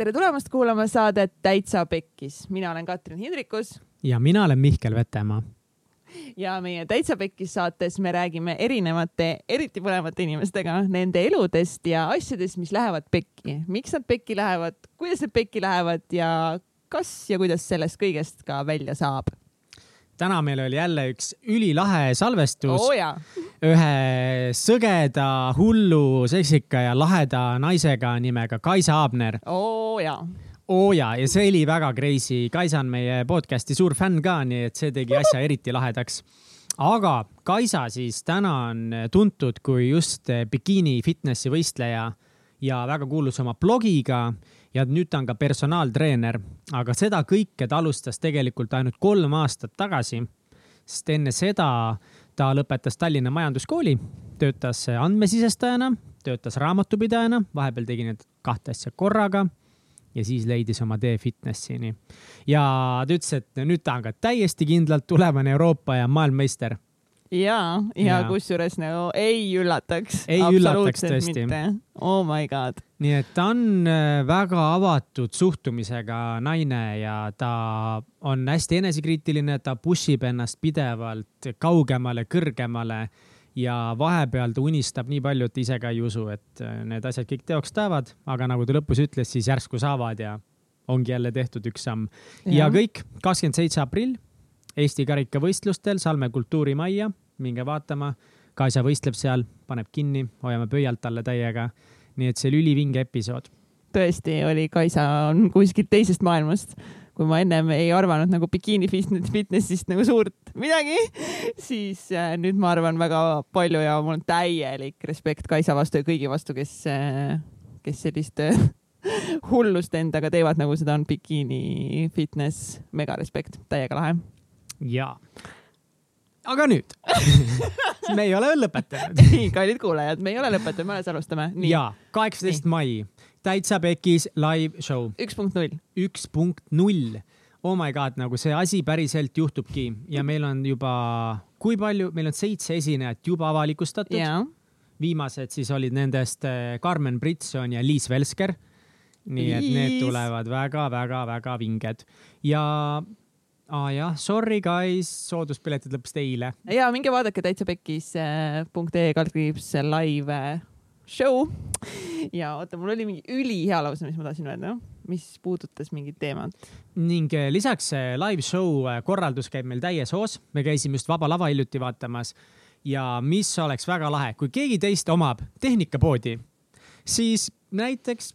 tere tulemast kuulama saadet Täitsa Pekkis. mina olen Katrin Hindrikus. ja mina olen Mihkel Vetemaa. ja meie Täitsa Pekkis saates me räägime erinevate, eriti põnevate inimestega nende eludest ja asjadest, mis lähevad pekki. miks nad pekki lähevad, kuidas need pekki lähevad ja kas ja kuidas sellest kõigest ka välja saab täna meil oli jälle üks ülilahe salvestus oh,. ühe sõgeda, hullu, seksika ja laheda naisega nimega Kaisa Aabner. oo oh, jaa oo oh, jaa, ja see oli väga crazy. Kaisa on meie podcast'i suur fänn ka, nii et see tegi asja eriti lahedaks. aga Kaisa siis täna on tuntud kui just bikiini fitnessi võistleja ja väga kuulus oma blogiga ja nüüd ta on ka personaaltreener, aga seda kõike ta alustas tegelikult ainult kolm aastat tagasi, sest enne seda ta lõpetas Tallinna Majanduskooli, töötas andmesisestajana, töötas raamatupidajana, vahepeal tegi need kahte asja korraga ja siis leidis oma tee fitnessini. ja ta ütles, et nüüd ta on ka täiesti kindlalt tulevane Euroopa ja maailmameister ja, ja, ja. kusjuures nagu ei üllataks. ei üllataks tõesti. Oh my god. Nii et ta on äh, väga avatud suhtumisega naine ja ta on hästi enesekriitiline, ta push ib ennast pidevalt kaugemale, kõrgemale ja vahepeal ta unistab nii palju, et ise ka ei usu, et äh, need asjad kõik teoks saavad, aga nagu ta lõpus ütles, siis järsku saavad ja ongi jälle tehtud üks samm. ja kõik, kakskümmend seitse aprill Eesti karikavõistlustel Salme kultuurimajja, minge vaatama. Kaisa võistleb seal, paneb kinni, hoiame pöialt talle täiega. Nii et see oli ülivinge episood. tõesti oli, Kaisa on kuskilt teisest maailmast. kui ma ennem ei arvanud nagu bikiini fitnessist nagu suurt midagi, siis äh, nüüd ma arvan väga palju ja mul on täielik respekt Kaisa vastu ja kõigi vastu, kes, äh, kes sellist äh, hullust endaga teevad, nagu seda on bikiini fitness. mega respekt, täiega lahe jaa. Aga nüüd me ei ole veel lõpetanud nii, kallid kuulajad, me ei ole lõpetanud, me alles alustame. jaa, kaheksateist mai, Täitsa Pekis live show. üks punkt null. üks punkt null. Oh my god, nagu see asi päriselt juhtubki ja meil on juba, kui palju, meil on seitse esinejat juba avalikustatud. viimased siis olid nendest Carmen eh, Britson ja Liis Velsker nii et need tulevad väga-väga-väga vinged ja aa ah, jah, sorry guys, sooduspiletid lõppesid eile. ja minge vaadake täitsa pekkis äh, kaldkriips live äh, show. ja oota, mul oli mingi ülihea lause, mis ma tahtsin öelda, mis puudutas mingit teemat. ning äh, lisaks live show korraldus käib meil täies hoos, me käisime just Vaba Lava hiljuti vaatamas ja mis oleks väga lahe, kui keegi teist omab tehnikapoodi, siis näiteks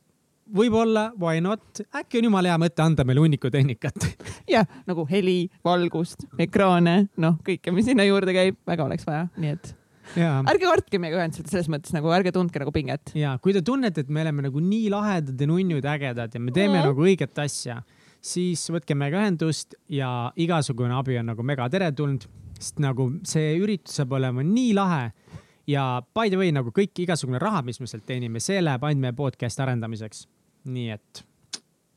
võib-olla, why not, äkki on jumala hea mõte anda meile hunniku tehnikat. jah, nagu heli, valgust, ekraane, noh, kõike, mis sinna juurde käib, väga oleks vaja, nii et Ja. ärge kartke meiega ühendust selles mõttes nagu ärge tundke nagu pinget. ja kui te tunnete, et me oleme nagu nii lahedad ja nunnud, ägedad ja me teeme mm. nagu õiget asja, siis võtke meiega ühendust ja igasugune abi on nagu mega teretulnud, sest nagu see üritus saab olema nii lahe ja by the way nagu kõik igasugune raha, mis me sealt teenime, see läheb ainult meie podcast'i arendamiseks nii et.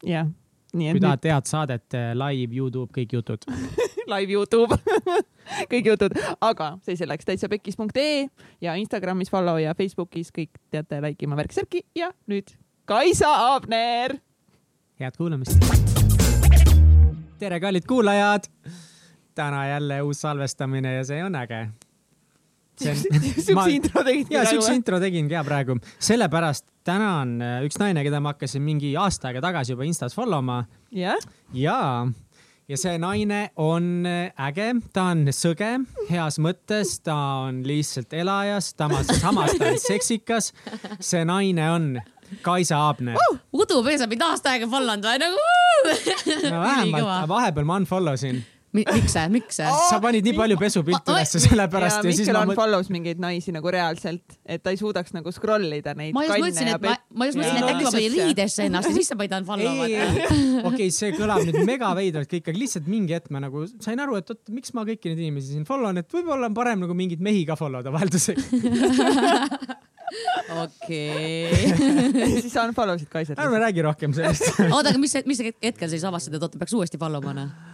jah, kui tahate head saadet, eh, live Youtube, kõik jutud live Youtube kõik jutud, aga see selleks täitsa pekkis.ee ja Instagramis follow ja Facebookis kõik teate like ima värk-särki ja nüüd Kaisa Aabner. head kuulamist. tere, kallid kuulajad. täna jälle uus salvestamine ja see on äge siukse intro tegid? ja siukse intro tegin ka praegu, sellepärast täna on äh, üks naine, keda ma hakkasin mingi aasta aega tagasi juba Instas follow ma. jah? jaa ja see naine on äh, äge, ta on sõge heas mõttes, ta on lihtsalt elajas, samas, samas ta on seksikas. see naine on Kaisa Aabner uh,. Udu Pees on mind aasta aega follownud või nagu uh!? no vähemalt, vahepeal ma unfollow sin miks see, miks see oh,? sa panid nii palju pesupilte ülesse sellepärast ja, ja siis ma mõtlen. follows mingeid naisi nagu reaalselt, et ta ei suudaks nagu scroll ida neid. ma just mõtlesin, et ma, ma just mõtlesin, et äkki ma panin riidesse ennast ja siis sa panid unfollow ma. okei, see kõlab nüüd mega veidralt kõik, aga lihtsalt mingi hetk ma nagu sain aru, et oot, miks ma kõiki neid inimesi siin follow n, et võib-olla on parem nagu mingeid mehi ka follow da vahelduseks okei. siis unfollow sid Kaisat. ärme räägi rohkem sellest oota, aga mis, mis hetkel sa siis avastasid, et oota, peaks uuesti follow ma noh?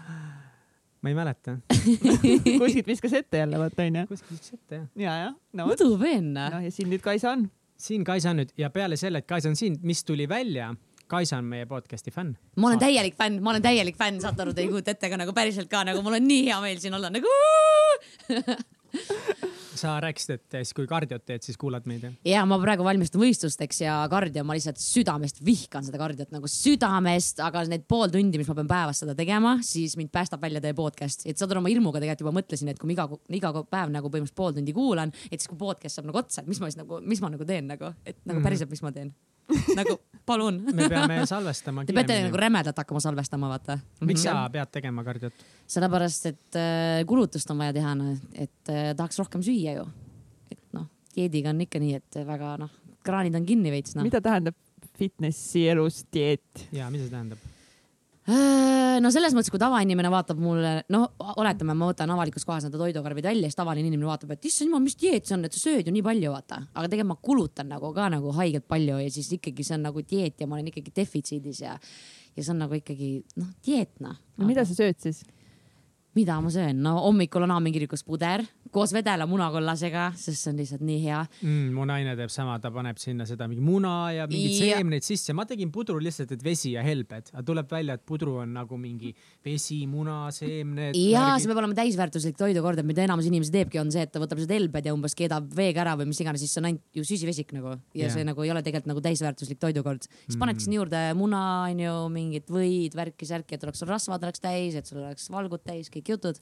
Ma ei mäleta kuskilt viskas ette jälle, vaata onju. kuskilt viskas ette jah. ja, jah no,. uduvenna. noh, ja siin nüüd Kaisa on. siin Kaisa on nüüd ja peale selle, et Kaisa on siin, mis tuli välja, Kaisa on meie podcast'i fänn. ma olen täielik fänn, ma olen täielik fänn, saate aru, te ei kujuta ette, aga nagu päriselt ka nagu mul on nii hea meel siin olla nagu. sa rääkisid, et siis kui kardiot teed, siis kuulad meid jah? ja ma praegu valmistun võistlusteks ja kardio, ma lihtsalt südamest vihkan seda kardiot nagu südamest, aga need pool tundi, mis ma pean päevas seda tegema, siis mind päästab välja teie podcast. et saad aru, ma hirmuga tegelikult juba mõtlesin, et kui ma iga, iga päev nagu põhimõtteliselt pool tundi kuulan, et siis kui podcast saab nagu otsa, et mis ma siis nagu, mis ma nagu teen nagu, et nagu päriselt, mis ma teen. nagu palun. me peame salvestama Te peate nagu remedalt hakkama salvestama, vaata. miks sa pead tegema kardiot? sellepärast, et äh, kulutust on vaja teha, et äh, tahaks rohkem süüa ju. et noh, dieediga on ikka nii, et väga noh, kraanid on kinni veits noh. mida tähendab fitnessi elus dieet? ja mida see tähendab? Äh, no selles mõttes, kui tavainimene vaatab mulle, no oletame, ma võtan avalikus kohas need toidukarbid välja, siis tavaline inimene vaatab, et issand jumal, mis dieet see on, et sa sööd ju nii palju, vaata. aga tegelikult ma kulutan nagu ka nagu haigelt palju ja siis ikkagi see on nagu dieet ja ma olen ikkagi defitsiidis ja, ja see on nagu ikkagi noh, dieet noh. no mida sa sööd siis? Mida ma söön, no hommikul on haamikirikus puder koos vedela munakollasega, sest see on lihtsalt nii hea. mm,. mu naine teeb sama, ta paneb sinna seda mingi muna ja mingeid Ja- seemneid sisse. ma tegin pudru lihtsalt, et vesi ja helbed, aga tuleb välja, et pudru on nagu mingi vesi, muna, seemned. ja see peab olema täisväärtuslik toidukord, et mida enamus inimesi teebki, on see, et ta võtab seda helbed ja umbes keedab veega ära või mis iganes, siis see on ainult ju süsivesik nagu ja Jah. see nagu ei ole tegelikult nagu täisväärtuslik toidukord. siis paned sinna juurde muna, onju, mingit võid, värki-särki, et oleks sul rasvad oleks täis, et sul oleks valgud täis, kõik jutud.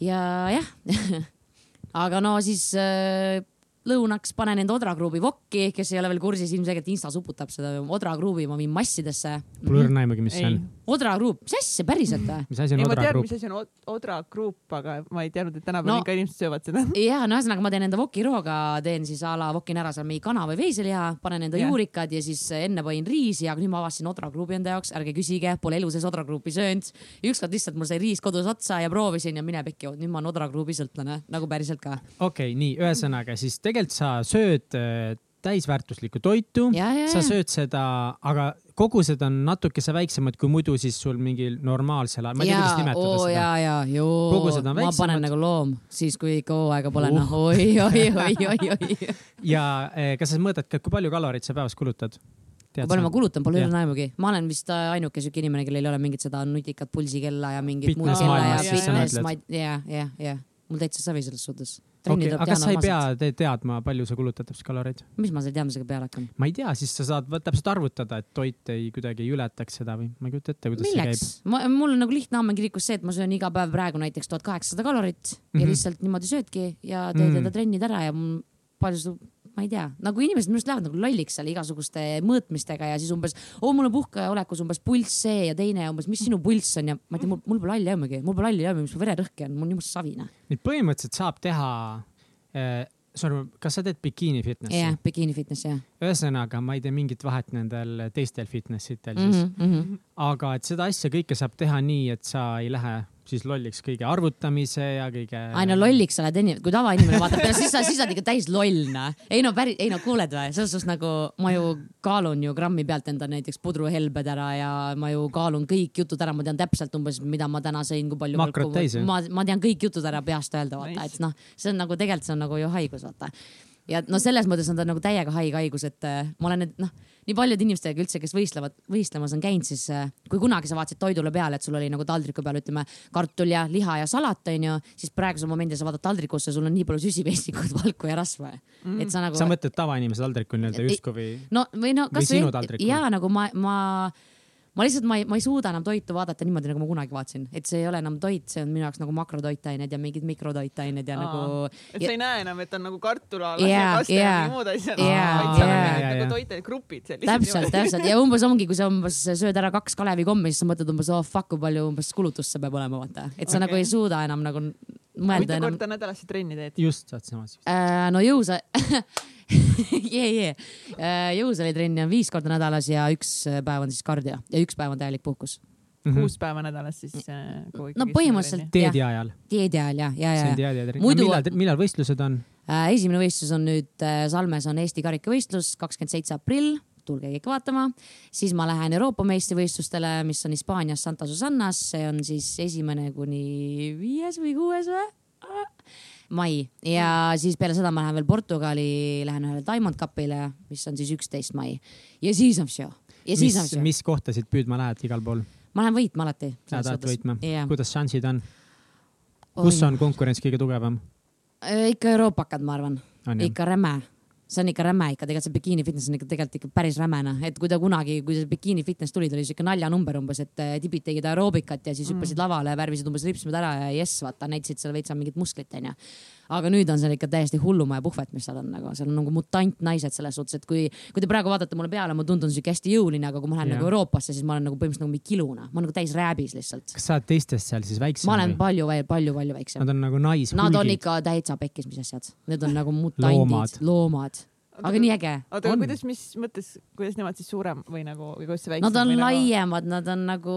ja jah, aga no siis äh, lõunaks panen enda Odra Grupi vokki, kes ei ole veel kursis, ilmselgelt Insta suputab seda Odra Grupi, ma viin massidesse. mul õrna aimugi, mis see ei on., Odra Grupp, mis asja, päriselt või? mis asi on Odra Grupp mis? asi on od- Odra Group, aga ma ei teadnud, et tänapäeval No- ikka inimesed söövad seda. ja no ühesõnaga ma teen enda vokirooga, teen siis a la vokin ära seal mingi kana või veiseliha, panen enda yeah. juurikad ja siis enne panin riisi, aga nüüd ma avastasin Odra Grupi enda jaoks, ärge küsige, pole elu sees Odra Grupi söönud. ükskord lihtsalt mul sai riis kodus otsa ja proovisin ja mine pekki, nüüd ma olen Odra Grupi sõltlane, nagu päriselt ka. okei okay,, nii, ühesõnaga siis tegelikult sa sööd äh, täisväärtuslikku toitu, sa sööd seda, aga kogused on natukese väiksemad kui muidu siis sul mingil normaalsel ajal, ma ei tea, kuidas nimetada oo, seda. ja, ja, joo Kogused on, ma väiksemad. panen nagu loom, siis kui ikka hooaega pole Uh. noh, oi, oi, oi, oi, oi. ja eh, kas sa mõõdad ka, kui palju kaloreid sa päevas kulutad? kui palju ma kulutan, pole Jah. õrna aimugi. ma olen vist äh, ainuke siuke inimene, kellel ei ole mingit seda nutikat pulsikella ja mingit muud kella ja fitness, ma ei, ja, ja, ja mul täitsa savi selles suhtes. okei, aga kas sa ei pea te teadma, palju sa kulutad täpselt kaloreid? mis ma selle teadmisega peale hakkan? ma ei tea, siis sa saad täpselt arvutada, et toit ei kuidagi ei ületaks seda või ma ei kujuta ette, kuidas see milleks käib.? ma, mul on nagu lihtne Ammekirikus see, et ma söön iga päev praegu näiteks tuhat kaheksasada kalorit mm -hmm. Mhm. ja lihtsalt niimoodi söödki ja teed Mm. enda trennid ära ja mul palju sul, ma ei tea, nagu inimesed minu arust lähevad nagu lolliks seal igasuguste mõõtmistega ja siis umbes, oo mul on puhkeolekus umbes pulss see ja teine ja umbes, mis sinu pulss on? Ja ma ei tea, mul, mul pole halli aimugi, mul pole halli aimugi, mis mu vererõhk on, mul on jumala savine. nüüd põhimõtteliselt saab teha eh,, sorry, kas sa teed bikiini fitnessi? Jah, bikiini fitness jah. Ühesõnaga, ma ei tee mingit vahet nendel teistel fitness itel siis, mm -hmm. aga et seda asja kõike saab teha nii, et sa ei lähe siis lolliks kõige arvutamise ja kõige. ai no lolliks sa oled, kui tavainimene vaatab peale, siis sa, siis sa oled ikka täis loll noh. ei no päris, ei no kuuled või, selles suhtes nagu ma ju kaalun ju grammi pealt enda näiteks pudruhelbed ära ja ma ju kaalun kõik jutud ära, ma tean täpselt umbes, mida ma täna sõin, kui palju. Makrod täis, jah? ma, ma tean kõik jutud ära peast öelda, vaata, et noh, see on nagu tegelikult see on nagu ju haigus, vaata ja no selles mõttes on ta nagu täiega haige haigus, et äh, ma olen noh, nii paljude inimestega üldse, kes võistlevad, võistlemas on käinud, siis äh, kui kunagi sa vaatasid toidule peale, et sul oli nagu taldriku peal ütleme kartul ja liha ja salat onju, siis praegusel momendil sa vaatad taldrikusse, sul on nii palju süsivestikut, valku ja rasva mm.. et sa nagu. sa mõtled tavainimese taldrikul nii-öelda justkui või? no või no Või kas sinu taldrikul? ja nagu ma, ma, ma lihtsalt, ma ei, ma ei suuda enam toitu vaadata niimoodi, nagu ma kunagi vaatasin, et see ei ole enam toit, see on minu jaoks nagu makrotoitained ja mingid mikrotoitained ja Aa. nagu. et sa ei näe enam, et on nagu kartulalas Jaa, ja kaste ja jaa. mingid muud asjad Jaa, vaid seal on mingid jaa, nagu jaa. toitade grupid sellised. täpselt, täpselt ja umbes ongi, kui sa umbes sööd ära kaks Kalevi kommi, siis sa mõtled umbes oh fuck, kui palju umbes kulutust see peab olema, vaata, et sa Okei. nagu ei suuda enam nagu mõelda mitu enam. korda nädalas sa trenni teed? just, saad samas. Äh, no jõusa jee, jee, jõusaalis on viis korda nädalas ja üks päev on siis kardio ja üks päev on täielik puhkus. kuus päeva nädalas siis äh,. no põhimõtteliselt dieedi ajal. dieedi ajal ja, ja, on ja. dieedi. Muidu- millal, millal võistlused on? Äh, esimene võistlus on nüüd äh, Salmes on Eesti karikavõistlus, kakskümmend seitse aprill, tulge kõik vaatama. siis ma lähen Euroopa meistrivõistlustele, mis on Hispaanias Santa Susannas, see on siis esimene kuni viies või kuues või? Mai ja siis peale seda ma lähen veel Portugali, lähen ühele Diamond Cupile, mis on siis üksteist mai ja siis on show ja siis on mis, see, mis kohtasid püüdma lähed igal pool? ma lähen võitma alati. sa tahad võitma jah. kuidas šansid on? kus on konkurents kõige tugevam? ikka euroopakad, ma arvan, on ikka räme see on ikka räme ikka, tegelikult see bikiini fitness on ikka tegelikult ikka päris rämena, et kui ta kunagi, kui see bikiini fitness tuli, ta oli siuke naljanumber umbes, et eh, tibid tegid aeroobikat ja siis hüppasid lavale, värvisid umbes ripsmed ära ja jess, vaata, näitasid seal veitsa mingit musklit, onju. Aga nüüd on seal ikka täiesti hullumaja puhvet, mis seal on nagu, seal on nagu mutantnaised selles suhtes, et kui, kui te praegu vaatate mulle peale, ma tundun siuke hästi jõuline, aga kui ma lähen Jah. nagu Euroopasse, siis ma olen nagu põhimõtteliselt nagu mingi kiluna, ma olen nagu täis rääbis lihtsalt. kas sa oled teistest seal siis väiksem ma olen või? palju, palju, palju väiksem Nad on nagu Nad on naishulgid. ikka täitsa pekkis, mis asjad, need on nagu Loomad. mutandid, loomad, aga nii äge. oota, aga On. kuidas, mis mõttes, kuidas nemad siis suurem või nagu, või kuidas see väiksem Nad on nagu... laiemad, nad on nagu,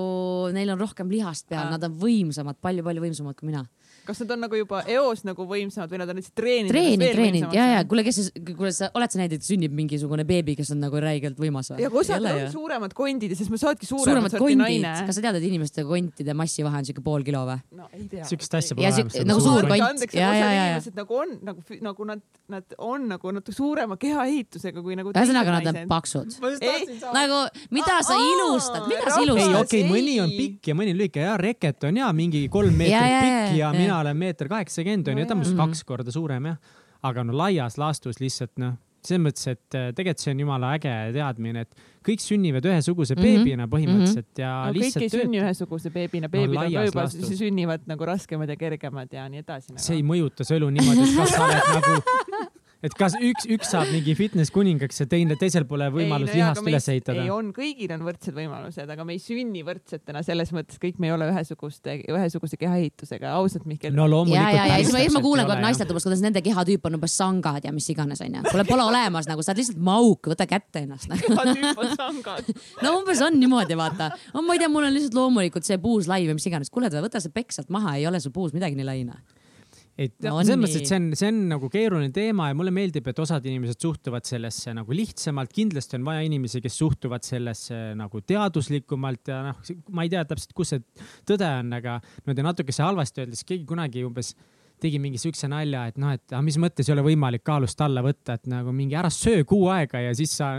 neil on rohkem lihast peal, nad on võimsamad, palju-palju võimsamad kui mina. Kas nad on nagu juba eos nagu võimsamad või nad on lihtsalt treeninud? treenid, treenid ja, ja kuule, kes, kuule sa oled sa näinud, et sünnib mingisugune beebi, kes on nagu räigelt võimas või? ja kui osad on suuremad kondid, sest ma saadki suuremad suuremad sorti kondid, naine. kas sa tead, et inimeste kontide massi vahe on siuke pool kilo või? no ei tea. Siukest asja pole Ja olemas. nagu suur kont. andeks, Ja, aga ja, osad ja, ja. inimesed nagu on nagu, nagu nad, nad on nagu natuke suurema kehaehitusega kui nagu. ühesõnaga, nad on paksud. nagu, mida sa ilustad, mida sa rahvas- ei, ilustad? okei mõni on pikk ja mõni lühike ja Reket on ja mingi kolm meetrit Ja, ja, ja, pikk ja ja. Mina olen meeter kaheksakümmend onju, ta on minust Mhm. kaks korda suurem jah. aga no laias laastus lihtsalt noh, selles mõttes, et äh, tegelikult see on jumala äge teadmine, et kõik sünnivad ühesuguse Mhm. beebina põhimõtteliselt ja no kõik lihtsalt ei sünni ühesuguse beebina, beebid on ka juba, sünnivad nagu raskemad ja kergemad ja nii edasi nagu. see ei mõjuta su elu niimoodi, et kas sa oled nagu, et kas üks, üks saab mingi fitness kuningaks ja teine, teisel pole võimalust lihast üles ehitada ei, on, kõigil on võrdsed võimalused, aga me ei sünni võrdsetena selles mõttes, kõik me ei ole ühesuguste, ühesuguse kehaehitusega, ausalt Mihkel no ja, loomulikult. ja, ja siis ma, siis ma kuulen kogu aeg naistelt umbes, kuidas nende kehatüüp on umbes sangad ja mis iganes onju. kuule, pole olemas nagu, sa oled lihtsalt mauk, võta kätte ennast nagu.. kehatüüp on sangad. no umbes on niimoodi, vaata. no ma ei tea, mul on lihtsalt loomulikult see puus lai või mis iganes. kuule, võta see pekk sealt maha, ei ole sul puus midagi nii lai noh. Et No selles mõttes, et see on, see on nagu keeruline teema ja mulle meeldib, et osad inimesed suhtuvad sellesse nagu lihtsamalt, kindlasti on vaja inimesi, kes suhtuvad sellesse nagu teaduslikumalt ja noh, ma ei tea täpselt, kus see tõde on, aga niimoodi natukese halvasti öeldes keegi kunagi umbes tegi mingi siukse nalja, et noh, et aga mis mõttes ei ole võimalik kaalust alla võtta, et nagu mingi ära söö kuu aega ja siis sa.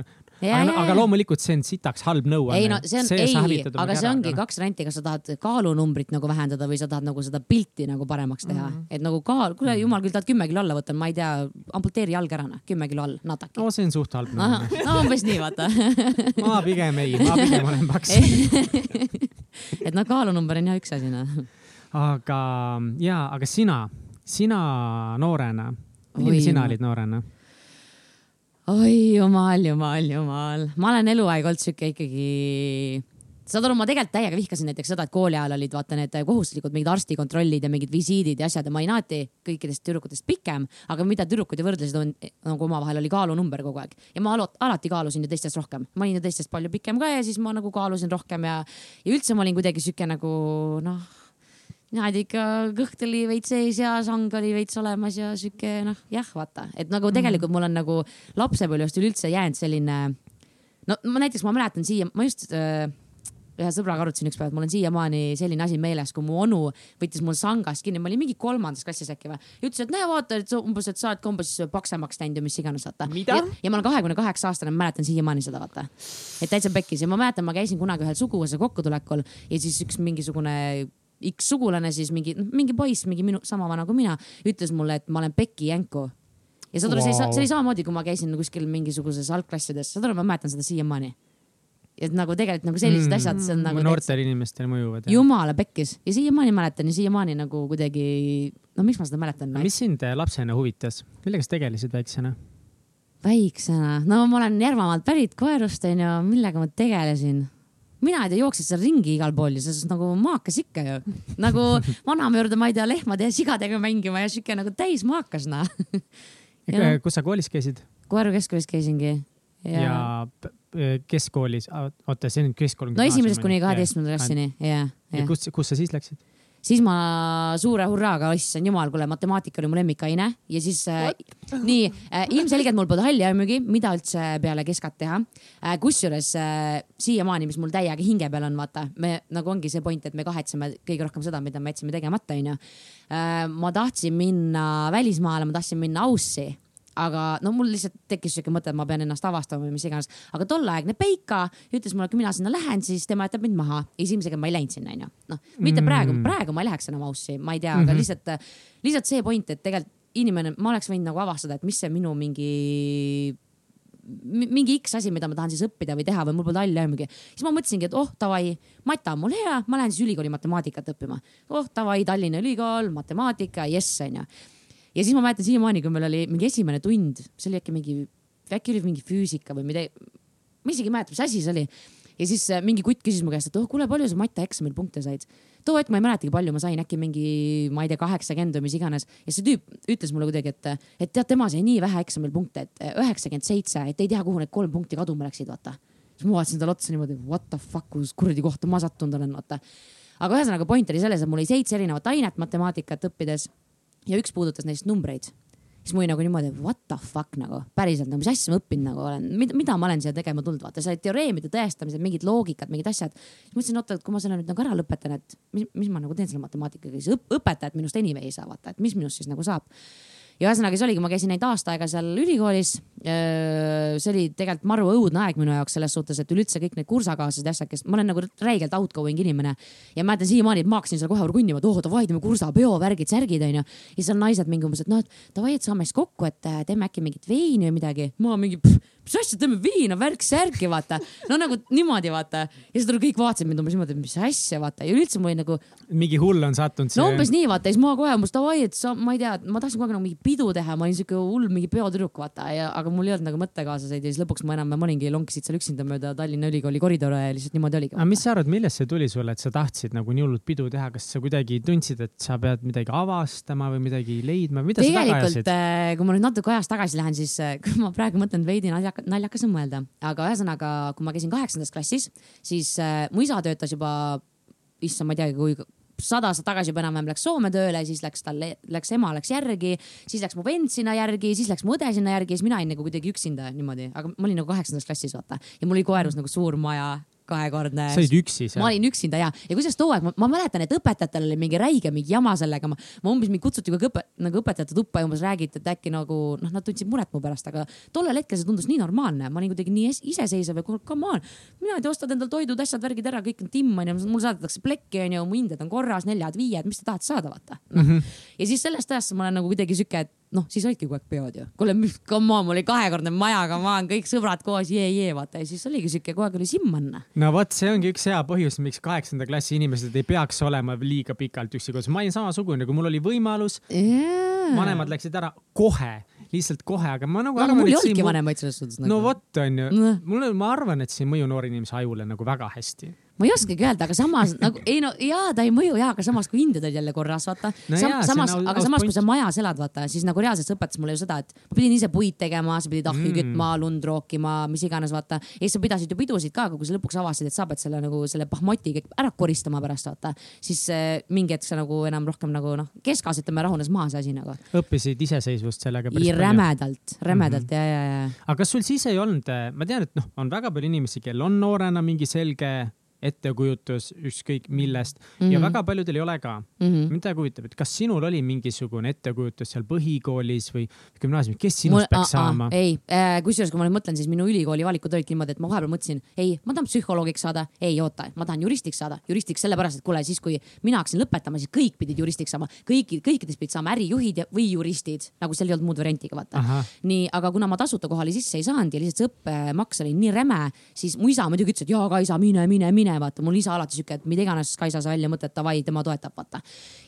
Aga, aga loomulikult see on sitaks halb nõuanne. ei no see on, ei, aga see ongi kaks varianti, kas sa tahad kaalunumbrit nagu vähendada või sa tahad nagu seda pilti nagu paremaks teha mm, -hmm. et nagu kaal, kuule jumal küll tahad kümme kilo alla võtta, ma ei tea, amputeeri jalg ära noh, kümme kilo all, nataki. no see on suht halb nõuanne. no umbes nii, vaata ma pigem ei, ma pigem olen paks. et noh, kaalunumber on jah üks asi noh. aga ja, aga sina, sina noorena, milline sina olid noorena? Oi jumal, jumal, jumal, ma olen eluaeg olnud sihuke ikkagi saad aru, ma tegelikult täiega vihkasin näiteks seda, et kooli ajal olid vaata need kohustuslikud mingid arstikontrollid ja mingid visiidid ja asjad ja ma olin alati kõikidest tüdrukutest pikem, aga mida tüdrukud ju võrdlesid, on nagu omavahel oli kaalunumber kogu aeg. Ja ma alati kaalusin ju teistest rohkem, ma olin ju teistest palju pikem ka ja siis ma nagu kaalusin rohkem ja, ja üldse ma olin kuidagi sihuke nagu noh niimoodi ikka kõht oli veits sees ja sang oli veits olemas ja sihuke noh, jah, vaata, et nagu tegelikult mul on nagu lapsepõlvest üleüldse jäänud selline. no ma näiteks ma mäletan siia, ma just äh, ühe sõbraga arutasin ükspäev, et mul on siiamaani selline asi meeles, kui mu onu võttis mul sangast kinni, ma olin mingi kolmandas klassis äkki või. ja ütles, et näe, vaata, et umbes, et sa oled ka umbes paksemaks läinud ja mis iganes, vaata. Ja, ja ma olen kahekümne kaheksa aastane, ma mäletan siiamaani seda, vaata. et täitsa pekkis ja ma mäletan, ma käisin kunagi ühel suguvõsa kokkutulekul ja siis üks mingisugune X sugulane siis mingi, mingi poiss, mingi minu sama vana kui mina, ütles mulle, et ma olen Pekki jänku. ja saad aru, see, Vau. see oli samamoodi, kui ma käisin kuskil mingisuguses algklassides, saad aru, ma mäletan seda siiamaani. et nagu tegelikult nagu sellised mm, asjad, see on nagu täitsa- noortel inimestel mõjuvad. jumala pekkis ja siiamaani mäletan ja siiamaani nagu kuidagi, no miks ma seda mäletan? mis sind eh, lapsena huvitas, millega sa tegelesid väiksena? väiksena, no ma olen Järvamaalt pärit koerust onju, millega ma tegelesin mina ei tea, jooksid seal ringi igal pool ja selles nagu maakas ikka ju. nagu vanaema juurde, ma ei tea, lehmade ja sigadega mängima ja sihuke nagu täis maakas noh. Jah. kus sa koolis käisid Koeru keskkoolis käisingi. ja, ja keskkoolis, oota, see on keskkool. no esimesest kuni kaheteistkümnenda klassini ja, ja ja kus, kus sa siis läksid? Siis ma suure hurraaga, issand jumal, kuule matemaatika oli mu lemmikaine ja siis äh, nii äh, ilmselgelt mul polnud halli aimugi, mida üldse peale keskat teha äh,. kusjuures äh, siiamaani, mis mul täiega hinge peal on, vaata, me nagu ongi see point, et me kahetseme kõige rohkem seda, mida me jätsime tegemata, onju. ma tahtsin minna välismaale, ma tahtsin minna Aussi aga no mul lihtsalt tekkis siuke mõte, et ma pean ennast avastama või mis iganes, aga tolleaegne Peika ütles mulle, et kui mina sinna lähen, siis tema jätab mind maha. esimesega ma ei läinud sinna, onju. noh, mitte Mm. praegu, praegu ma ei läheks enam aussi, ma ei tea, aga Mhm. lihtsalt, lihtsalt see point, et tegelikult inimene, ma oleks võinud nagu avastada, et mis see minu mingi mi- mingi X asi, mida ma tahan siis õppida või teha või mul pole halli aimugi. siis ma mõtlesingi, et oh davai, mata on mul hea, ma lähen siis ülikooli matemaatikat õppima. oh davai, Tallinna Ülikool, matemaatika, jess onju. Ja siis ma mäletan siiamaani, kui meil oli mingi esimene tund, see oli äkki mingi, äkki oli mingi füüsika või midagi. ma isegi ei mäleta, mis asi see oli. ja siis äh, mingi kutt küsis mu käest, et oh kuule, palju sa matja eksamil punkte said. too hetk ma ei mäletagi, palju ma sain, äkki mingi, ma ei tea, kaheksakümmend või mis iganes. ja see tüüp ütles mulle kuidagi, et, et tead, tema sai nii vähe eksamil punkte, et äh, üheksakümmend seitse, et ei tea, kuhu need kolm punkti kaduma läksid, vaata. siis ma vaatasin talle otsa niimoodi, what the fuck, kus kuradi kohta ma sattunud olen, vaata. aga ühesõnaga point oli selles, et mul oli seitse erinevat ainet matemaatikat õppides ja üks puudutas neist numbreid siis mul oli nagu niimoodi, what the fuck nagu päriselt nagu, mis asja ma õppinud nagu olen, mida, ma olen siia tegema tulnud, vaata seal teoreemide tõestamised, mingid loogikad, mingid asjad. siis mõtlesin, oota, et kui ma selle nüüd nagu ära lõpetan, et mis, mis ma nagu teen selle matemaatikaga, siis õp õpetajat minust anyway ei saa vaata, et mis minust siis nagu saab. Ja ühesõnaga siis oligi, ma käisin ainult aasta aega seal ülikoolis. see oli tegelikult maru õudne aeg minu jaoks selles suhtes, et üleüldse kõik need kursakaaslased ja asjad, kes, ma olen nagu räigelt outgoing inimene. ja mäletan siiamaani, et ma hakkasin seal kohe runnima, et oh davai, teeme kursapeo, värgid, särgid onju. ja seal naised mingi umbes, et noh, et davai, et saame siis kokku, et äh, teeme äkki mingit veini või midagi. ma mingi, mis asja, teeme viina, värk-särki, vaata. no nagu niimoodi vaata. ja siis kõik vaatasid mind umbes niimoodi, mis asja, vaata. ja üldse mul oli nagu mingi hull on sattunud no umbes nii vaata ja siis ma kohe umbes davai, et sa, ma ei tea, ma tahtsin kogu aeg nagu mingi pidu teha, ma olin siuke hull mingi peotüdruk vaata ja, aga mul ei olnud nagu mõttekaaslaseid ja siis lõpuks ma enam, ma olingi lonkisid seal üksinda mööda Tallinna Ülikooli koridore ja lihtsalt niimoodi oligi. aga mis sa arvad, millest see tuli sulle, et sa tahtsid nagu nii hullult pidu teha, kas sa kuidagi tundsid, et sa pead midagi avastama või midagi leidma, mida sa taga tegelikult, ajasid? kui ma nüüd natuke ajas tagasi lähen, siis äh, kui ma praegu mõtlen veidi naljakas, naljakas on mõelda, aga ühesõnaga, kui ma käisin kaheksandas klassis, siis äh, mu isa töötas juba, issand, ma ei teagi, kui sada aastat tagasi juba enam-vähem läks Soome tööle, siis läks tal, läks ema läks järgi, siis läks mu vend sinna järgi, siis läks mu õde sinna järgi, siis mina olin nagu kuidagi üksinda niimoodi, aga ma olin nagu kaheksandas klassis vaata. Ja mul oli koerus nagu suur maja kahekordne. sa olid üksi seal? ma olin üksinda ja, ja kusjuures too aeg ma, ma mäletan, et õpetajatel oli mingi räige mingi jama sellega, ma, ma umbes mind kutsuti ka õpe, nagu õpetajate tuppa ja umbes räägiti, et äkki nagu noh, nad tundsid muret mu pärast, aga tollel hetkel see tundus nii normaalne, ma olin kuidagi nii es- iseseisev ja kuule, come on. mina ei tea, ostad endal toidud, asjad, värgid ära, kõik on timm onju, mul saadetakse plekki onju, mu hinded on korras, neljad-viied, mis te tahate saada, vaata no. mm. -hmm. ja siis sellest ajast ma olen nagu kuidagi sihuke, et noh, siis olidki kogu aeg peod ju. kuule, come on, mul oli kahekordne maja, come on, kõik sõbrad koos, jee-jee, vaata ja siis oligi sihuke, kogu aeg oli simm anda. no vot, see ongi üks hea põhjus, miks kaheksanda klassi inimesed ei peaks olema liiga pikalt üksi kodus. ma olin samasugune, kui mul oli võimalus, vanemad läksid ära kohe, lihtsalt kohe, aga ma nagu no, mul ei olnudki mu- vanemaid selles suhtes nagu. no vot, onju Noh., mulle, ma arvan, et see ei mõju noore inimese ajule nagu väga hästi ma ei oskagi öelda, aga samas nagu ei no jaa, ta ei mõju jaa, aga samas kui hinded olid jälle korras, vaata No Sam, jaa, samas, aga samas, kui sa majas elad, vaata, siis nagu reaalselt see õpetas mulle ju seda, et ma pidin ise puid tegema, sa pidid ahju Mm. kütma, lund rookima, mis iganes, vaata. ja siis sa pidasid ju pidusid ka, aga kui sa lõpuks avastasid, et sa pead selle nagu selle pahmoti kõik ära koristama pärast, vaata, siis äh, mingi hetk sa nagu enam rohkem nagu noh, keskas, ütleme, rahunes maha see asi nagu. õppisid iseseisvust sellega rämedalt, rämedalt Mhm. ja, ja, ja. aga kas sul siis ei olnud, ma tean, et noh, on väga palju inimesi, kellel on noorena mingi selge ettekujutus ükskõik millest mm -hmm. ja Mhm. väga paljudel ei ole ka mm. -hmm. mind väga huvitab, et kas sinul oli mingisugune ettekujutus seal põhikoolis või gümnaasiumis, kes sinust peaks saama? ei äh,, kusjuures kui ma nüüd mõtlen, siis minu ülikooli valikud olidki niimoodi, et ma vahepeal mõtlesin, ei, ma tahan psühholoogiks saada, ei oota, ma tahan juristiks saada, juristiks sellepärast, et kuule, siis kui mina hakkasin lõpetama, siis kõik pidid juristiks saama, kõiki, kõikidest pidid saama ärijuhid ja, või juristid, nagu seal ei olnud muud varianti ka vaata nii, aga kuna ma tasuta kohale sisse ei saanud ja lihtsalt see õppemaks oli nii räme, siis mu isa muidugi ütles, et jaa, Kaisa, mine, mine, mine, vaata, mul isa alati siuke, et mida iganes Kaisa sa välja mõtled, davai, tema toetab, vaata.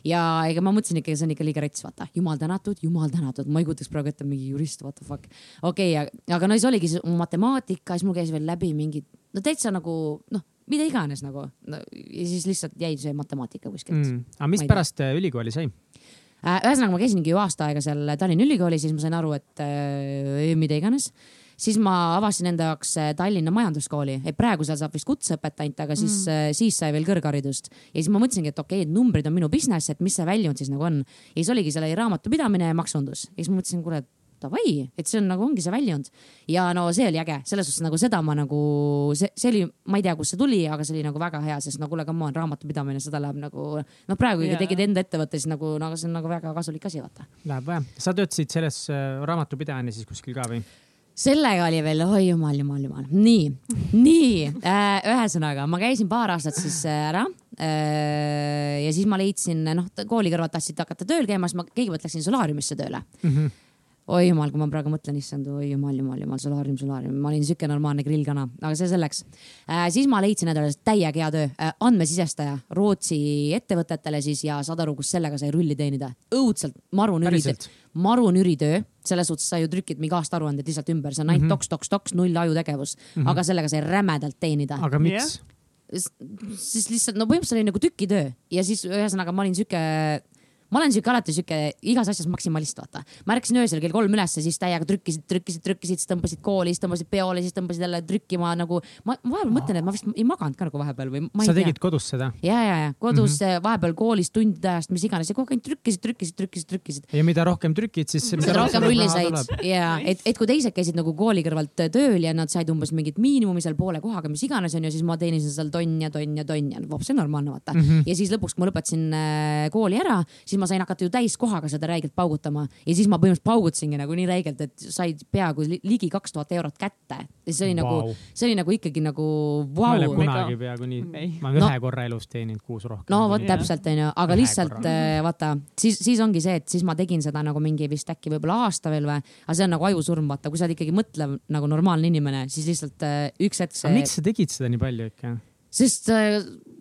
ja ega ma mõtlesin ikka, see on ikka liiga rets, vaata, jumal tänatud, jumal tänatud, ma ei kujutaks praegu ette mingi jurist, what the fuck. okei okay,, aga no siis oligi see matemaatika, siis mul käis veel läbi mingi, no täitsa nagu noh, mida iganes nagu no,. ja siis lihtsalt jäi see matemaatika kuskilt mm.. Aga mis ei tea. pärast äh, ülikooli sai? Äh, ühesõnaga, ma käisingi ju aasta aega seal Tallinna Ülikoolis, siis ma sain aru, et äh, mida iganes. Siis ma avasin enda jaoks äh, Tallinna Majanduskooli, et praegu seal saab vist kutseõpet ainult, aga siis mm., siis sai veel kõrgharidust. ja siis ma mõtlesingi, et okei okay,, et numbrid on minu business, et mis see väljund siis nagu on. ja siis oligi, seal oli raamatupidamine ja maksundus ja siis ma mõtlesin, kuule, davai, et see on nagu ongi see väljund. ja no see oli äge, selles suhtes nagu seda ma nagu, see, see oli, ma ei tea, kust see tuli, aga see oli nagu väga hea, sest no kuule, come on, raamatupidamine, seda läheb nagu noh, praegu yeah. Tegid enda ettevõtte, siis nagu, nagu see on nagu väga kasulik asi, vaata. Läheb vaja. sa töötasid selles äh, raamatupidajana siis kuskil ka või? Sellega oli veel, oi jumal, jumal, jumal, nii, nii äh,, ühesõnaga ma käisin paar aastat siis äh, ära äh,. ja siis ma leidsin, noh, kooli kõrvalt tahtsid hakata tööl käima, siis ma kõigepealt läksin solaariumisse tööle mm. -hmm oi jumal, kui ma praegu mõtlen, issand, oi jumal, jumal, jumal, solaarium, solaarium, ma olin siuke normaalne grillkana, aga see selleks äh,. siis ma leidsin endale täiega hea töö äh,, andmesisestaja Rootsi ettevõtetele siis ja saad aru, kus sellega sai rulli teenida. õudselt marun üritöö, Päriselt? marun üritöö, selles suhtes sa ju trükid mingi aastaaruanded lihtsalt ümber, see on ainult mm -hmm. toks, toks, toks, null ajutegevus mm, -hmm. aga sellega sai rämedalt teenida aga miks? S- siis lihtsalt no põhimõtteliselt oli nagu tükitöö ja siis ühesõnaga ma olin sihuke ma olen sihuke alati sihuke igas asjas maksimalist, vaata. ma ärkasin öösel kell kolm ülesse, siis täiega trükkisid, trükkisid, trükkisid, siis tõmbasid kooli, siis tõmbasid peole, siis tõmbasid jälle trükkima nagu. ma ma vahepeal mõtlen, et ma vist ei maganud ka nagu vahepeal või sa tea tegid kodus seda? ja, ja, ja kodus mm -hmm. vahepeal koolis tundide ajast, mis iganes ja kogu aeg trükkisid, trükkisid, trükkisid, trükkisid ja mida rohkem trükid, siis seda rohkem rulli said ja et, et kui teised käisid nagu kooli kõrvalt tööl ja nad said umbes mingit miinimumi seal poole kohaga, mis iganes onju, siis ma teenisin seal tonn ja tonn ja tonn ja vop, see on normaalne vaata mm. -hmm. ja siis lõpuks, kui ma lõpetasin äh, kooli ära, siis ma sain hakata ju täiskohaga seda räigelt paugutama ja siis ma põhimõtteliselt paugutasingi nagu nii räigelt, et said peaaegu li- ligi kaks tuhat eurot kätte. ja see oli Vau. nagu, see oli nagu ikkagi nagu ma ei ole vau kunagi peaaegu nii Ei., ma olen No- ühe korra elus teeninud kuus rohkem. no vot täpselt onju, aga Ühe lihtsalt korra. äh, vaata, siis, siis ongi see, et siis ma tegin seda nagu mingi vist äkki võib-olla aasta veel või, aga see on nagu ajusurm, vaata, kui sa oled ikkagi mõtlev nagu normaalne inimene, siis lihtsalt äh, üks hetk see, miks sa tegid seda nii palju ikka? sest äh,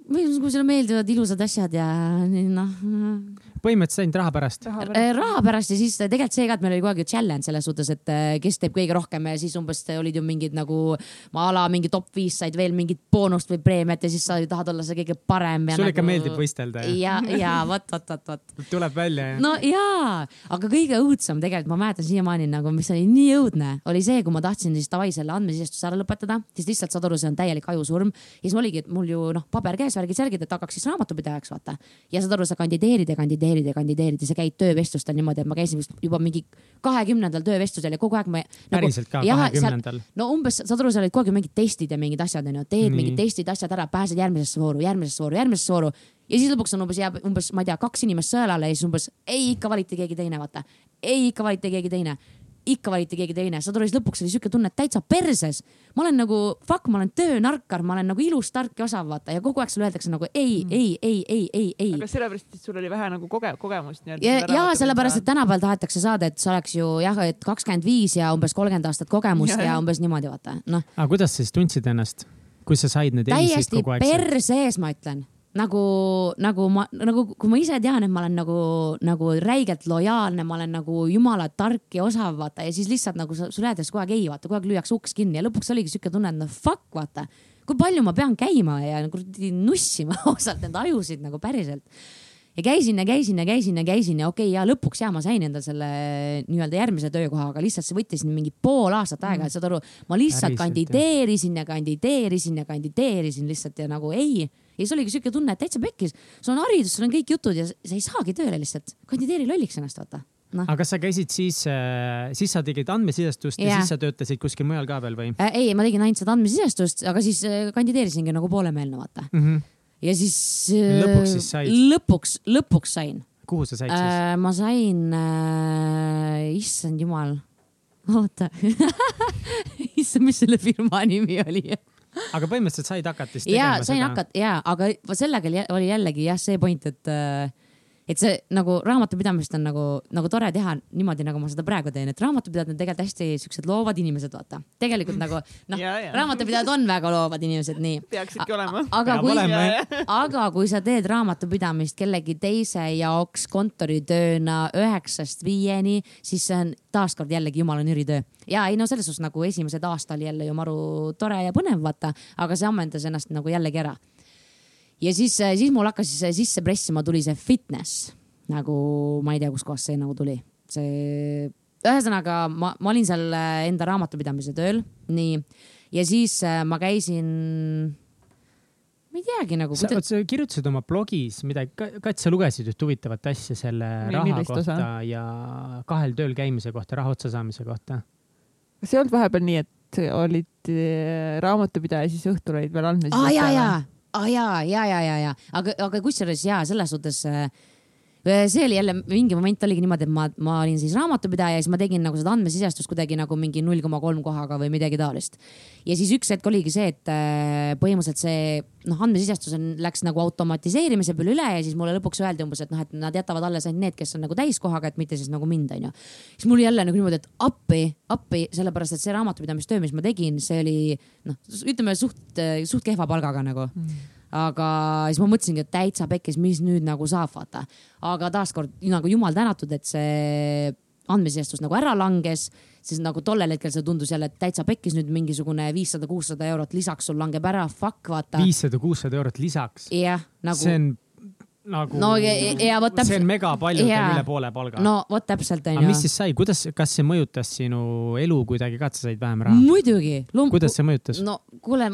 või kui sulle meeldivad ilusad asjad ja nii, noh põhimõtteliselt ainult raha pärast. äh, raha pärast ja siis äh, tegelikult see ka, et meil oli kogu aeg ju challenge selles suhtes, et äh, kes teeb kõige rohkem ja siis umbes olid ju mingid nagu a la mingi top viis said veel mingit boonust või preemiat ja siis sa tahad olla see kõige parem. sulle ikka meeldib võistelda ja ja, ja vot, vot, vot, vot tuleb välja ja no jaa, aga kõige õudsem tegelikult ma mäletan siiamaani nagu, mis oli nii õudne, oli see, kui ma tahtsin siis davai selle andmesisestuse ära lõpetada, siis lihtsalt saad aru, see on täielik ajusurm. ja siis oligi, et mul ju noh, paber käes, värgid-särgid, et hakkaks siis raamatupidajaks vaata. ja saad aru, sa kandideerid ja kandideerid ja kandideerid ja sa käid töövestlustel niimoodi, et ma käisin vist juba mingi kahekümnendal töövestlusel ja kogu aeg ma nagu,. päriselt ka kahekümnendal. no umbes, saad aru, seal olid kogu aeg mingid testid ja mingid asjad onju, teed Nii. mingid testid, asjad ära, pääsed järgmisesse vooru, järgmisesse vooru, järgmisesse vooru. ja siis lõpuks on umbes jääb umbes, ma ei tea, kaks inimest sõelale ja siis umbes ei, ikka valiti keegi teine, vaata. ei, ikka valiti keegi teine, ikka valiti keegi teine, saad aru, siis lõpuks oli siuke tunne, et täitsa perses. ma olen nagu fuck, ma olen töönarkar, ma olen nagu ilus, tark ja osav, vaata ja kogu aeg sulle öeldakse nagu ei, ei, ei, ei, ei, ei aga sellepärast, et sul oli vähe nagu koge-, kogemust nii-öelda. ja, ja sellepärast, et tänapäeval tahetakse saada, et see oleks ju jah, et kakskümmend viis ja umbes kolmkümmend aastat kogemust Ja, ja, umbes niimoodi vaata, noh aga kuidas sa siis tundsid ennast, kui sa said need täiesti kogu aeg? perse ees, ma ütlen. nagu, nagu ma, nagu kui ma ise tean, et ma olen nagu, nagu räigelt lojaalne, ma olen nagu jumala tark ja osav, vaata ja siis lihtsalt nagu sulle öeldakse kogu aeg ei, vaata kogu aeg lüüakse uks kinni ja lõpuks oligi siuke tunne, et no fuck, vaata. kui palju ma pean käima ja kuradi nussima ausalt neid ajusid nagu päriselt ja käisin ja käisin ja käisin ja käisin ja okei okay, ja lõpuks ja ma sain endale selle nii-öelda järgmise töökoha, aga lihtsalt see võttis mingi pool aastat aega, saad aru, ma lihtsalt Päriselt, kandideerisin ja kandideerisin ja kandideerisin lihtsalt ja nagu ei. Ja siis oligi siuke tunne, et täitsa pekkis, sul on haridus, sul on kõik jutud ja sa ei saagi tööle lihtsalt, kandideeri lolliks ennast, vaata. noh, aga kas sa käisid siis, siis sa tegid andmesidestust ja Jaa. siis sa töötasid kuskil mujal ka veel või äh, ei, ma tegin ainult seda andmesisestust, aga siis äh, kandideerisingi nagu poolemeelne, vaata. mm? -hmm. ja siis äh, Lõpuks siis said? lõpuks, lõpuks sain kuhu sa said siis? äh,. ma sain äh,, issand jumal, oota issand, mis selle firma nimi oli? Aga põhimõtteliselt said hakata siis ja tegema sain seda? hakata ja, aga sellega oli- oli jällegi jah, see point, et äh, et see nagu raamatupidamist on nagu, nagu tore teha niimoodi, nagu ma seda praegu teen, et raamatupidajad on tegelikult hästi siuksed loovad inimesed, vaata. tegelikult nagu noh Ja, ja., raamatupidajad on väga loovad inimesed, nii. peaksidki olema. aga Peab kui aga kui sa teed raamatupidamist kellegi teise jaoks kontoritööna üheksast viieni, siis see on taaskord jällegi jumala nüri töö. ja ei no selles suhtes nagu esimesed aasta oli jälle ju maru tore ja põnev, vaata, aga see ammendas ennast nagu jällegi ära. Ja siis, siis mul hakkas siis sisse pressima, tuli see fitness nagu ma ei tea, kustkohast see nagu tuli, see ühesõnaga ma, ma olin seal äh, enda raamatupidamise tööl, nii, ja siis äh, ma käisin ma ei teagi nagu. sa, sa kirjutasid oma blogis midagi, Kats, sa lugesid üht huvitavat asja selle Mi- raha kohta osa? ja kahel tööl käimise kohta, raha otsa saamise kohta. kas ei olnud vahepeal nii, et olid raamatupidaja, siis õhtul olid veel andmed? aa ja, ja, aa ja, ja, ja, ja, ja, aga, aga kusjuures ja selles suhtes äh, see oli jälle mingi moment oligi niimoodi, et ma, ma olin siis raamatupidaja ja siis ma tegin nagu seda andmesisestust kuidagi nagu mingi null koma kolm kohaga või midagi taolist. ja siis üks hetk oligi see, et äh, põhimõtteliselt see noh, andmesisestus on, läks nagu automatiseerimise peale üle ja siis mulle lõpuks öeldi umbes, et noh, et nad jätavad alles ainult need, kes on nagu täiskohaga, et mitte siis nagu mind, onju. siis mul jälle nagu niimoodi, et appi, appi, sellepärast et see raamatupidamistöö, mis ma tegin, see oli noh, ütleme suht, suht kehva palgaga nagu aga siis ma mõtlesingi, et täitsa pekkis, mis nüüd nagu saab, vaata. aga taaskord nagu jumal tänatud, et see andmesisestus nagu ära langes, siis nagu tollel hetkel see tundus jälle, et täitsa pekkis nüüd mingisugune viissada, kuussada eurot lisaks sul langeb ära, fuck vaata. viissada, kuussada eurot lisaks. jah, nagu see on nagu. No ja- ja- vot see täpselt- on mega palju, jaa. üle poole palga. no vot täpselt aga onju mis. siis sai, kuidas, kas see mõjutas sinu elu kuidagi ka, et sa said vähem raha? muidugi. kuidas see mõjutas? no kuule,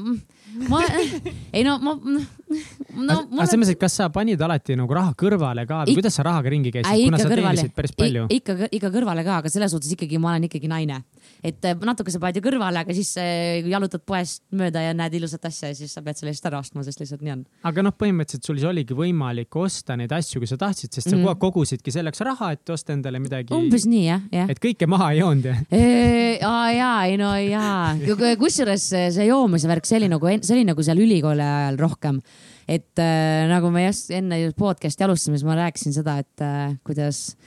ma, ei no ma, no aga selles mõttes, et kas sa panid alati nagu raha kõrvale ka või Ik- kuidas sa rahaga ringi käisid, kuna sa teenisid päris palju? ikka, ikka kõrvale ka, aga selles suhtes ikkagi ma olen ikkagi naine. et äh, natuke sa paned ju kõrvale, aga siis äh, jalutad poest mööda ja näed ilusat asja ja siis sa pead selle eest ära ostma, sest lihtsalt nii on. aga noh, põhimõtteliselt sul siis oligi võimalik osta neid asju, kui sa tahtsid, sest sa Mhm. kogu aeg kogusidki selleks raha, et osta endale midagi. umbes nii jah, jah. et kõike maha ei joonud jah? aa jaa, ei no jaa, kusjuures see see joomise värk, see oli nagu, see oli nagu seal ülikooli ajal rohkem. et äh, nagu me just enne podcast'i alustasime, siis ma rääkisin seda, et äh, kuidas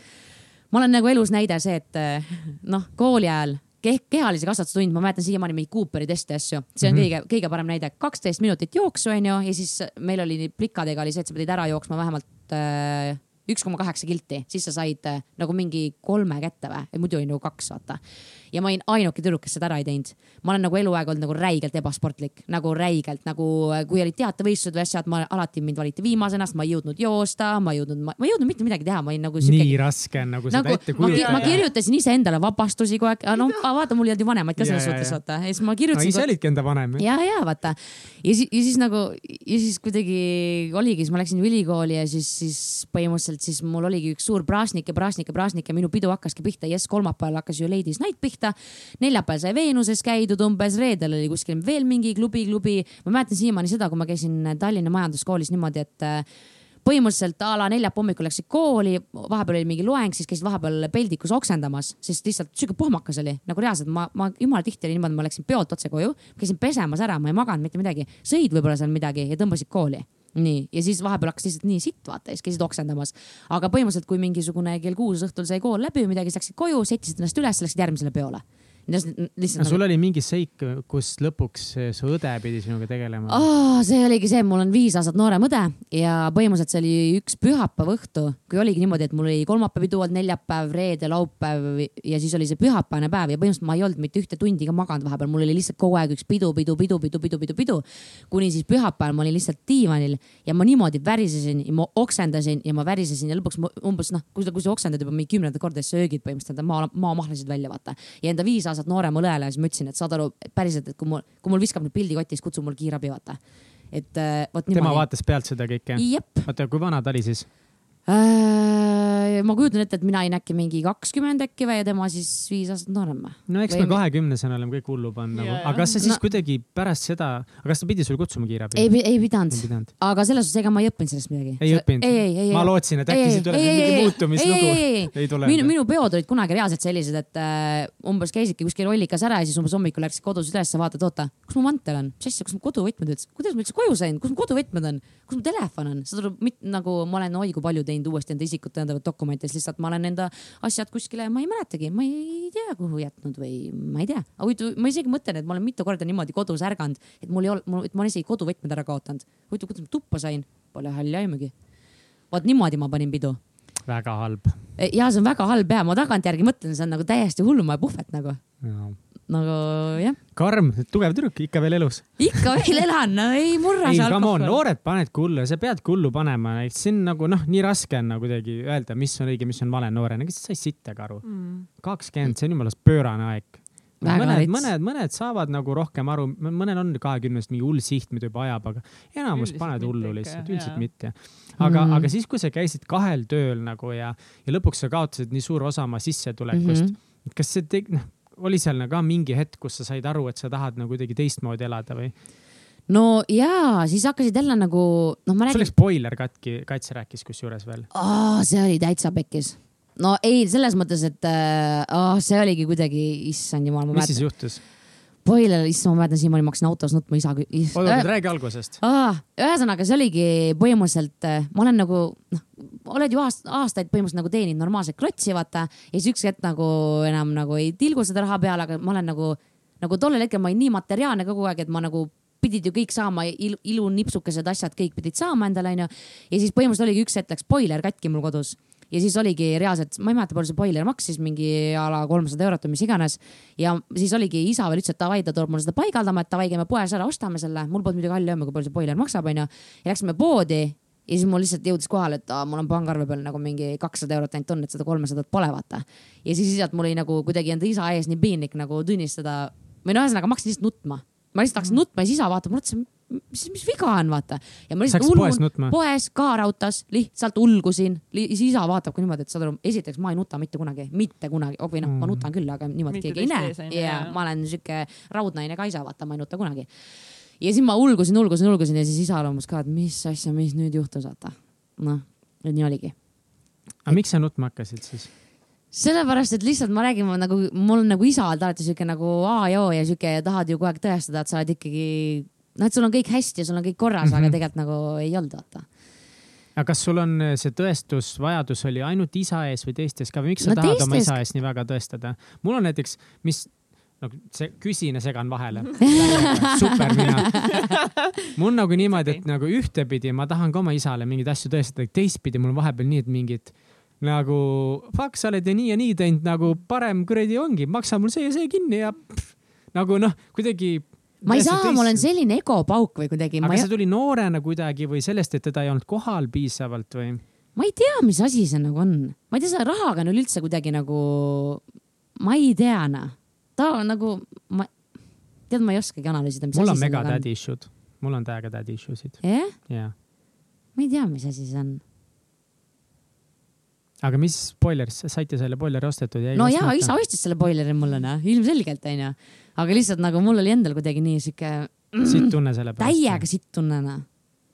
ma olen nagu elus näide see, et äh, noh, kooli ajal ke kehalise kasvatuse tund, ma mäletan siiamaani mingeid Cooperi teste asju, see on mm. -hmm. kõige, kõige parem näide, kaksteist minutit jooksu onju ja siis meil oli plikadega oli see, et sa pidid ära jooksma vähemalt äh, üks koma kaheksa kilti, siis sa said äh, nagu mingi kolme kätte või, muidu oli nagu kaks, vaata. Ja ma olin ainuke tüdruk, kes seda ära ei teinud. ma olen nagu eluaeg olnud nagu räigelt ebasportlik, nagu räigelt nagu, kui olid teatevõistlused või asjad, ma alati mind valiti viimasena, sest ma ei jõudnud joosta, ma ei jõudnud, ma ei jõudnud mitte midagi teha, ma olin nagu siuke nii raske on nagu seda nagu ette ma, ki- ma kujutada. kirjutasin iseendale vabastusi kogu aeg, no aga vaata, mul ei olnud ju vanemaid ka selles suhtes vaata ja siis ma no kirjutasin ise olidki enda vanem. ja, ja vaata ja siis, ja siis nagu ja siis kuidagi oligi, siis ma läksin ülikooli ja siis, siis põhimõtteliselt siis mul oligi üks suur praasnik ja praasnik ja praasnik ja minu pidu hakkaski pihta, jess, kolmapäeval hakkas ju Ladies Night pihta. Neljapäeval sai Veenuses käidud umbes, reedel oli kuskil veel mingi klubi, klubi. ma mäletan siiamaani seda, kui ma käisin Tallinna Majanduskoolis niimoodi, et äh, põhimõtteliselt a la neljapäeva hommikul läksid kooli, vahepeal oli mingi loeng, siis käisid vahepeal peldikus oksendamas, sest lihtsalt sihuke pohmakas oli nagu reaalselt. Ma, ma jumala tihti oli niimoodi, ma läksin peolt otse koju, käisin pesemas ära, ma ei maganud mitte midagi, sõid võib-olla seal midagi ja tõmbasid kooli nii, ja siis vahepeal hakkas lihtsalt nii sitt vaata siis käisid oksendamas. aga põhimõtteliselt, kui mingisugune kell kuus õhtul sai kool läbi või midagi, siis läksid koju, sättisid ennast üles, läksid järgmisele peole. lihtsalt, no sul oli mingi seik, kus lõpuks su õde pidi sinuga tegelema oh.. see oligi see, mul on viis aastat noorem õde ja põhimõtteliselt see oli üks pühapäeva õhtu, kui oligi niimoodi, et mul oli kolmapäev pidu olnud, neljapäev, reede, laupäev ja siis oli see pühapäevane päev ja põhimõtteliselt ma ei olnud mitte ühte tundi ka maganud vahepeal, mul oli lihtsalt kogu aeg üks pidu, pidu, pidu, pidu, pidu, pidu, pidu. kuni siis pühapäeval ma olin lihtsalt diivanil ja ma niimoodi värisesin ja ma oksendasin ja ma värisesin ja lõpuks ma umbes noh, kui sa, kui sa oksendad juba mingi kümnendat korda, siis sa öögid põhimõtteliselt maa, maamahlasid välja vaata. ja enda viis aastat nooremale õele siis ma ütlesin, et saad aru, päriselt, et kui mul, kui mul viskab nüüd pildi kotti, siis kutsu mul kiirabi vaata. et äh, vot tema niimoodi. vaatas pealt seda kõike. oota, kui vana ta oli siis? äh,. ma kujutan ette, et mina olin äkki mingi kakskümmend äkki või ja tema siis viis aastat noorem või? no eks me kahekümnesena oleme kõik hullu pannud nagu, aga kas sa siis No- kuidagi pärast seda, aga kas ta pidi sul kutsuma kiirabi? ei, ei pidanud aga selles suhtes, ega ma ei õppinud sellest midagi. ei õppinud ei, ei, ei. ma lootsin, et äkki siit tuleb mingi muutumislugu. ei tule. minu, minu peod olid kunagi reaalselt sellised, et äh, umbes käisidki kuskil rollikas ära ja siis umbes hommikul läksid kodus üles, vaatad, oota, kus mu mantel on, mis asja, kus mu koduvõtmed üldse, kuidas ma üldse koju sain, kus mu koduvõtmed on, kus mu telefon on, saad aru, nagu ma olen oi kui palju teinud uuesti enda isikut tõendavat dokumenti, siis lihtsalt ma olen enda asjad kuskile, ma ei mäletagi, ma ei tea, kuhu jätnud või ma ei tea. aga huvitav, ma isegi mõtlen, et ma olen mitu korda niimoodi kodus ärganud, et mul ei ole, et ma olen isegi koduvõtmed ära kaotanud. huvitav, kuidas ma tuppa sain, pole halli aimugi. vot niimoodi ma panin pidu väga halb. ja see on väga halb ja ma tagantjärgi mõtlen, see on nagu täiesti hullumaja puhvet nagu, nagu jah, karm, tugev tüdruk, ikka veel elus. ikka veel elan, no ei murra ei, see alkohol. noored panedki hullu ja sa peadki hullu panema, see on nagu noh, nii raske on nagu kuidagi öelda, mis on õige, mis on vale noorena, kes sai sittagi aru. Mm. kakskümmend, see on jumala pöörane aeg. Väga mõned, mõned, mõned saavad nagu rohkem aru, mõnel on kahekümnest mingi hull siht, mida juba ajab, aga enamus Üldiselt paned hullu lihtsalt, üldiselt mitte. aga mm, aga siis, kui sa käisid kahel tööl nagu ja, ja lõpuks sa kaotasid nii suure osa oma sissetulekust mm. -hmm. kas see teg-, noh, oli seal nagu ka mingi hetk, kus sa said aru, et sa tahad nagu kuidagi teistmoodi elada või? no jaa, siis hakkasid jälle nagu, noh, ma sul räägin läks boiler katki, Kats rääkis kusjuures veel. see oli täitsa pekkis. no ei, selles mõttes, et äh, oh, see oligi kuidagi, issand jumal, ma mis siis mäletan. juhtus? Boiler, issand, ma mäletan siiamaani, ma hakkasin autos nutma isa. oota, räägi algusest. Ühesõnaga, see oligi põhimõtteliselt, ma olen nagu noh, oled ju aast, aastaid põhimõtteliselt nagu teeninud normaalset klotsi, vaata. ja siis üks hetk nagu enam nagu ei tilgu seda raha peale, aga ma olen nagu, nagu tollel hetkel ma olin nii materiaalne kogu aeg, et ma nagu pidid ju kõik saama il,, ilunipsukesed asjad, kõik pidid saama endale, onju. ja siis põhimõtteliselt oligi üks hetk läks boiler katki mul kodus ja siis oligi reaalselt, ma ei mäleta, palju see boiler maksis, mingi a la kolmsada eurot või mis iganes. ja siis oligi isa veel ütles, et davai, ta toob mulle seda paigaldama, et davai, käime poes ära, ostame selle. mul polnud muidugi halli aimu, kui palju see boiler maksab, onju. ja läksime poodi ja siis mul lihtsalt jõudis kohale, et aa, mul on pangaarve peal nagu mingi kakssada eurot ainult on, et seda kolmesadat pole, vaata. ja siis lihtsalt mul oli nagu kuidagi enda isa ees nii piinlik nagu tunnistada või no ühesõnaga ma hakkasin lihtsalt nutma. ma lihtsalt hakkasin nutma ja siis isa vaatab, mõtlesin, mis, mis viga on, vaata. ja ma sa lihtsalt hakkasid poes ka rautas, lihtsalt ulgusin, siis isa vaatab ka niimoodi, et saad aru, esiteks ma ei nuta mitte kunagi, mitte kunagi, või noh, ma Mm. nutan küll, aga niimoodi keegi ei näe ja jaa. ma olen sihuke raudnaine Kaisa, vaata, ma ei nuta kunagi. Ja siis ma ulgusin, ulgusin, ulgusin ja siis isa loomus ka, et mis asja, mis nüüd juhtus, vaata. noh, et nii oligi. aga miks sa nutma hakkasid siis? sellepärast, et lihtsalt ma räägin, ma nagu, mul on nagu isa olnud alati sihuke nagu A ja O ja sihuke tahad ju kogu aeg tõestada, et sa oled ikkagi, noh, et sul on kõik hästi ja sul on kõik korras mm, -hmm. Mhm. aga tegelikult nagu ei olnud, vaata. aga kas sul on see tõestusvajadus oli ainult isa ees või teistes ka või miks sa No tahad oma teistes- isa ees nii väga tõestada? mul on näiteks, mis, no see küsin ja segan vahele. super mina. mul on nagu niimoodi, et nagu ühtepidi ma tahan ka oma isale mingeid asju tõestada, teistpidi mul on vahepeal nii, et mingid nagu fuck, sa oled ju nii ja nii teinud, nagu parem kuradi ongi, maksa mul see ja see kinni ja pff, nagu noh, kuidagi. ma ei saa, ma olen selline egopauk või kuidagi, aga ei see, tuli noorena kuidagi või sellest, et teda ei olnud kohal piisavalt või? ma ei tea, mis asi see nagu on. ma ei tea, selle rahaga on üleüldse kuidagi nagu, ma ei tea noh. Ta on nagu, ma, tead, ma ei oskagi analüüsida, mul on mega nagu on. daddy issue'd, mul on täiega daddy issue sid jah, ja, ma ei tea, mis asi see on. aga mis spoiler, saite selle spoileri ostetud? no jaa, isa ostis selle boileri mulle noh, ilmselgelt onju. aga lihtsalt nagu mul oli endal kuidagi nii sihuke siit tunne selle pärast. täiega sitt tunne noh.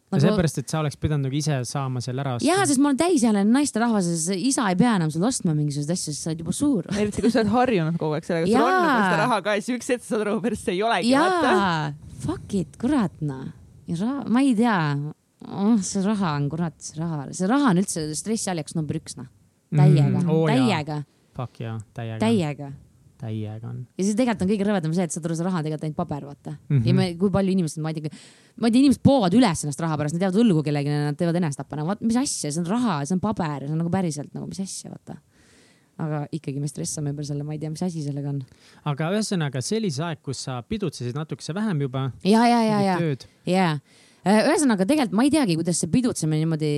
Nagu, sellepärast, et sa oleks pidanud nagu ise saama selle ära osta. jaa, sest ma olen täisealine naisterahvas ja siis isa ei pea enam sulle ostma mingisuguseid asju, sest sa oled juba suur. eriti kui sa oled harjunud kogu aeg sellega, sul on nagu seda raha ka ja siis üks hetk saad aru, pärast see ei olegi. jaa, fuck it, kurat noh. ma ei tea oh,, see raha on kurat, see raha, see raha on üldse stressiallikas number üks noh, täiega mm,, jaa. täiega, Fuck jaa, täiega. täiega. Täiega on. ja siis tegelikult on kõige rõvedam see, et saad aru, see raha on tegelikult ainult paber, vaata mm. Mhm. -hmm. ja me, kui palju inimesed, ma ei tea, ma ei tea, inimesed poovad üles ennast raha pärast, nad jäävad õlgu kellelegi, nad teevad enesetappa, nagu vaat mis asja, see on raha, see on paber, see on nagu päriselt nagu mis asja, vaata. aga ikkagi me stressame ümber selle, ma ei tea, mis asi sellega on. aga ühesõnaga, see oli see aeg, kus sa pidutsesid natukese vähem juba. ja, ja, ja, ja, ja. ühesõnaga tegelikult ma ei teagi, kuidas see pidutsemine niimoodi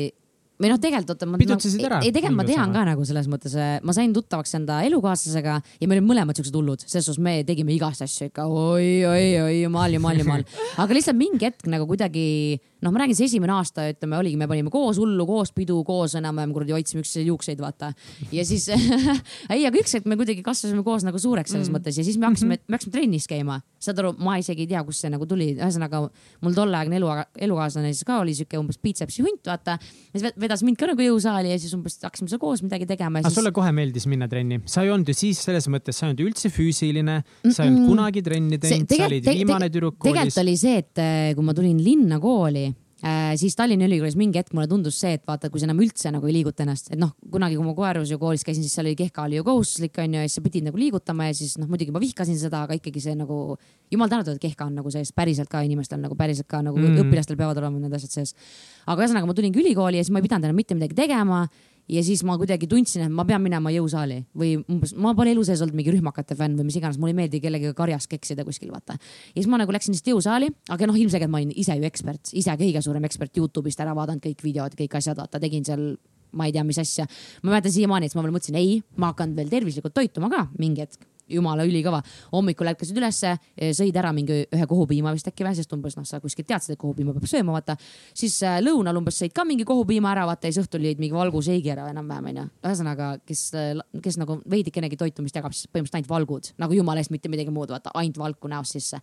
või noh, tegelikult oota, ma. Pidutsesid ära, ei, tegelikult ma tean ka nagu selles mõttes, ma sain tuttavaks enda elukaaslasega ja me olime mõlemad siuksed hullud, selles suhtes me tegime igast asju ikka oi, oi, oi, jumal, jumal, jumal. aga lihtsalt mingi hetk nagu kuidagi, noh, ma räägin, see esimene aasta, ütleme, oligi, me panime koos hullu, koos pidu, koos enam-vähem kuradi hoidsime üksteise juukseid, vaata. ja siis ei, aga üks hetk me kuidagi kasvasime koos nagu suureks selles mm. mõttes ja siis me hakkasime, me hakkasime trennis käima. saad aru, ma isegi ei tea, kust see nagu tuli, ühesõnaga mul tolleaegne elu, elukaaslane siis ka oli siuke umbes biitsepsi hunt, vaata. ja siis vedas mind ka nagu jõusaali ja siis umbes hakkasime seal koos midagi tegema aga siis. sulle kohe meeldis minna trenni, sa ei olnud ju siis selles mõttes, sa ei olnud üldse füüsiline, sa ei olnud kunagi trenni teinud, sa olid viimane tüdruk koolis tegelikult. oli see, et eh, kui ma tulin linna kooli, siis Tallinna Ülikoolis mingi hetk mulle tundus see, et vaata, kui sa enam üldse nagu ei liiguta ennast, et noh, kunagi, kui ma Koerus ju koolis käisin, siis seal oli kehka oli ju kohustuslik onju ja siis sa pidid nagu liigutama ja siis noh, muidugi ma vihkasin seda, aga ikkagi see nagu jumal tänatud, et kehka on nagu sees päriselt ka inimestel nagu päriselt ka nagu Mm. mm. õpilastel peavad olema need asjad sees. aga ühesõnaga ma tulingi ülikooli ja siis ma ei pidanud enam mitte midagi tegema ja siis ma kuidagi tundsin, et ma pean minema jõusaali või umbes, ma pole elu sees olnud mingi rühmakate fänn või mis iganes, mulle ei meeldi kellegagi karjas keksida kuskil, vaata. ja siis ma nagu läksin lihtsalt jõusaali, aga noh, ilmselgelt ma olin ise ju ekspert, ise kõige suurem ekspert Youtube'ist ära vaadanud kõik videod, kõik asjad, vaata, tegin seal ma ei tea, mis asja. ma mäletan siiamaani, et ma veel mõtlesin, ei, ma hakkan veel tervislikult toituma ka mingi hetk. Jumala ülikõva. hommikul ärkasid ülesse, sõid ära mingi ühe kohupiima vist äkki või, sest umbes noh, sa kuskilt teadsid, et kohupiima peab sööma, vaata. siis äh, lõunal umbes sõid ka mingi kohupiima ära, vaata ja siis õhtul jõid mingi valguseigi ära enam-vähem onju. ühesõnaga, kes, kes nagu veidikenegi toitumist jagab, siis põhimõtteliselt ainult valgud nagu jumala eest mitte midagi muud, vaata ainult valku näost sisse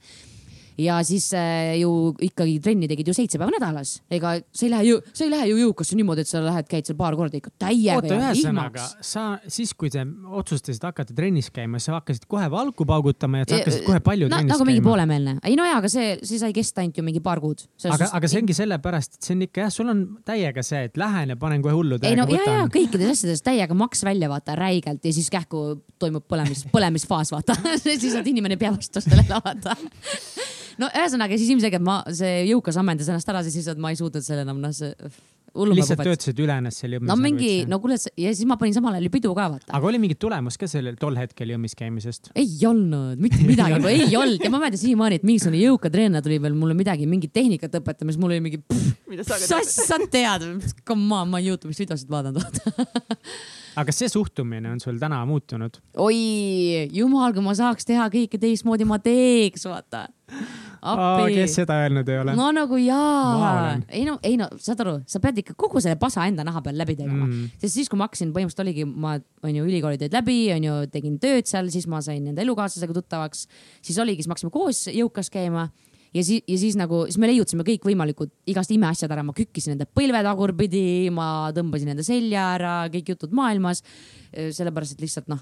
ja siis äh, ju ikkagi trenni tegid ju seitse päeva nädalas, ega sa ei lähe ju, sa ei lähe ju jõukasse niimoodi, et sa lähed, käid seal paar korda ikka täiega. oota, ühesõnaga sa siis, kui te otsustasid hakata trennis käima, sa hakkasid kohe valku paugutama ja sa hakkasid kohe palju no, trennis nagu käima. mingi poolemeelne, ei no jaa, aga see, see sai kesta ainult ju mingi paar kuud. aga, aga see ongi sellepärast, et see on ikka jah, sul on täiega see, et lähen ja panen kohe hullu ei no täiega ja, ja võtan. kõikides asjades täiega maks välja vaata räigelt ja siis kähku toimub põlemis, põlemisfaas vaata siis oled inimene pea vastu sellele vaata no ühesõnaga siis ilmselgelt ma, see jõukas ammendas ennast ära, siis lihtsalt ma ei suutnud selle enam noh, see lihtsalt töötasid üle ennast seal jõmmis. no mingi, no kuule ja siis ma panin samal ajal ju pidu ka vaata. aga oli mingit tulemust ka sellel tol hetkel jõmmis käimisest? ei olnud mitte midagi ei olnud ja ma mäletan siiamaani, et mingisugune jõuka treener tuli veel mulle midagi, mingit tehnikat õpetama, siis mul oli mingi. mida sa tead, come on, ma olen Youtube'ist videosid vaadanud aga kas see suhtumine on sul täna muutunud? oi, jumal, kui ma saaks teha kõike teistmoodi, ma teeks, vaata. Kes seda öelnud ei ole? no nagu jaa, ei no, ei no saad aru, sa pead ikka kogu selle pasa enda naha peal läbi tegema mm., sest siis, kui ma hakkasin, põhimõtteliselt oligi, ma onju ülikooli teed läbi, onju, tegin tööd seal, siis ma sain enda elukaaslasega tuttavaks, siis oligi, siis me hakkasime koos jõukas käima ja siis, ja siis nagu, siis me leiutasime kõikvõimalikud igast imeasjad ära, ma kükkisin enda põlve tagurpidi, ma tõmbasin enda selja ära, kõik jutud maailmas. sellepärast, et lihtsalt noh,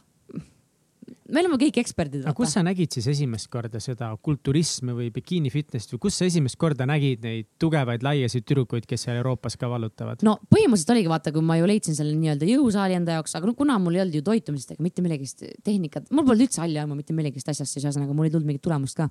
me oleme kõik eksperdid. aga kus sa nägid siis esimest korda seda kulturismi või bikiini fitness'i või kus sa esimest korda nägid neid tugevaid laiasid tüdrukuid, kes seal Euroopas ka vallutavad? no põhimõtteliselt oligi vaata, kui ma ju leidsin selle nii-öelda jõusaali enda jaoks, aga no kuna mul ei olnud ju toitumisest ega mitte millegist tehnikat, mul polnud üldse halli aimu mitte millegist asjast, siis ühesõnaga mul ei tulnud mingit tulemust ka.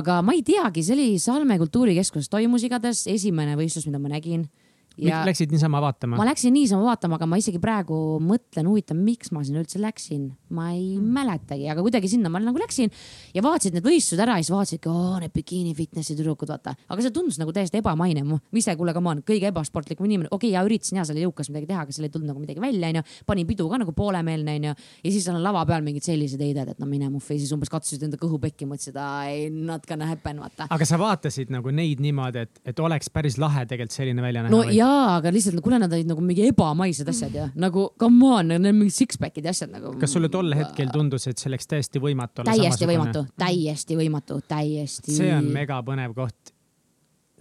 aga ma ei teagi, see oli Salme kultuurikeskuses toimus igatahes esimene võistlus, mida ma nägin ja.... Läksid niisama vaatama? ma läksin niisama vaatama, aga ma isegi praegu mõtlen, huvitav, miks ma sinna üldse läksin, ma ei mm. mäletagi, aga kuidagi sinna ma nagu läksin ja vaatasid need võistlused ära ja siis vaatasidki, oo need bikiini fitnessi tüdrukud, vaata. aga see tundus nagu täiesti ebamaine, ma ise, kuule, come on, kõige ebasportlikum inimene, okei okay,, ja üritasin ja seal jõukas midagi teha, aga seal ei tulnud nagu midagi välja, onju. panin pidu ka nagu poolemeelne, onju. ja siis on lava peal mingid sellised heided, et no mine muffi, siis umbes katsusid enda kõhupekki, mõtlesid, ei not gonna happen, vaata. aga sa vaatasid nagu neid niimoodi, et, et oleks päris lahe tegelikult selline välja näha no, või? jaa, aga lihtsalt kuule, nad olid nagu mingi ebamaised asjad ja nagu come on, need on mingid six-pack'id ja asjad nagu. kas sulle tol hetkel tundus, et see oleks täiesti võimatu täiesti võimatu, täiesti võimatu, täiesti. see on mega põnev koht.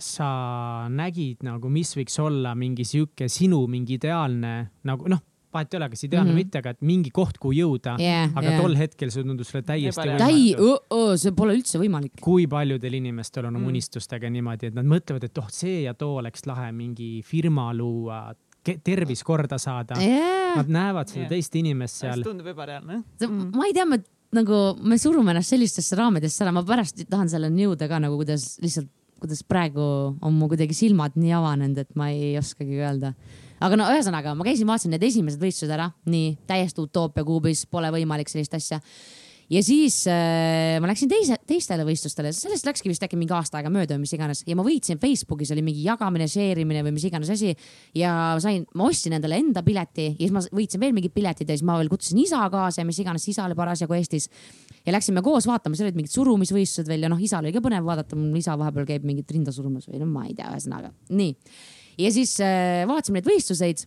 sa nägid nagu, mis võiks olla mingi sihuke sinu mingi ideaalne nagu noh vahet ei ole, kas ideaalne või mm -hmm. mitte, aga et mingi koht, kuhu jõuda yeah,. aga yeah. tol hetkel see tundus sulle täiesti võimatu. täi- oh,, oh, see pole üldse võimalik. kui paljudel inimestel on mm. unistustega niimoodi, et nad mõtlevad, et oh, see ja too oleks lahe mingi firma luua, tervis korda saada. Yeah.. Nad näevad seda yeah. teist inimest seal. tundub ebareaalne mm.. ma ei tea, me nagu, me surume ennast sellistesse raamidesse ära, ma pärast tahan selleni jõuda ka nagu, kuidas lihtsalt, kuidas praegu on mu kuidagi silmad nii avanenud, et ma ei oskagi öelda. Aga no ühesõnaga, ma käisin, vaatasin need esimesed võistlused ära, nii täiesti utoopia kuubis, pole võimalik sellist asja ja siis äh, ma läksin teise, teistele võistlustele, sellest läkski vist äkki mingi aasta aega mööda või mis iganes. Ja ma võitsin Facebookis oli mingi jagamine, share imine või mis iganes asi. ja sain, ma ostsin endale enda pileti ja siis ma võitsin veel mingid piletid ja siis ma veel kutsusin isa kaasa ja mis iganes, isa oli parasjagu Eestis. ja läksime koos vaatama, seal olid mingid surumisvõistlused veel ja noh, isal oli ka põnev vaadata, mul isa vahepeal käib mingit rinda surumas või no ma ei tea, ühesõnaga. Nii. Ja siis äh, vaatasime neid võistluseid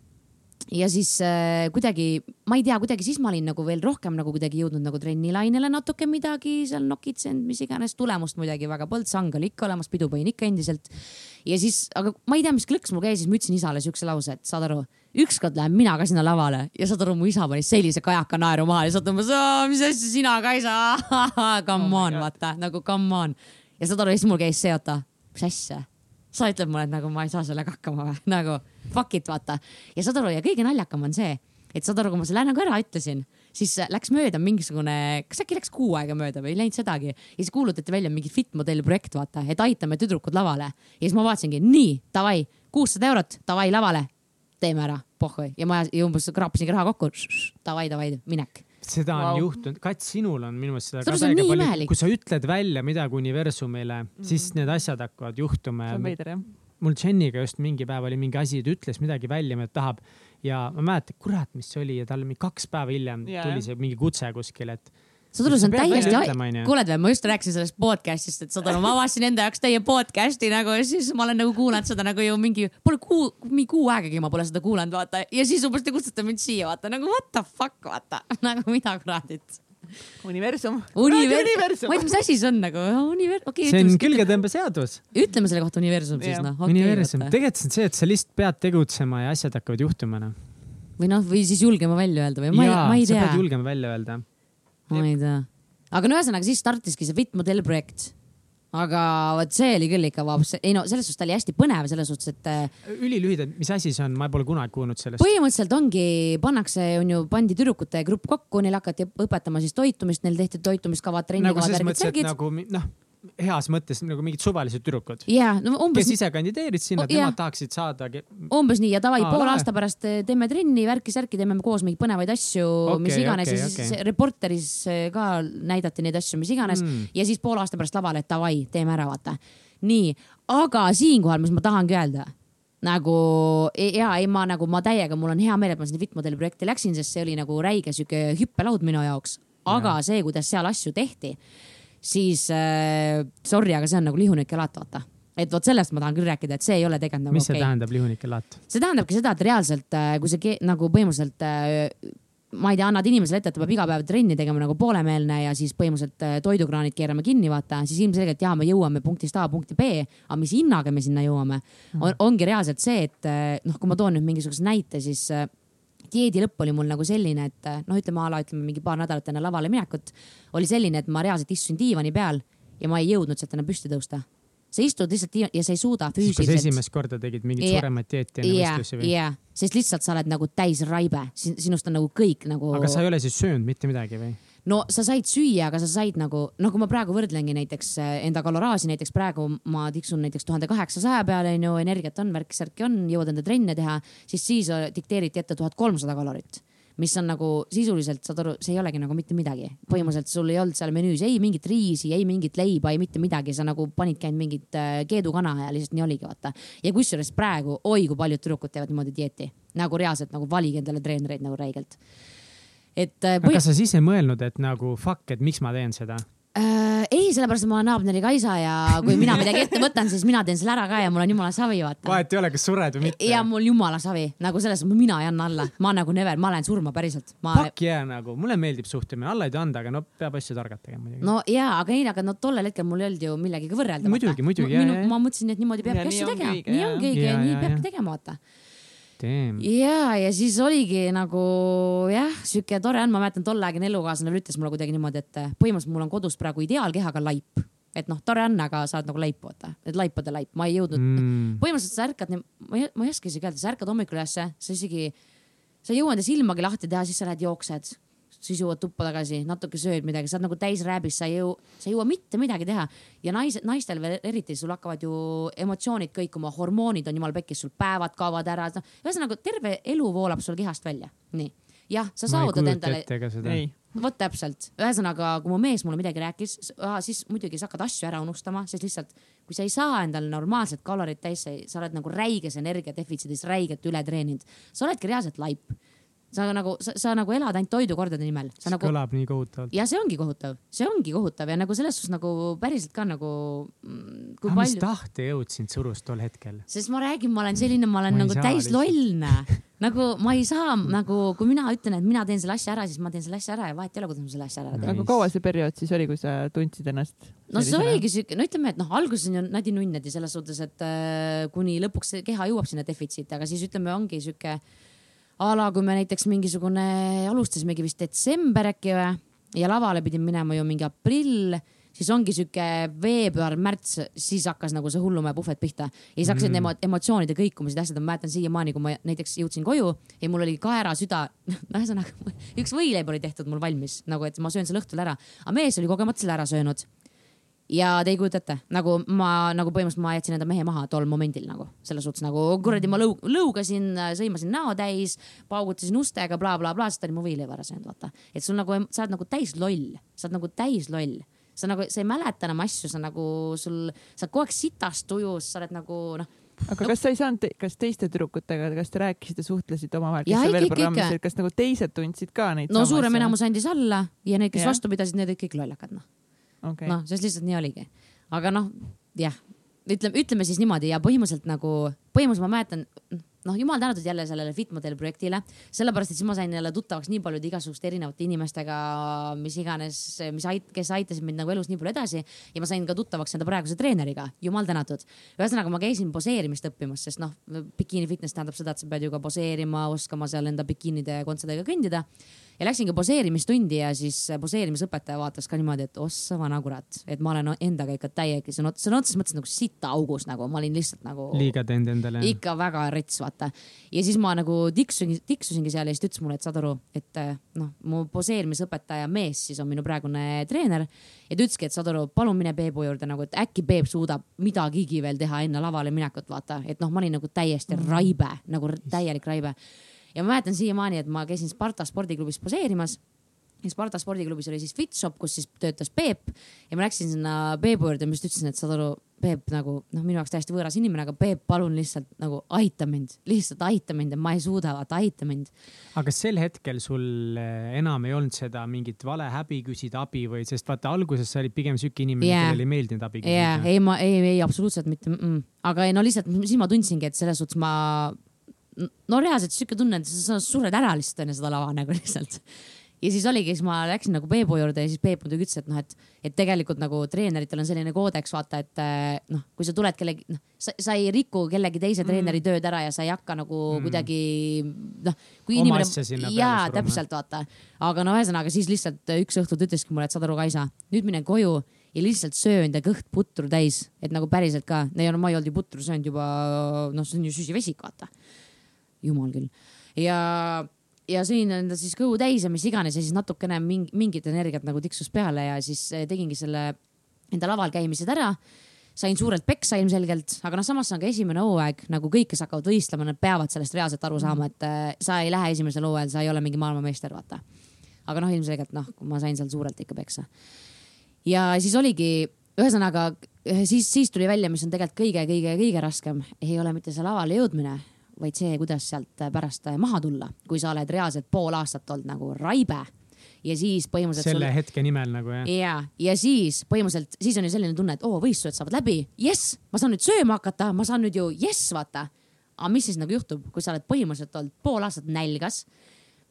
ja siis äh, kuidagi, ma ei tea, kuidagi siis ma olin nagu veel rohkem nagu kuidagi jõudnud nagu trennilainele natuke midagi seal nokitsenud, mis iganes, tulemust muidugi väga polnud, sang oli ikka olemas, pidu põin ikka endiselt. ja siis, aga ma ei tea, mis klõks mul käis, siis ma ütlesin isale siukse lause, et saad aru, ükskord lähen mina ka sinna lavale ja saad aru, mu isa pani sellise kajaka naeru maha ja saad umbes, mis asja sina ka ei saa come oh on, vaata nagu come on. ja saad aru, siis mul käis see, oota, mis asja sa ütled mulle, et nagu ma ei saa sellega hakkama või? nagu fuck it, vaata. ja saad aru, ja kõige naljakam on see, et saad aru, kui ma selle nagu ära ütlesin, siis läks mööda mingisugune, kas äkki läks kuu aega mööda või ei läinud sedagi. ja siis kuulutati välja mingi fit modelli projekt, vaata, et aitame tüdrukud lavale. ja siis ma vaatasingi, nii, davai, kuussada eurot, davai lavale, teeme ära, pohhui. ja ma ja umbes kraapisingi raha kokku, davai, davai, minek seda on wow. juhtunud, Kats, sinul on minu meelest seda ka täiega palju, kui sa ütled välja midagi universumile mm, -hmm. siis need asjad hakkavad juhtuma. see on veider jah mul Jeniga just mingi päev oli mingi asi, ta ütles midagi välja, mida ta tahab ja ma mäletan, kurat, mis see oli ja tal mingi kaks päeva hiljem yeah. tuli see mingi kutse kuskil, et saad aru, see on täiesti kuuled või, ma just rääkisin sellest podcast'ist, et saad aru, ma avastasin enda jaoks teie podcast'i nagu ja siis ma olen nagu kuulanud seda nagu ju mingi, pole kuu, mingi kuu aegagi ma pole seda kuulanud, vaata. ja siis umbes te kutsutate mind siia, vaata nagu what the fuck, vaata nagu mida kuradit. universum. universum, ma ei tea, mis asi see on nagu, universum, okei see on okay,, külgetõmbeseadus. ütleme selle kohta universum siis Jah. noh okay, universum, okay,. tegelikult see on see, et sa lihtsalt pead tegutsema ja asjad hakkavad juhtuma noh. või noh, või siis julgema välja öelda või ma ei, ma ei sa tea pead, julgema välja öelda. ma ei tea. aga no ühesõnaga siis startiski see Fit Model projekt. Aga vot see oli küll ikka vaps, ei no selles suhtes ta oli hästi põnev selles suhtes, et äh, ülilühidalt, mis asi see on, ma pole kunagi kuulnud sellest. põhimõtteliselt ongi, pannakse, on ju, pandi tüdrukute grupp kokku, neile hakati õpetama siis toitumist, neil tehti toitumiskavad, nagu trennikavad, selles värgid, särgid. nagu noh, heas mõttes nagu mingid suvalised tüdrukud, ja no umbes kes, ise kandideerid sinna, et jah. nemad tahaksid saada. umbes nii ja davai, poole aasta pärast eh, teeme trenni, värki-särki, teeme koos mingeid põnevaid asju okay,, mis iganes okei, ja siis okay. Reporteris eh, ka näidati neid asju, mis iganes Mm. ja siis poole aasta pärast lavale, et davai, teeme ära, vaata. nii, aga siinkohal, mis ma tahangi öelda nagu ja ei, ma nagu ma täiega, mul on hea meel, et ma sinna Fitmodeli projekti läksin, sest see oli nagu räige sihuke hüppelaud minu jaoks, aga ja. see, kuidas seal asju tehti, siis äh, sorry, aga see on nagu lihunike laat, vaata. et vot sellest ma tahan küll rääkida, et see ei ole tegelikult nagu mis see okei tähendab, lihunike laat? see tähendabki seda, et reaalselt äh, kui sa nagu põhimõtteliselt äh, ma ei tea, annad inimesele ette, et ta peab iga päev trenni tegema nagu poolemeelne ja siis põhimõtteliselt äh, toidukraanid keerame kinni, vaata, siis ilmselgelt jaa, me jõuame punktist A punkti B, aga mis hinnaga me sinna jõuame on,, ongi reaalselt see, et noh, kui ma toon nüüd mingisuguse näite, siis dieedi lõpp oli mul nagu selline, et äh, noh, ütleme a la ütleme mingi paar nädalat enne lavale minekut oli selline, et ma reaalselt istusin diivani peal ja ma ei jõudnud sealt enam püsti tõusta. sa istud lihtsalt ja sa ei suuda füüsiliselt esimest korda tegid mingit Ja- suuremat dieeti enne ja, võistlusi või? ja, sest lihtsalt sa oled nagu täis raibe, sinust on nagu kõik nagu. aga sa ei ole siis söönud mitte midagi või? No sa said süüa, aga sa said nagu, kui ma praegu võrdlengi näiteks äh, enda kaloraasi, näiteks praegu ma tiksun näiteks tuhande kaheksasaja peale onju, energiat on, värki-särki on, jõuad enda trenne teha, siis siis äh, dikteeriti ette tuhat kolmsada kalorit mis on nagu sisuliselt, saad aru, see ei olegi nagu mitte midagi. põhimõtteliselt sul ei olnud seal menüüs ei mingit riisi, ei mingit leiba, ei mitte midagi, sa nagu panidki ainult mingit äh, keedukana ja lihtsalt nii oligi, vaata. ja kusjuures praegu, oi kui paljud tüdrukud teevad niimoodi dieeti, nagu reaalselt nagu valige endale treenereid nagu räigelt. Et äh, aga kas sa siis ei mõelnud, et nagu fuck, et miks ma teen seda? Äh, ei, sellepärast et ma olen Abneri Kaisa ja kui mina midagi ette võtan, siis mina teen selle ära ka ja mul on jumala savi, vaata. vahet ei ole, kas sured või mitte. ja mul jumala savi, nagu selles, mina ei anna alla, ma nagu never, ma lähen surma päriselt. ma, Fuck yeah nagu, mulle meeldib suhtumine, alla ei too anda, aga no peab asju targalt tegema muidugi. no jaa, aga ei, aga no tollel hetkel mul ei olnud ju millegagi võrrelda. Muidugi, muidugi, ma mõtlesin, et niimoodi peabki Ja asju tegema, nii ongi ja nii peabki tegema, vaata. Ja, ja siis oligi nagu jah, sihuke tore on, ma mäletan tolleaegne elukaaslane veel ütles mulle kuidagi niimoodi, et põhimõtteliselt mul on kodus praegu ideaalkehaga laip. et noh, tore on, aga sa oled nagu laip, vaata, et laipade laip, ma ei jõudnud Mm. põhimõtteliselt sa ärkad, ma ei, ma ei oska isegi öelda, sa ärkad hommikul ülesse, sa isegi, sa ei jõua enda silmagi lahti teha, siis sa lähed jooksed, siis jõuad tuppa tagasi, natuke sööd midagi, sa oled nagu täis rääbis, sa ei jõu, sa ei jõua mitte midagi teha. ja naised, naistel veel eriti, sul hakkavad ju emotsioonid kõikuma, hormoonid on jumala pekkis, sul päevad kaovad ära, noh, ühesõnaga terve elu voolab sul kehast välja, nii. jah, sa saavutad endale vot täpselt, ühesõnaga, kui mu mees mulle midagi rääkis, siis muidugi sa hakkad asju ära unustama, sest lihtsalt kui sa ei saa endale normaalset kalorit täis, sa oled nagu räiges energiadefitsiidis, räigelt ületreeninud, sa oledki reaalselt laip. Sa nagu, sa, sa nagu elad ainult toidukordade nimel, see nagu kõlab nii kohutavalt. ja see ongi kohutav, see ongi kohutav ja nagu selles suhtes nagu päriselt ka nagu mm, kui aga mis palju, tahtejõud sind surus tol hetkel? sest ma räägin, ma olen selline, ma olen Ma nagu täis lihtsalt. loll, nagu ma ei saa nagu, kui mina ütlen, et mina teen selle asja ära, siis ma teen selle asja ära ja vahet ei ole, kuidas ma selle asja ära teen. aga kaua see periood siis oli, kui sa tundsid ennast? no see oligi siuke, no ütleme, et noh, alguses on ju nadi nunnadi selles suhtes, et äh, kuni lõpuks keha jõuab sinna defitsiiti, aga siis ütleme, ongi siuke a la kui me näiteks mingisugune, alustasimegi vist detsember äkki või ja lavale pidime minema ju mingi aprill, siis ongi siuke veebruar-märts, siis hakkas nagu see hullumaja puhvet pihta. Ja siis hakkasid Mm. emo emotsioonid ja kõikumised ja asjad, ma mäletan siiamaani, kui ma näiteks jõudsin koju ja mul oli kaera süda, no ühesõnaga üks võileib oli tehtud mul valmis nagu, et ma söön selle õhtul ära, aga mees oli kogemata selle ära söönud ja te ei kujuta ette, nagu ma nagu põhimõtteliselt ma jätsin enda mehe maha tol momendil nagu. Selles suhtes nagu kuradi ma lõu-, lõugasin, sõimasin näo täis, paugutasin ustega bla,, blablabla, sest ta oli mu võileiva ära söönud, vaata. et sul nagu, sa oled nagu täis loll, sa oled nagu täis loll, sa nagu, sa ei mäleta enam asju, sa nagu sul, sa oled kogu aeg sitast tujus, sa oled nagu noh, aga kas sa ei saanud, kas teiste tüdrukutega, kas te rääkisite, suhtlesite omavahel, kes seal veel programmis olid, kas nagu teised tundsid ka neid no suurem enamus andis alla ja need, kes Jah. vastu pidasid, need olid kõik lollakad noh okay. noh, sest lihtsalt nii oligi. aga noh, jah, ütleme, ütleme siis niimoodi ja põhimõtteliselt nagu, põhimõtteliselt ma mäletan, noh, jumal tänatud jälle sellele Fitmodel projektile, sellepärast et siis ma sain jälle tuttavaks nii paljude igasuguste erinevate inimestega, mis iganes, mis ait-, kes aitasid mind nagu elus nii palju edasi ja ma sain ka tuttavaks enda praeguse treeneriga, jumal tänatud. ühesõnaga, ma käisin poseerimist õppimas, sest noh, bikiini fitness tähendab seda, et sa pead ju ka poseerima, oskama seal enda bikiinide kontsadega kõndida ja läksingi poseerimistundi ja siis poseerimisõpetaja vaatas ka niimoodi, et ossa vana kurat, et ma olen endaga ikka täiega sõna otseses mõttes nagu sita augus nagu, ma olin lihtsalt nagu liiga teinud endale. ikka väga rets, vaata. ja siis ma nagu tiksusingi, tiksusingi seal ja siis ta ütles mulle, et saad aru, et eh, noh, mu poseerimisõpetaja mees siis on minu praegune treener ja ta ütleski, et saad aru, palun mine Peebu juurde nagu, et äkki Peep suudab midagigi veel teha enne lavale minekut, vaata, et noh, ma olin nagu täiesti raibe, nagu täielik raibe. Ja ma mäletan siiamaani, et ma käisin Sparta spordiklubis poseerimas ja Sparta spordiklubis oli siis Fitshop, kus siis töötas Peep ja ma läksin sinna Peebu juurde ja ma just ütlesin, et saad aru, Peep nagu noh, minu jaoks täiesti võõras inimene, aga Peep, palun lihtsalt nagu aita mind, lihtsalt aita mind, et ma ei suuda, vaata aita mind. aga kas sel hetkel sul eh, enam ei olnud seda mingit vale häbi küsida abi või, sest vaata alguses sa olid pigem sihuke inimene yeah., kellele ei meeldinud abi küsida. ei ma ei, ei absoluutselt mitte mm, -mm. aga ei, no lihtsalt siis ma tundsingi, et selles suhtes ma no reaalselt sihuke tunne, et sa sured ära lihtsalt enne seda lava nagu lihtsalt. ja siis oligi, siis ma läksin nagu Peebu juurde ja siis Peep muidugi ütles, et noh, et, et tegelikult nagu treeneritel on selline koodeks, vaata, et eh, noh, kui sa tuled kellegi, noh, sa, ei riku kellegi teise treeneri tööd ära ja sa ei hakka nagu mm. kuidagi noh, kui Oma inimene jaa, täpselt vaata, aga no ühesõnaga siis lihtsalt üks õhtu ta ütleski mulle, et saad aru, Kaisa, nüüd mine koju ja lihtsalt söö enda kõht putru täis, et nagu päriselt ka, no ma ei olnud ju putru söönud juba, noh, see on ju süsivesik, vaata. Jumal küll. ja, ja sõin enda siis kõhu täis ja mis iganes ja siis natukene mingi, mingit energiat nagu tiksus peale ja siis eh, tegingi selle enda laval käimised ära sain suurelt peksa ilmselgelt, aga noh, samas see on ka esimene hooaeg, nagu kõik, kes hakkavad võistlema, nad peavad sellest reaalselt aru saama, et äh, sa ei lähe esimesel hooajal, sa ei ole mingi maailmameister, vaata. aga noh, ilmselgelt noh, ma sain seal suurelt ikka peksa. ja siis oligi, ühesõnaga siis, siis tuli välja, mis on tegelikult kõige-kõige-kõige raskem, ei ole mitte see lavale jõudmine, vaid see, kuidas sealt pärast maha tulla, kui sa oled reaalselt pool aastat olnud nagu raibe ja siis põhimõtteliselt selle hetke nimel nagu jah. ja, ja siis põhimõtteliselt, siis on ju selline tunne, et oo, võistlused saavad läbi, jess, ma saan nüüd sööma hakata, ma saan nüüd ju jess, vaata. aga mis siis nagu juhtub, kui sa oled põhimõtteliselt olnud pool aastat nälgas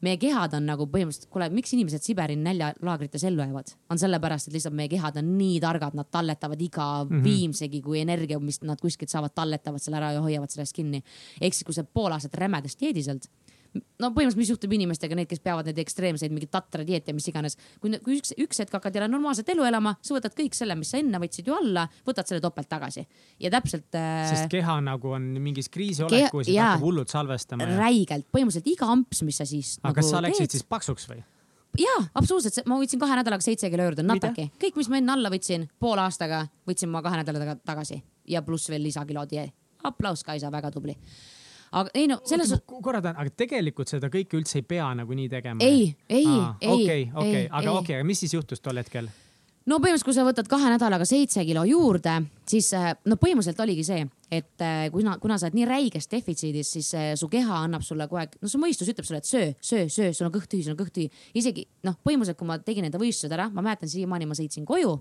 meie kehad on nagu põhimõtteliselt, kuule, miks inimesed Siberi näljalaagrites ellu jäävad, on sellepärast, et lihtsalt meie kehad on nii targad, nad talletavad iga mm -hmm. viimsegi kui energia, mis nad kuskilt saavad, talletavad selle ära ja hoiavad sellest kinni. ehk siis, kui sa pool aastat rämedast dieedis oled, no põhimõtteliselt, mis juhtub inimestega, need, kes peavad neid ekstreemseid mingeid tatra dieete, mis iganes. kui, kui üks, üks hetk hakkad jälle normaalset elu elama, sa võtad kõik selle, mis sa enne võtsid ju alla, võtad selle topelt tagasi ja täpselt äh,. sest keha nagu on mingis kriisiolekus ja jaa. ta hakkab hullult salvestama. räigelt, põhimõtteliselt iga amps, mis sa siis. aga kas sa läksid siis paksuks või? jaa, absoluutselt, ma võtsin kahe nädalaga seitse kilo juurde, nataki, kõik, mis ma enne alla võtsin, poole aastaga võtsin ma kahe nädalaga tagasi ja pluss veel lisakilod ja aplaus, Kaisa, väga tubli. Aga ei no selles suhtes, korra tahan, aga tegelikult seda kõike üldse ei pea nagu nii tegema. ei, ei, ei, okei, okei, ei, aga ei. okei, aga mis siis juhtus tol hetkel? no põhimõtteliselt, kui sa võtad kahe nädalaga seitse kilo juurde, siis äh, no põhimõtteliselt oligi see, et äh, kuna, kuna sa oled nii räiges defitsiidis, siis äh, su keha annab sulle kogu aeg, no su mõistus ütleb sulle, et söö, söö, söö, sul on kõht tühi, sul on kõht tühi. isegi noh, põhimõtteliselt, kui ma tegin enda võistlused ära, ma mäletan siiamaani, ma sõitsin koju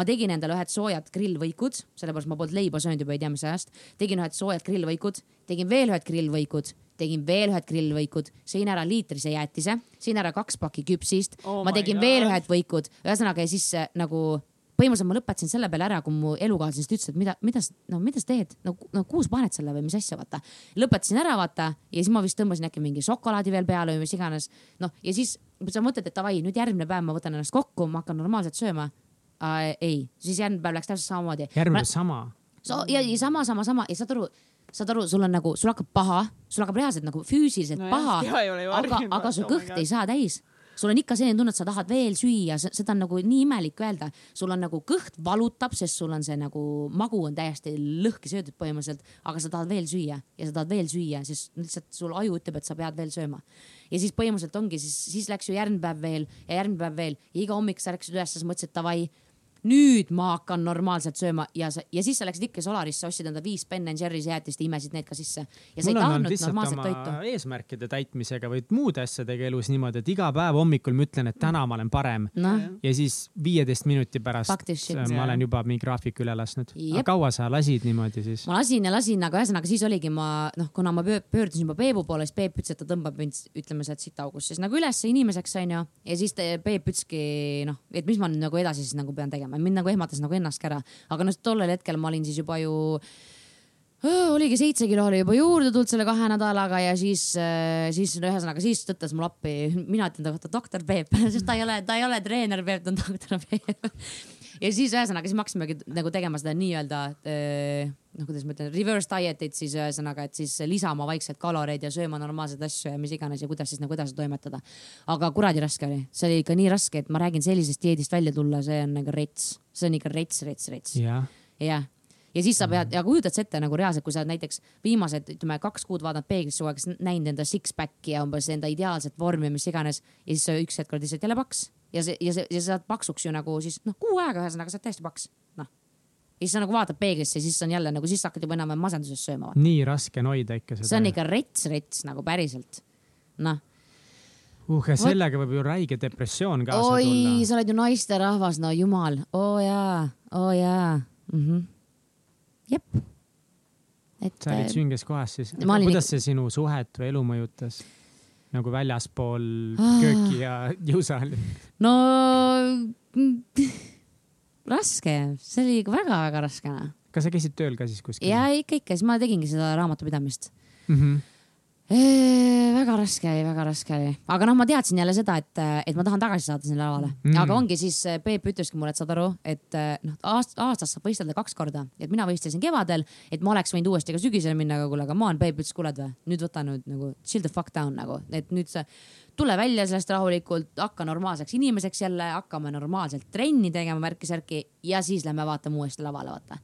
ma tegin endale ühed soojad grillvõikud, sellepärast ma polnud leiba söönud juba ei tea mis ajast. tegin ühed soojad grillvõikud, tegin veel ühed grillvõikud, tegin veel ühed grillvõikud, sõin ära liitrise jäätise, sõin ära kaks pakki küpsist Oh ma tegin God. veel ühed võikud, ühesõnaga ja siis äh, nagu põhimõtteliselt ma lõpetasin selle peale ära, kui mu elukaaslane ütles, et mida, mida, no mida sa teed, no, no kuus paned selle või mis asja, vaata. lõpetasin ära, vaata ja siis ma vist tõmbasin äkki mingi šokolaadi veel peale või mis iganes. noh, ja siis sa mõtled, et davai, nüüd järgmine päev ma võtan ennast kokku, ma hakkan normaalselt sööma äh,. ei, siis järgmine päev läks täpselt samamoodi. järgmine sama. So, ja, ja sama, sama, sama ja saad aru, saad aru, sul on nagu, sul hakkab paha, sul hakkab reaalselt nagu füüsiliselt no paha aga, aga su oh kõht God. ei saa täis sul on ikka selline tunne, et sa tahad veel süüa, seda on nagu nii imelik öelda, sul on nagu kõht valutab, sest sul on see nagu magu on täiesti lõhki söödud põhimõtteliselt, aga sa tahad veel süüa ja sa tahad veel süüa, sest lihtsalt sul aju ütleb, et sa pead veel sööma. ja siis põhimõtteliselt ongi siis, siis läks ju järgmine päev veel ja järgmine päev veel ja iga hommik sa ärkasid üles, sa mõtlesid davai nüüd ma hakkan normaalselt sööma ja sa, ja siis sa läksid ikka Solarisse, ostsid enda viis Ben Jerry's jäätist ja imesid need ka sisse. ja sa ei tahtnud normaalset toitu. eesmärkide täitmisega või muude asjadega elus niimoodi, et iga päev hommikul ma ütlen, et täna ma olen parem noh, ja siis viieteist minuti pärast äh, ma olen juba mingi graafiku üle lasknud. Jep. kaua sa lasid niimoodi siis? ma lasin ja lasin, aga ühesõnaga siis oligi ma noh, kuna ma pöö- pöördusin juba Peebu poole, siis Peep ütles, et ta tõmbab mind, ütleme sealt sitaaugust siis nagu ülesse inimeseks onju. ja siis Peep ütleski noh, et mis ma nüüd nagu edasi siis nagu pean tegema, mind nagu ehmatas nagu ennastki ära, aga noh, tollel hetkel ma olin siis juba ju Öö, oligi seitse kilo oli juba juurde tulnud selle kahe nädalaga ja siis, siis ühesõnaga siis tõttas mul appi, mina ütlen ta kohta doktor Peep, sest ta ei ole, ta ei ole treener Peep, ta on doktor Peep. Ja siis ühesõnaga siis me hakkasimegi nagu tegema seda nii-öelda noh, kuidas ma ütlen, reverse diet'it siis ühesõnaga, et siis lisama vaikselt kaloreid ja sööma normaalseid asju ja mis iganes ja kuidas siis nagu edasi toimetada. aga kuradi raske oli, see oli ikka nii raske, et ma räägin sellisest dieedist välja tulla, see on nagu rets, see on ikka rets, rets, rets. Jah, jah, ja siis sa pead ja kujutad sa ette nagu reaalselt, kui sa oled näiteks viimased, ütleme kaks kuud vaadanud peeglisse, kogu aeg näinud enda six-pack'i ja umbes enda ideaalset vormi ja mis iganes ja siis üks hetk oled lihtsalt jälle paks ja see ja see ja sa saad paksuks ju nagu siis noh, kuu aega ühesõnaga sa oled täiesti paks, noh. ja siis sa nagu vaatad peeglisse siis on jälle nagu siis sa hakkad juba enam-vähem masenduses sööma. nii raske on hoida ikka seda. see on ikka rets-rets nagu päriselt, noh. uh, ja sellega võib ju räige depressioon kaasa oi, tulla. sa oled ju naisterahvas, no jumal, oo oh, jaa, oo oh, jaa mm. -hmm. jep. et sa olid sünges kohas siis. Kuidas see sinu suhet või elu mõjutas? Nagu väljaspool Ah. kööki ja jõusaali? no raske, see oli väga-väga raske. noh. kas sa käisid tööl ka siis kuskil? ja ikka, ikka, siis ma tegingi seda raamatupidamist. mm. -hmm. Väga raske oli, väga raske oli, aga noh, ma teadsin jälle seda, et, et ma tahan tagasi saada sinna lavale Mm. aga ongi siis Peep ütleski mulle, et saad aru, et noh, aast-, aastas saab võistelda kaks korda, et mina võistlesin kevadel, et ma oleks võinud uuesti ka sügisel minna, aga kuule, aga ma olen Peep ütles, kuule nüüd võta nüüd nagu chill the fuck down nagu, et nüüd sa tule välja sellest rahulikult, hakka normaalseks inimeseks jälle, hakkame normaalselt trenni tegema, märki-särki ja siis lähme vaatame uuesti lavale, vaata.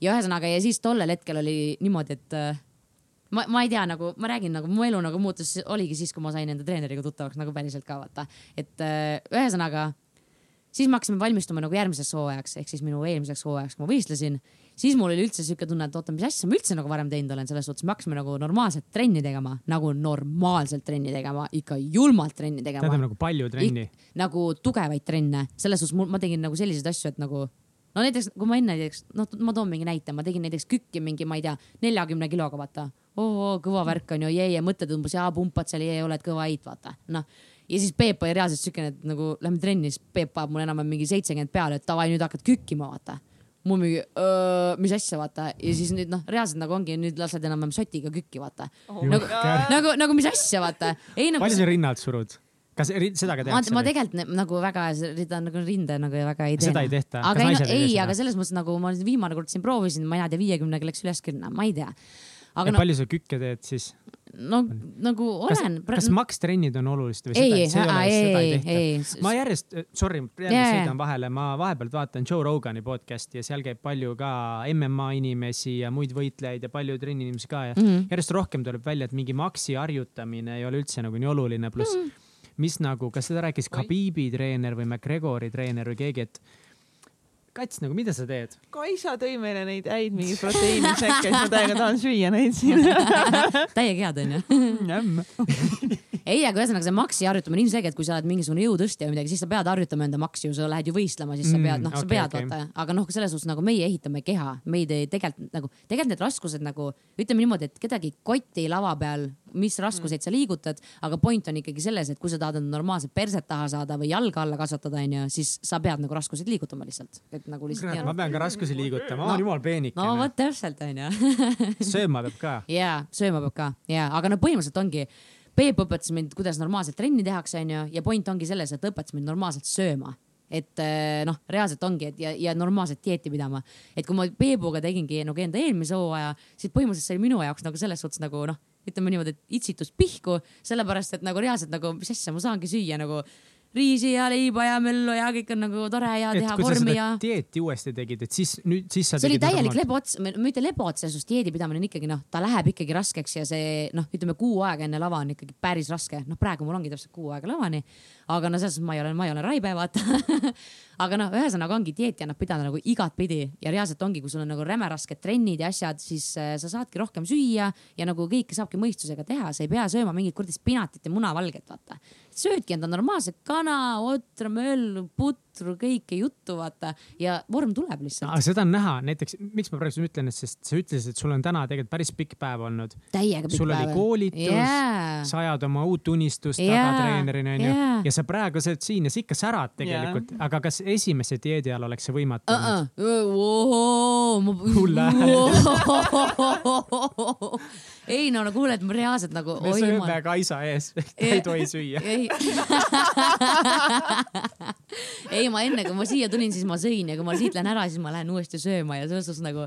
ja ühesõnaga ja siis tollel hetkel oli niimoodi, et äh, ma, ma ei tea, nagu ma räägin, nagu mu elu nagu muutus, oligi siis, kui ma sain enda treeneriga tuttavaks nagu päriselt ka vaata, et äh, ühesõnaga siis me hakkasime valmistuma nagu järgmiseks hooajaks ehk siis minu eelmiseks hooajaks, kui ma võistlesin, siis mul oli üldse siuke tunne, et oota, mis asja ma üldse nagu varem teinud olen, selles suhtes me hakkasime nagu normaalselt trenni tegema, nagu normaalselt trenni tegema, ikka julmalt trenni tegema tähendab nagu palju trenni. nagu tugevaid trenne, selles suhtes ma tegin nagu selliseid asju, et nagu no näiteks kui ma enne näiteks, noh, ma toon mingi näite, ma tegin näiteks kükki mingi, ma ei tea, neljakümne kiloga, vaata. oo, kõva värk on ju, jee, ja mõtted umbes, jaa, pumpad seal, jee, oled kõva heit, vaata, noh. ja siis Peep oli reaalselt siukene, et nagu lähme trenni, siis Peep paneb mulle enam-vähem mingi seitsekümmend peale, et davai, nüüd hakkad kükkima, vaata mul mingi, mis asja, vaata ja siis nüüd noh, reaalselt nagu ongi, nüüd lased enam-vähem sotiga kükki, vaata nagu, nagu, nagu mis asja, vaata. ei nagu palju sa rinnalt surud? kas seda ka tehakse? ma tegelikult nagu väga seda nagu rinde nagu väga ei tee. Seda ei tehta? aga ei, no, ei aga selles mõttes nagu ma viimane kord siin proovisin, ma ei tea, viiekümnega läks üles küll, ma ei tea. Aga ja no, palju sa kükke teed siis? no nagu kas olen., kas makstrennid on olulised või ei, seda, ei, seda ei ei, tehta? ei, ma järjest, sorry, järjest jaa. sõidan vahele, ma vahepealt vaatan Joe Rogani podcast'i ja seal käib palju ka MMA inimesi ja muid võitlejaid ja palju trenniinimesi ka ja mm. -hmm. järjest rohkem tuleb välja, et mingi maksi harjutamine ei ole üldse nagu nii oluline, pluss mm. -hmm. mis nagu, kas seda rääkis Khabibi treener või McGregori treener või keegi, et kats nagu, mida sa teed? Kaisa tõi meile neid häid mingeid proteiinisäkke, siis ma täiega tahan süüa neid siin. täiega head onju. ei, aga ühesõnaga see maksi harjutamine on ilmselge, et kui sa oled mingisugune jõutõstja või midagi, siis sa pead harjutama enda maksi ju, sa lähed ju võistlema, siis sa Mm, pead, noh, sa okei, pead okei. vaata, aga noh, selles suhtes nagu meie ehitame keha, meid ei tegelikult nagu, tegelikult need raskused nagu ütleme niimoodi, et kedagi kotti lava peal, mis raskuseid sa liigutad, aga point on ikkagi selles, et kui sa tahad enda normaalset perset taha saada või jalga alla kasvatada, onju, siis sa pead nagu raskuseid liigutama lihtsalt, et nagu lihtsalt ma pean ka raskusi liigutama, ma No- jumal no peenikene vot. täpselt onju sööma peab ka. ja sööma peab ka ja, aga no põhimõtteliselt ongi, Peep õpetas mind, kuidas normaalselt trenni tehakse, onju, ja point ongi selles, et õpetas mind normaalselt sööma. Et eh, noh, reaalselt ongi, et ja, ja normaalset dieeti pidama, et kui ma Peebuga tegingi nagu enda eelmise hooaja, siis põhimõtteliselt see oli minu jaoks nagu selles suhtes nagu noh, ütleme niimoodi, et itsitus pihku, sellepärast et nagu reaalselt nagu, mis asja ma saangi süüa nagu riisi ja leiba ja möllu ja kõik on nagu tore ja teha vormi ja dieeti uuesti tegid, et siis nüüd, siis sa see oli täielik lebots, mitte lebots, selles suhtes dieedi pidamine on ikkagi noh, ta läheb ikkagi raskeks ja see noh, ütleme kuu aega enne lava on ikkagi päris raske, noh, praegu mul ongi täpselt kuu aega lavani. aga no selles suhtes ma ei ole, ma ei ole raibe, vaata. aga noh, ühesõnaga ongi dieeti annab pidada nagu igatpidi ja reaalselt ongi, kui sul on nagu räme rasked trennid ja asjad, siis äh, sa saadki rohkem süüa ja nagu kõike saabki mõistusega teha, sa ei pea sööma mingit kuradi spinatit ja munavalget, vaata. Söödki enda normaalset kana, otra, möllu, putru, kõike juttu, vaata ja vorm tuleb lihtsalt. aga seda on näha, näiteks miks ma praegu ütlen, et sest sa ütlesid, et sul on täna tegelikult päris pikk päev olnud. täiega pikk sul oli päev. koolitus Jaa. sa ajad oma uut unistust Jaa, taga treenerina onju jaa. ja sa praegu sa oled siin ja sa ikka särad tegelikult, aga kas esimese dieedi ajal oleks see võimatu olnud? uh-uh.. Hull ei no no kuule, et ma reaalselt nagu. me sööme Kaisa ees, ta ei tohi süüa. ei ei, ma enne kui ma siia tulin, siis ma sõin ja kui ma siit lähen ära, siis ma lähen uuesti sööma ja selles suhtes nagu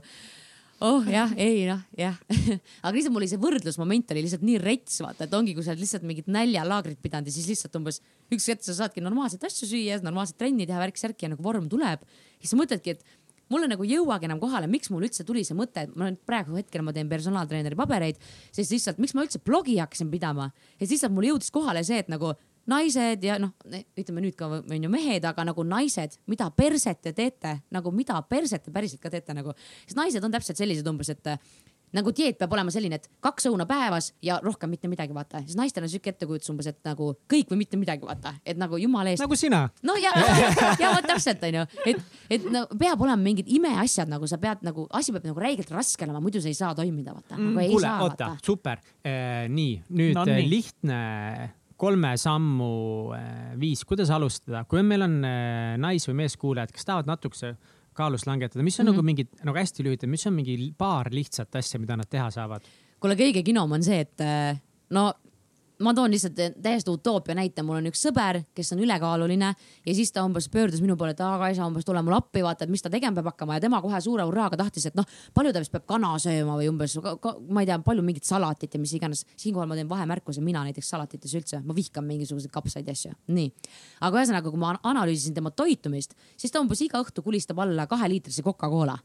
oh jah, ei noh, jah. aga lihtsalt mul oli see võrdlusmoment oli lihtsalt nii rets, vaata, et ongi, kui sa oled lihtsalt mingit näljalaagrit pidanud ja siis lihtsalt umbes üks hetk sa saadki normaalseid asju süüa, normaalset trenni teha, värk-särki ja nagu vorm tuleb. siis sa mõtledki, et mulle nagu ei jõuagi enam kohale, miks mul üldse tuli see mõte, et ma nüüd praegu hetkel ma teen personaaltreeneri pabereid, siis lihtsalt, miks ma üldse blogi hakkasin pidama ja siis lihtsalt mul jõudis kohale see, et nagu naised ja noh, ütleme nüüd ka on ju mehed, aga nagu naised, mida perset te teete, nagu mida perset te päriselt ka teete nagu, sest naised on täpselt sellised umbes, et äh, nagu dieet peab olema selline, et kaks õuna päevas ja rohkem mitte midagi, vaata, siis naistel on siuke ettekujutus umbes, et nagu kõik või mitte midagi, vaata, et nagu jumala eest nagu sina. no ja, ja vot täpselt onju, et, et no peab olema mingid imeasjad, nagu sa pead nagu, asi peab nagu räigelt raske olema, muidu see ei saa toimida, vaata mm,. Nagu ei kuule, oota super eh,. nii, nüüd No no, nii. lihtne kolme sammu eh, viis, kuidas alustada, kui meil on eh, nais- või meeskuulajad, kes tahavad natukese kaalust langetada, mis on mm Mhm. -hmm. nagu mingid nagu hästi lühidalt, mis on mingi paar lihtsat asja, mida nad teha saavad? kuule, kõige kinom on see, et äh, no ma toon lihtsalt täiesti utoopia näite, mul on üks sõber, kes on ülekaaluline ja siis ta umbes pöördus minu poole, et aa Kaisa umbes tule mulle appi, vaata, et mis ta tegema peab hakkama. Ja tema kohe suure hurraaga tahtis, et noh, palju ta vist peab kana sööma või umbes, ma ei tea, palju mingit salatit ja mis iganes. siinkohal ma teen vahemärkuse, mina näiteks salatites üldse, ma vihkan mingisuguseid kapsaid ja asju, nii. aga ühesõnaga, kui ma analüüsisin tema toitumist, siis ta umbes iga õhtu kulistab alla kaheliitrise Coca-Cola.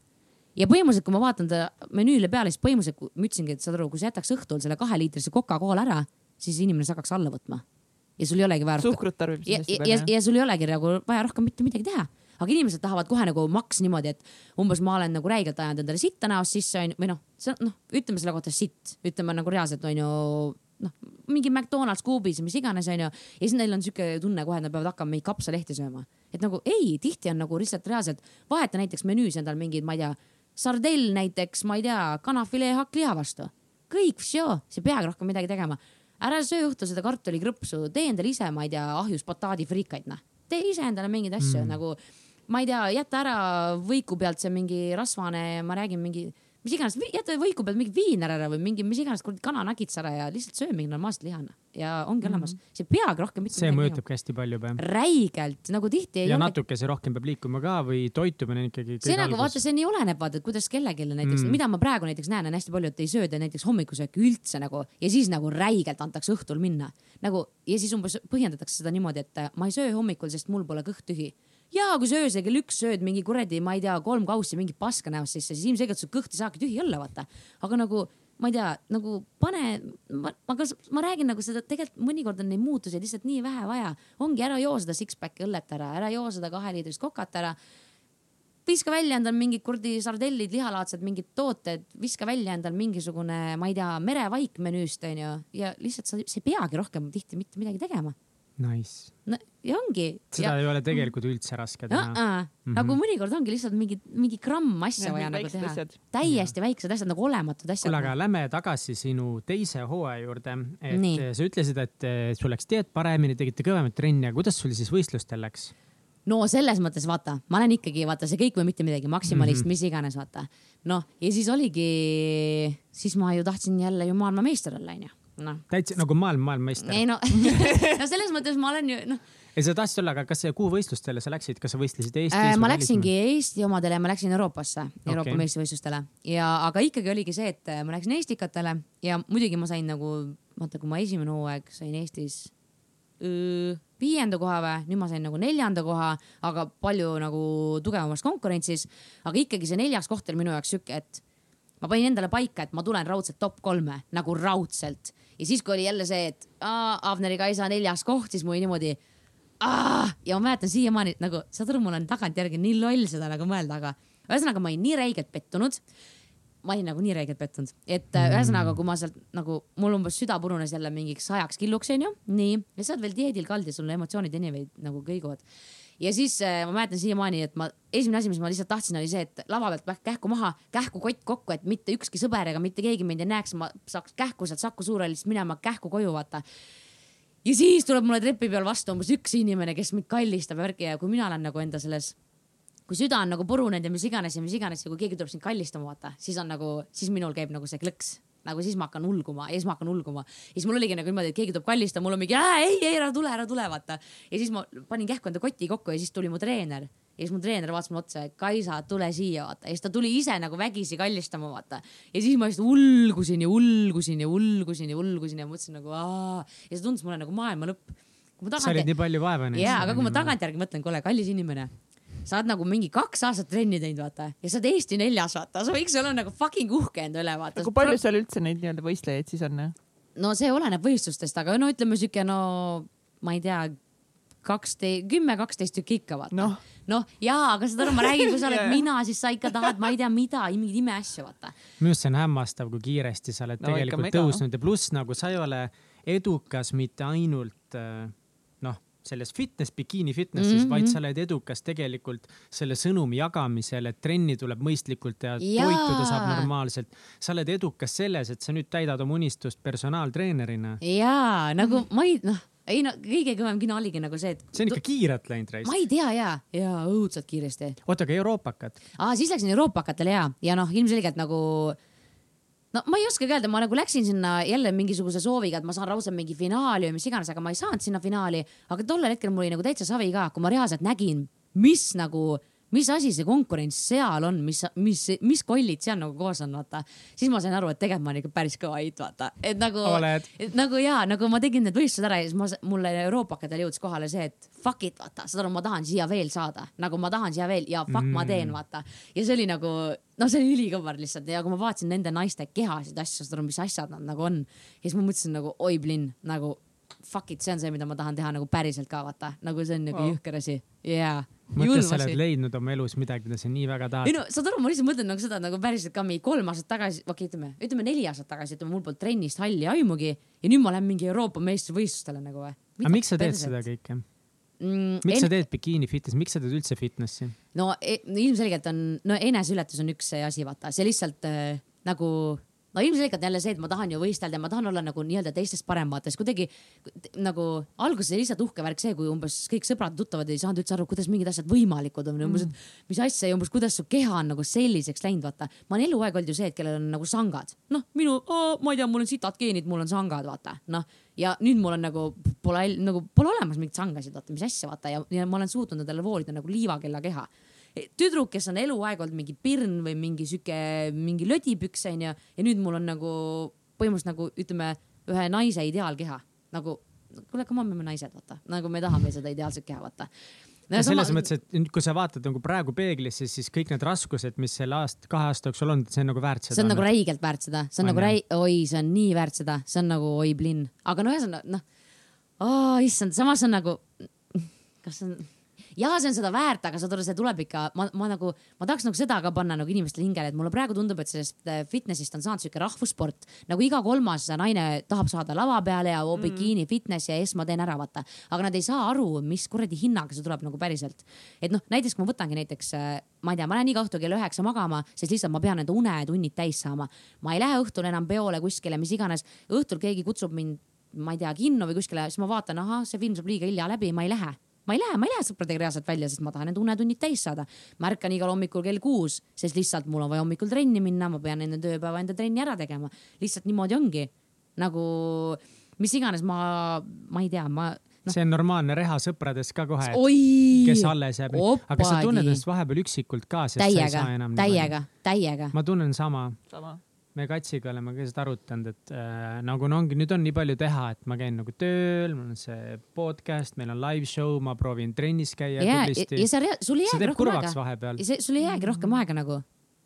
Ja põhimõtteliselt, kui ma vaatan ta menüüle peale, siis põhimõtteliselt ma ütlesingi, et saad aru, kui sa jätaks õhtul selle kaheliitrise Coca-Cola ära, siis inimene see hakkaks alla võtma. ja sul ei olegi vaja suhkrut tarbib ja, ja, ja, ja sul ei olegi nagu vaja rohkem mitte midagi teha. aga inimesed tahavad kohe nagu maks niimoodi, et umbes ma olen nagu räigelt ajanud endale sitta näost sisse onju, või noh, see noh, ütleme selle kohta sitt, ütleme nagu reaalselt onju noh, mingi McDonalds kuubis, mis iganes onju. ja siis neil on siuke tunne kohe, et nad peavad hakkama mingeid kapsalehti sööma. et nagu ei, tihti on nagu lihtsalt reaalselt, vaheta näiteks menüüs endal mingid, ma ei tea, sardell näiteks, ma ei tea, kanafilee hakkliha vastu. kõik, sa ei peagi rohkem midagi tegema. Ära söö õhtul seda kartulikrõpsu, tee endale ise, ma ei tea, ahjus bataadifrikaid, noh. tee ise endale mingeid asju mm. nagu, ma ei tea, jäta ära võiku pealt see mingi rasvane, ma räägin mingi, mis iganes, jäta võiku pealt mingi viiner ära või mingi, mis iganes kuradi kananagits ära ja lihtsalt söö mingi normaalset liha noh. ja ongi mm. olemas, sa ei peagi rohkem mitte see mõjutabki hästi palju peab. räigelt nagu tihti ja ole natukese rohkem peab liikuma ka või toitumine ikkagi. see nagu vaata, see nii oleneb, vaata, et kuidas kellelegi näiteks Mm. mm., mida ma praegu näiteks näen, on hästi palju, et ei sööda näiteks hommikusööki üldse nagu ja siis nagu räigelt antakse õhtul minna nagu ja siis umbes põhjendatakse seda niimoodi, et ma ei söö hommikul, sest mul pole kõht tühi ja kui sa öösel kell üks sööd mingi kuradi, ma ei tea, kolm kaussi mingit paska näost sisse, siis ilmselgelt su kõht ei saagi tühi olla, vaata. aga nagu ma ei tea, nagu pane, ma, aga ma räägin nagu seda, tegelikult mõnikord on neid muutuseid lihtsalt nii vähe vaja. ongi ära joo seda six-pack'i õllet ära, ära joo seda kaheliitrist kokat ära viska välja endal mingid kuradi sardellid, lihalaadsed mingid tooted, viska välja endal mingisugune, ma ei tea, merevaik menüüst onju ja lihtsalt sa, sa ei peagi rohkem tihti mitte midagi tegema. Nice, no ja ongi. seda ei ole tegelikult üldse raske teha. Uh -uh. nagu mõnikord ongi lihtsalt mingi, mingi gramm asja vaja nagu teha täiesti väiksed asjad nagu olematud asjad. kuule, aga lähme tagasi sinu teise hooaja juurde. et Nii. sa ütlesid, et eh, sul läks dieet paremini, tegite kõvemat trenni, aga kuidas sul siis võistlustel läks? no selles mõttes vaata, ma olen ikkagi vaata see kõik või mitte midagi, maksimalist mm, -hmm. mis iganes vaata. noh, ja siis oligi, siis ma ju tahtsin jälle ju maailmameister olla onju, noh. täitsa nagu maailm, maailmameister. ei no no selles mõttes ma olen ju noh ei, sa tahtsid olla, aga kas see kuhu võistlustele sa läksid, kas sa võistlesid Eestis äh,. ma läksingi Eesti omadele, ma läksin Euroopasse, Euroopa Okei. meistrivõistlustele ja, aga ikkagi oligi see, et äh, ma läksin Estikatele ja muidugi ma sain nagu, vaata, kui ma esimene hooaeg sain Eestis öö, viienda koha või, nüüd ma sain nagu neljanda koha, aga palju nagu tugevamas konkurentsis. aga ikkagi see neljas koht oli minu jaoks sihuke, et ma panin endale paika, et ma tulen raudselt top kolme nagu raudselt ja siis, kui oli jälle see, et Avneri Kaisa neljas koht, siis mul niimoodi. ja ma mäletan siiamaani nagu, saad aru, mul on tagantjärgi nii loll seda nagu mõelda, aga ühesõnaga ma olin nii räigelt pettunud ma olin nagu nii räigelt pettunud, et mm. ühesõnaga, kui ma sealt nagu, mul umbes süda purunes jälle mingiks sajaks killuks, onju, nii, ja sa oled veel dieedil kaldu, sul emotsioonid anyway nagu kõiguvad. Ja siis äh, ma mäletan siiamaani, et ma, esimene asi, mis ma lihtsalt tahtsin, oli see, et lava pealt kähku maha, kähku kott kokku, et mitte ükski sõber ega mitte keegi mind ei näeks, ma saaks kähku sealt Saku Suurhallist minema kähku koju, vaata. Ja siis tuleb mulle trepi peal vastu umbes üks inimene, kes mind kallistab ja värki. Ja kui mina olen nagu enda selles kui süda on nagu purunenud ja mis iganes ja mis iganes ja kui keegi tuleb sind kallistama, vaata, siis on nagu, siis minul käib nagu see klõks nagu siis ma hakkan ulguma ja siis ma hakkan ulguma. ja siis mul oligi nagu niimoodi, et keegi tuleb kallistama, mul on mingi ei, ei ära tule, ära tule, vaata. ja siis ma panin kähku enda koti kokku ja siis tuli mu treener ja siis mu treener vaatas mulle otsa, et Kaisa, tule siia, vaata. ja siis ta tuli ise nagu vägisi kallistama, vaata. ja siis ma lihtsalt ulgusin ja ulgusin ja ulgusin ja ulgusin ja mõtlesin nagu aa. ja see tundus mulle nagu maailma lõpp. sa olid nii palju vaeva näinud. jaa, aga kui ma tagantjärgi mõtlen, kuule, kallis inimene sa oled nagu mingi kaks aastat trenni teinud, vaata, ja sa oled Eesti neljas, vaata, sa võiks olla nagu fucking uhke enda üle, vaata. kui palju seal üldse neid nii-öelda võistlejaid siis on? no see oleneb võistlustest, aga no ütleme sihuke, no ma ei tea, kaksteist, kümme, kaksteist tükki ikka vaata. noh no, jaa, aga saad aru, ma räägin, kui sa oled mina, siis sa ikka tahad, ma ei tea, mida, mingeid imeasju vaata. minu arust see on hämmastav, kui kiiresti sa oled no, tegelikult tõusnud ja pluss nagu sa ei ole edukas mitte ainult äh, selles fitness, bikiini fitnessis mm, -hmm. vaid sa oled edukas tegelikult selle sõnumi jagamisel, et trenni tuleb mõistlikult teha, toituda saab normaalselt. sa oled edukas selles, et sa nüüd täidad oma unistust personaaltreenerina. jaa, nagu ma ei, noh ei no kõige kõvem kino oligi nagu see, et. see on ikka kiirelt läinud reis. ma ei tea ja, ja õudselt kiiresti. oota, aga Euroopakad? aa, siis läksin Euroopakatele ja, ja noh, ilmselgelt nagu no ma ei oskagi öelda, ma nagu läksin sinna jälle mingisuguse sooviga, et ma saan raudselt mingi finaali või mis iganes, aga ma ei saanud sinna finaali. aga tollel hetkel mul oli nagu täitsa savi ka, kui ma reaalselt nägin, mis nagu mis asi see konkurents seal on, mis, mis, mis kollid seal nagu koos on, vaata. siis ma sain aru, et tegelikult ma olen ikka päris kõva heit, vaata. et nagu, nagu ja nagu ma tegin need võistlused ära ja siis ma, mulle Euroopakadel jõudis kohale see, et fuck it, vaata, saad aru, ma tahan siia veel saada, nagu ma tahan siia veel ja fuck mm. ma teen, vaata. ja see oli nagu, no see oli ülikõvar lihtsalt ja kui ma vaatasin nende naiste kehasid, asju, saad aru, mis asjad nad nagu on. ja siis ma mõtlesin nagu oi, Blinn, nagu fuck it, see on see, mida ma tahan teha nagu päriselt ka vaata, nagu see on nagu oh. jõhker asi, jaa. mõtle, sa oled leidnud oma elus midagi, mida sa nii väga tahad. ei no saad aru, ma lihtsalt mõtlen nagu seda nagu päriselt ka mingi kolm aastat tagasi, okei okay,, ütleme, ütleme neli aastat tagasi, ütleme mul polnud trennist halli aimugi ja nüüd ma lähen mingi Euroopa meistrivõistlustele nagu või. aga miks sa teed perset? seda kõike mm,? miks en... sa teed bikiini fitnessi, miks sa teed üldse fitnessi? no e ilmselgelt on, no eneseületus on üks asi, vaata, see lihtsalt äh, nagu no ilmselgelt jälle see, et ma tahan ju võistelda ma tahan olla nagu nii-öelda teistest parem, vaata siis kuidagi nagu alguses oli lihtsalt uhke värk see, kui umbes kõik sõbrad-tuttavad ei saanud üldse aru, kuidas mingid asjad võimalikud on. Mm., umbes, et mis asja ja umbes kuidas su keha on nagu selliseks läinud, vaata. ma olen eluaeg olnud ju see, et kellel on nagu sangad, noh, minu oh,, ma ei tea, mul on sitad geenid, mul on sangad, vaata, noh ja nüüd mul on nagu pole nagu pole olemas mingeid sangasid, vaata, mis asja, vaata. Ja, ja ma olen suutnud endale voolida nagu liivakella keha tüdruk, kes on eluaeg olnud mingi pirn või mingi sihuke, mingi lödipüks onju ja nüüd mul on nagu põhimõtteliselt nagu ütleme, ühe naise ideaalkeha. Nagu kuule, come on, me oleme naised, vaata, nagu me tahame seda ideaalset keha, vaata. No ja selles sama... mõttes, et kui sa vaatad nagu praegu peeglisse, siis kõik need raskused, mis selle aasta, kahe aasta jooksul on, see on nagu väärt seda. see on nagu räigelt väärt seda, see on, on nagu räi-, oi, see on nii väärt seda, see on nagu oi plinn, aga no ühesõnaga noh oh,, issand, samas on nagu, kas see on ja see on seda väärt, aga saad aru, see tuleb ikka, ma, ma nagu, ma tahaks nagu seda ka panna nagu inimestele hingele, et mulle praegu tundub, et sellest äh, fitness'ist on saanud sihuke rahvussport. nagu iga kolmas naine tahab saada lava peale ja mm. bikiini fitness ja siis ma teen ära, vaata. aga nad ei saa aru, mis kuradi hinnaga see tuleb nagu päriselt. et noh, näiteks kui ma võtangi näiteks, äh, ma ei tea, ma lähen iga õhtu kell üheksa magama, sest lihtsalt ma pean enda unetunnid täis saama. ma ei lähe õhtul enam peole kuskile, mis iganes. õhtul keegi kutsub mind ma ei tea, kinno või kuskile, siis ma vaatan, ahah, see film saab liiga hilja läbi, ma ei lähe ma ei lähe, ma ei lähe sõpradega reaalselt välja, sest ma tahan need unetunnid täis saada. ma ärkan igal hommikul kell kuus, sest lihtsalt mul on vaja hommikul trenni minna, ma pean enne tööpäeva enda trenni ära tegema. lihtsalt niimoodi ongi nagu mis iganes, ma, ma ei tea, ma no.. see on normaalne reha sõpradest ka kohe, kes alles jääb. aga sa tunned ennast vahepeal üksikult ka, sest täiega, sa ei saa enam. täiega, täiega. ma tunnen sama, sama me Katsiga oleme ka seda arutanud, et äh, nagu no ongi, nüüd on nii palju teha, et ma käin nagu tööl, mul on see podcast, meil on live show, ma proovin trennis käia ja, ja, tublisti ja sa, sul ei jäägi rohkem kurvaks aega. sul ei jäägi rohkem aega nagu,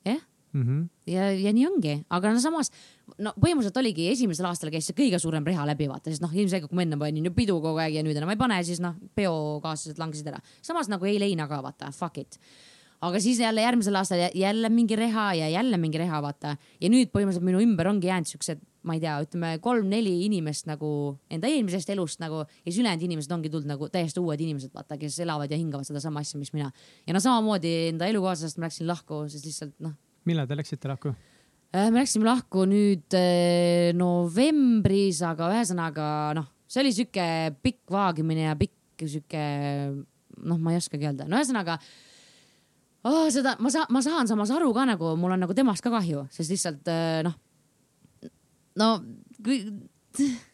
jah. mm. -hmm. ja, ja nii ongi, aga no samas no põhimõtteliselt oligi esimesel aastal käis see kõige suurem reha läbi vaata, sest noh, ilmselgelt kui ma enne panin ju pidu kogu aeg ja nüüd enam ei pane, siis noh, peokaaslased langesid ära. samas nagu ei leina ka vaata, fuck it. Aga siis jälle järgmisel aastal jä- jälle mingi reha ja jälle mingi reha vaata ja nüüd põhimõtteliselt minu ümber ongi jäänud siuksed, ma ei tea, ütleme kolm-neli inimest nagu enda eelmisest elust nagu ja siis ülejäänud inimesed ongi tulnud nagu täiesti uued inimesed vaata, kes elavad ja hingavad sedasama asja, mis mina. ja no samamoodi enda elukaaslasest ma läksin lahku, sest lihtsalt noh millal te läksite lahku? Äh, me läksime lahku nüüd äh, novembris, aga ühesõnaga noh, see oli sihuke pikk vaagimine ja pikk sihuke noh, ma ei oskagi öelda, no ühesõnaga oh,. seda ma saan, ma saan samas aru ka nagu mul on nagu temast ka kahju, sest lihtsalt äh, noh, no kui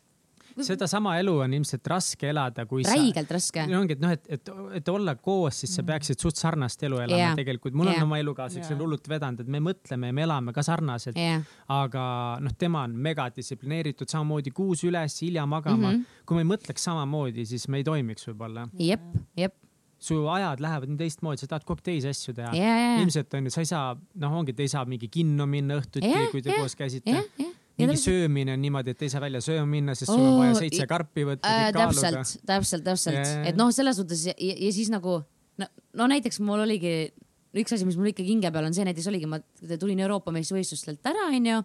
sedasama elu on ilmselt raske elada, kui sa. räigelt raske. ongi, et noh, et, et, et olla koos, siis sa peaksid suht sarnast elu elama yeah. tegelikult. mul on Jaa. oma elukaaslaseks yeah. hullult vedanud, et me mõtleme ja me elame ka sarnaselt jah, aga noh, tema on megadistsiplineeritud, samamoodi kuus üles, hilja magama mm. -hmm. kui me ei mõtleks samamoodi, siis me ei toimiks võib-olla. jep, jep, su ajad lähevad nii teistmoodi, sa tahad kogu aeg teisi asju teha ja, ilmselt on ju, sa ei saa, noh, ongi, te ei saa mingi kinno minna õhtuti Jah,, kui te jah, koos käisite jah, jah. mingi söömine on niimoodi, et ei saa välja sööma minna, sest sul on vaja seitse karpi võtta äh, täpselt, täpselt, täpselt ja. et noh, selles suhtes ja, ja, siis nagu no, no näiteks mul oligi üks asi, mis mul ikkagi hinge peal on see näiteks oligi, ma tulin Euroopa meistrivõistlustelt ära, onju.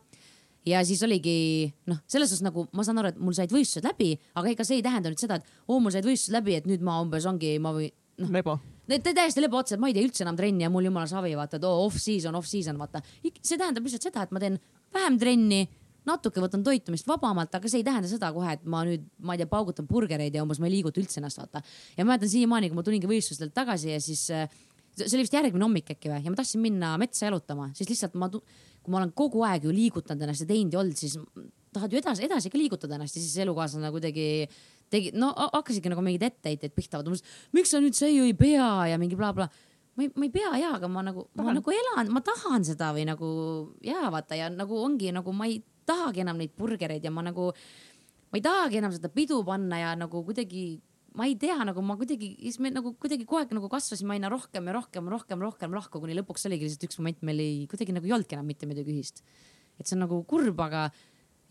ja siis oligi noh, selles suhtes nagu ma saan aru, et mul said võistlused läbi, aga ega see ei tähenda nüüd seda, et oo, mul said võistlused läbi, et nüüd ma umbes ongi, ma võin noh, lebo. täiesti lebo otsa, et ma ei tee üldse enam trenni ja mul jumala savi, vaata, et oo off-season, off-season, vaata. see tähendab lihtsalt seda, et ma teen vähem trenni, natuke võtan toitumist vabamalt, aga see ei tähenda seda kohe, et ma nüüd, ma ei tea, paugutan burgereid ja umbes ma ei liiguta üldse ennast, vaata. ja ma mäletan siiamaani, kui ma tulingi võistlustelt tagasi ja siis äh, see oli vist järgmine hommik äkki või ja ma tahtsin minna metsa jalutama, siis lihtsalt ma, kui ma olen kogu aeg ju liigutanud ennast ja teinud ja olnud, siis tahad ju edasi, edasi ka liigutada ennast ja siis elukaaslane kuidagi tegi, no ha- hakkasidki nagu mingeid etteheiteid pihta, miks sa nüüd see ju ei pea ja mingi blablabla bla. ma ei, ma ei pea ja, aga ma nagu, ma nagu elan, ma tahan seda või nagu ja vaata ja nagu ongi nagu ma ei tahagi enam neid burgereid ja ma nagu, ma ei tahagi enam seda pidu panna ja nagu kuidagi ma ei tea, nagu ma kuidagi, siis me nagu kuidagi kogu aeg nagu kasvasime aina rohkem ja rohkem, rohkem, rohkem lahku, kuni lõpuks oligi lihtsalt üks moment, meil ei, kuidagi nagu ei olnudki enam mitte midagi ühist. et see on nagu kurb, aga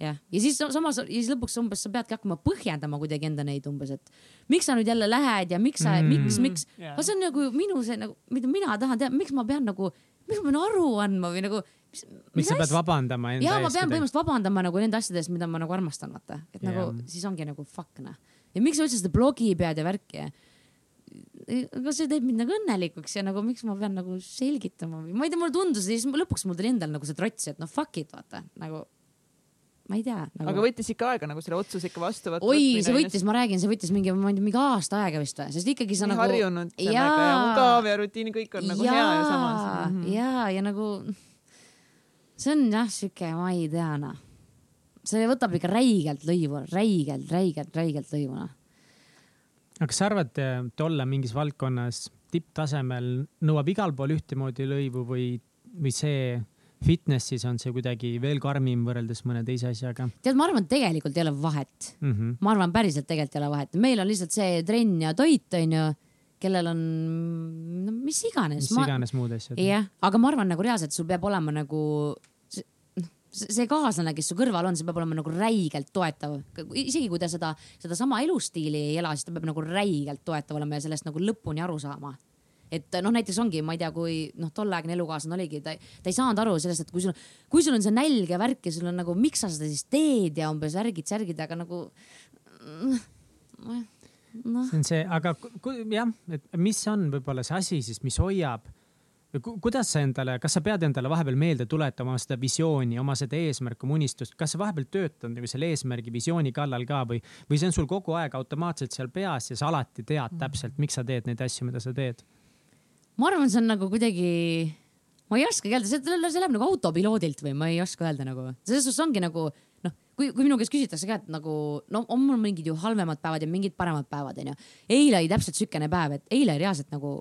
jah, ja siis samas ja siis lõpuks umbes sa peadki hakkama põhjendama kuidagi enda neid umbes, et miks sa nüüd jälle lähed ja miks sa mm., miks, miks Jaa. aga see on nagu minu see nagu, mida mina tahan teha, miks ma pean nagu, miks ma pean aru andma või nagu. miks sa pead vabandama enda ja ma eest pean põhimõtteliselt vabandama nagu nende asjade eest, mida ma nagu armastan, vaata, et nagu Jaa. siis ongi nagu fuck noh. ja miks sa üldse seda blogi pead ja värki ja aga see teeb mind nagu õnnelikuks ja nagu miks ma pean nagu selgitama või ma ei tea, mulle tundus ja siis lõpuks mul tuli endal nagu see trots, et noh fuck it vaata nagu ma ei tea nagu.... aga võttis ikka aega nagu selle otsuse ikka vastu võtta. oi, see võttis, ma räägin, see võttis mingi, ma ei tea, mingi aasta aega vist või, sest ikkagi sa nii nagu. harjunud sellega ja mugav ja rutiini kõik on nagu hea ja samas mm. -hmm. ja, ja nagu see on jah sihuke, ma ei tea noh, see võtab ikka räigelt lõivu, räigelt, räigelt, räigelt lõivu noh. aga kas sa arvad, et olla mingis valdkonnas tipptasemel nõuab igal pool ühtemoodi lõivu või, või see fitnessis on see kuidagi veel karmim võrreldes mõne teise asjaga tead, ma arvan, tegelikult ei ole vahet, mm? -hmm. ma arvan, päriselt tegelikult ei ole vahet, meil on lihtsalt see trenn ja toit onju, kellel on no, mis iganes. mis iganes muud asjad. jah, aga ma arvan nagu reaalselt sul peab olema nagu see, noh, see kaaslane, kes su kõrval on, see peab olema nagu räigelt toetav, isegi kui ta seda, sedasama elustiili ei ela, siis ta peab nagu räigelt toetav olema ja sellest nagu lõpuni aru saama et noh, näiteks ongi, ma ei tea, kui noh, tolleaegne elukaaslane oligi, ta, ta ei saanud aru sellest, et kui sul, kui sul on see nälg ja värk ja sul on nagu, miks sa seda siis teed ja umbes värgid-särgid, aga nagu noh, see on see, aga jah, et mis on võib-olla see asi siis, mis hoiab Ku- kuidas sa endale, kas sa pead endale vahepeal meelde tuletama seda visiooni, oma seda eesmärki, oma unistust, kas sa vahepeal töötad nagu selle eesmärgi visiooni kallal ka või, või see on sul kogu aeg automaatselt seal peas ja sa alati tead täpselt, miks sa teed neid asju, mida sa teed? Ma arvan, see on nagu kuidagi, ma ei oskagi öelda, see läheb nagu autopiloodilt või ma ei oska öelda nagu, selles suhtes ongi nagu noh, kui, kui minu käest küsitakse ka, et nagu no on mul mingid ju halvemad päevad ja mingid paremad päevad onju. eile oli täpselt siukene päev, et eile reaalselt nagu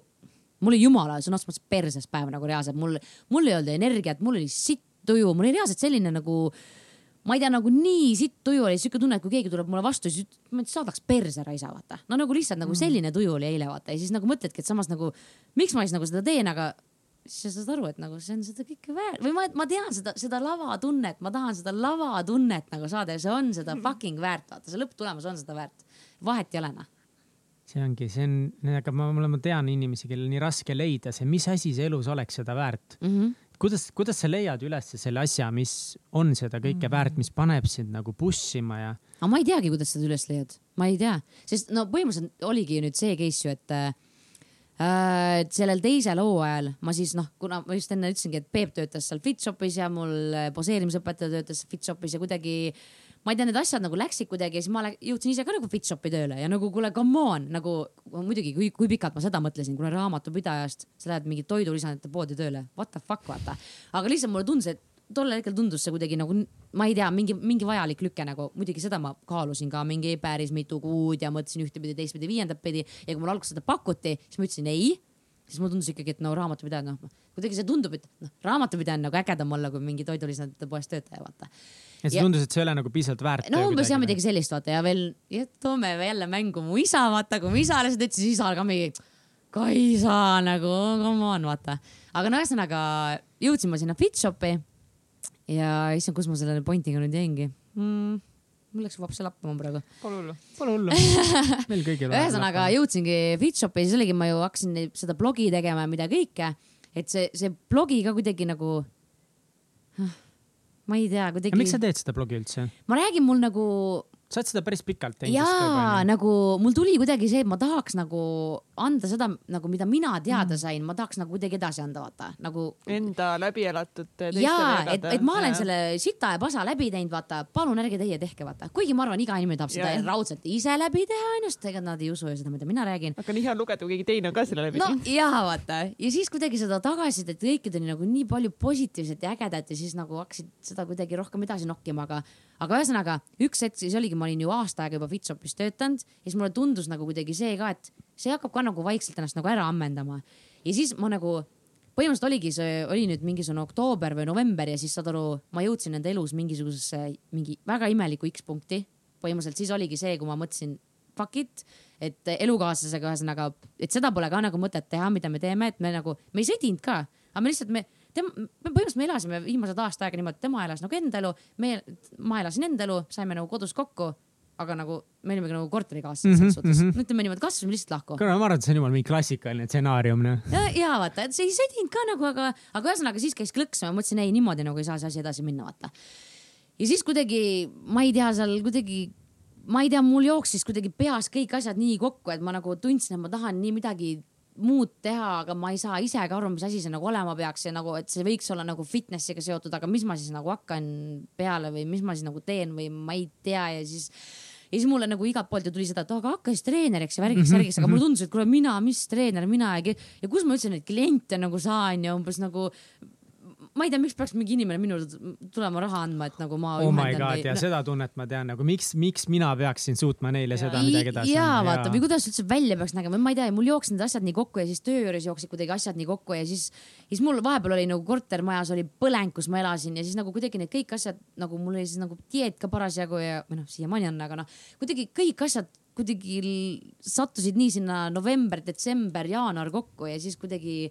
mul oli jumala sõna otseses mõttes perses päev nagu reaalselt, mul, mul ei olnud energiat, mul oli sitt tuju, mul oli reaalselt selline nagu ma ei tea, nagu nii sitt tuju oli, siuke tunne, et kui keegi tuleb mulle vastu, siis ma saadaks perse raisa, vaata. no nagu lihtsalt nagu selline tuju oli eile, vaata ja siis nagu mõtledki, et samas nagu miks ma siis nagu seda teen, aga siis sa saad aru, et nagu see on seda kõike väärt või ma, ma tean seda, seda lavatunnet, ma tahan seda lavatunnet nagu saada ja see on seda fucking väärt, vaata, see lõpptulemus on seda väärt. vahet ei ole noh. see ongi, see on, aga ma, ma tean inimesi, kellel on nii raske leida see, mis asi see elus oleks seda väärt. Mm -hmm. kuidas, kuidas sa leiad üles selle asja, mis on seda kõike väärt, mis paneb sind nagu push ima ja aga ma ei teagi, kuidas seda üles leiad, ma ei tea, sest no põhimõtteliselt oligi ju nüüd see case ju, et äh, sellel teisel hooajal ma siis noh, kuna ma just enne ütlesingi, et Peep töötas seal Fitshopis ja mul äh, poseerimisõpetaja töötas Fitshopis ja kuidagi ma ei tea, need asjad nagu läksid kuidagi ja siis ma lä- jõudsin ise ka nagu Fitshopi tööle ja nagu kuule, come on, nagu muidugi, kui, kui pikalt ma seda mõtlesin, kuna raamatupidajast sa lähed mingi toidulisandite poodi tööle, what the fuck vaata. aga lihtsalt mulle tundus, et tollel hetkel tundus see kuidagi nagu, ma ei tea, mingi, mingi vajalik lüke nagu, muidugi seda ma kaalusin ka mingi päris mitu kuud ja mõtlesin ühtepidi, teistpidi, viiendat pidi ja kui mulle alguses seda pakuti, siis ma ütlesin ei siis mulle tundus ikkagi, et no raamatupidaja, noh kuidagi see tundub, et noh, raamatupidaja on nagu ägedam olla kui mingi toidulisandite poes töötaja, vaata. ja see Ja- tundus, et see ei ole nagu piisavalt väärt. no umbes jah, midagi sellist vaata ja veel ja toome jälle mängu mu isa, vaata, kui mu isa lihtsalt ütles, siis isal ka mingi. Kaisa nagu, come on, vaata. aga no ühesõnaga jõudsin ma sinna Fitshopi ja issand, kus ma selle pointiga nüüd jäingi mm,. Mul läks vapse lappama praegu. Pole hullu. Pole hullu. meil kõigil. ühesõnaga jõudsingi Fitshopi, siis oligi, ma ju hakkasin seda blogi tegema ja mida kõike, et see, see blogi ka kuidagi nagu. ma ei tea, kuidagi. miks sa teed seda blogi üldse? ma räägin, mul nagu sa oled seda päris pikalt teinud. jaa, nagu mul tuli kuidagi see, et ma tahaks nagu anda seda nagu, mida mina teada sain, ma tahaks nagu kuidagi edasi anda, vaata nagu. Enda läbi elatud. jaa, et, et ma olen selle sita ja pasa läbi teinud, vaata, palun ärge teie tehke, vaata, kuigi ma arvan, iga inimene tahab seda Jaa. raudselt ise läbi teha, onju, sest ega nad ei usu ju seda, mida mina räägin. aga nii hea lugeda, kui keegi teine on ka selle läbi no teinud. jaa, vaata ja siis kuidagi seda tagasisidet kõike tuli nagu nii palju positiivset ja ägedat ja siis nagu hakkasid seda kuidagi rohkem edasi nokkima, aga, aga ühesõnaga üks hetk siis oligi, ma olin ju aasta aega juba Fitshopis töötanud ja siis mulle tundus nagu kuidagi see ka, et see hakkab ka nagu vaikselt ennast nagu ära ammendama ja siis ma nagu põhimõtteliselt oligi see, oli nüüd mingisugune oktoober või november ja siis saad aru, ma jõudsin enda elus mingisugusesse mingi väga imelikku X-punkti. põhimõtteliselt siis oligi see, kui ma mõtlesin fuck it, et elukaaslasega ühesõnaga, et seda pole ka nagu mõtet teha, mida me teeme, et me nagu, me ei sõdinud ka, aga me lihtsalt, me, tema, me põhimõtteliselt me elasime viimased aasta aega niimoodi, tema elas nagu enda elu, me, ma elasin enda elu, saime nagu kodus kokku, aga nagu me olime nagu korterikaaslased Mhm, selles suhtes mhm. no ütleme niimoodi, kasvasime lihtsalt lahku. kuule, ma arvan, et see on jumal mingi klassikaline stsenaarium, noh. ja, ja vaata, et see ei sõdinud ka nagu, aga, aga ühesõnaga siis käis klõks ma mõtlesin, ei niimoodi nagu ei saa see asi edasi minna, vaata. ja siis kuidagi, ma ei tea, seal kuidagi, ma ei tea, mul jooksis kuidagi peas kõik asjad nii kokku, et ma nagu tundsin, et ma tahan nii midagi muud teha, aga ma ei saa ise ka aru, mis asi see nagu olema peaks ja nagu, et see võiks olla nagu fitness'iga seotud, aga mis ma siis nagu hakkan peale või mis ma siis nagu teen või ma ei tea ja siis ja siis mulle nagu igalt poolt ju tuli seda, et aga hakka siis treeneriks ja värgiks, värgiks, aga mulle tundus, et kuule mina, mis treener mina ja, ja kus ma üldse neid kliente nagu saan ja umbes nagu ma ei tea, miks peaks mingi inimene minu juurde tulema raha andma, et nagu ma. oh my god, ja seda tunnet ma tean nagu miks, miks mina peaksin suutma neile seda midagi edasi jaa, vaata või kuidas üldse välja peaks nägema, ma ei tea, mul jooksid need asjad nii kokku ja siis töö juures jooksid kuidagi asjad nii kokku ja siis, siis mul vahepeal oli nagu kortermajas oli põleng, kus ma elasin ja siis nagu kuidagi need kõik asjad nagu mul oli siis nagu dieet ka parasjagu ja või noh, siiamaani on, aga noh, kuidagi kõik asjad kuidagi sattusid nii sinna november, detsember, jaanuar kokku ja siis kuidagi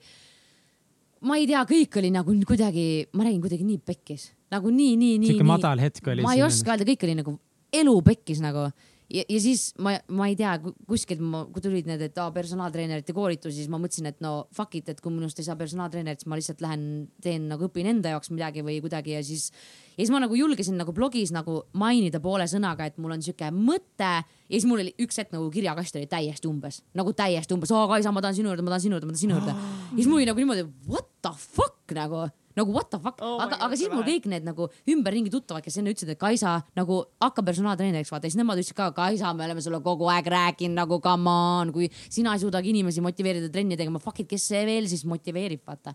ma ei tea, kõik oli nagu kuidagi, ma räägin kuidagi nii pekkis, nagu nii, nii, nii. siuke madal hetk oli. ma ei oska öelda, kõik oli nagu elu pekkis nagu ja, ja siis ma, ma ei tea, kuskilt ma, kui tulid need, et aa, personaaltreenerite koolitus, siis ma mõtlesin, et no fuck it, et kui minust ei saa personaaltreenerit, siis ma lihtsalt lähen teen nagu õpin enda jaoks midagi või kuidagi ja siis. ja siis ma nagu julgesin nagu blogis nagu mainida poole sõnaga, et mul on sihuke mõte ja siis mul oli üks hetk nagu kirjakast oli täiesti umbes, nagu täiesti umbes, aa Kaisa, ma tahan sinu juurde, ma tahan sinu juurde, ma tahan sinu juurde. ja siis mul oli nagu niimoodi what the fuck nagu nagu what the fuck Oh aga, aga siis mul kõik need nagu ümberringi tuttavad, kes enne ütlesid, et Kaisa nagu hakka personaaltreeneriks vaata, siis nemad ütlesid ka, Kaisa, me oleme sulle kogu aeg rääkinud nagu come on, kui sina ei suudagi inimesi motiveerida trenni tegema, fuck it, kes see veel siis motiveerib, vaata.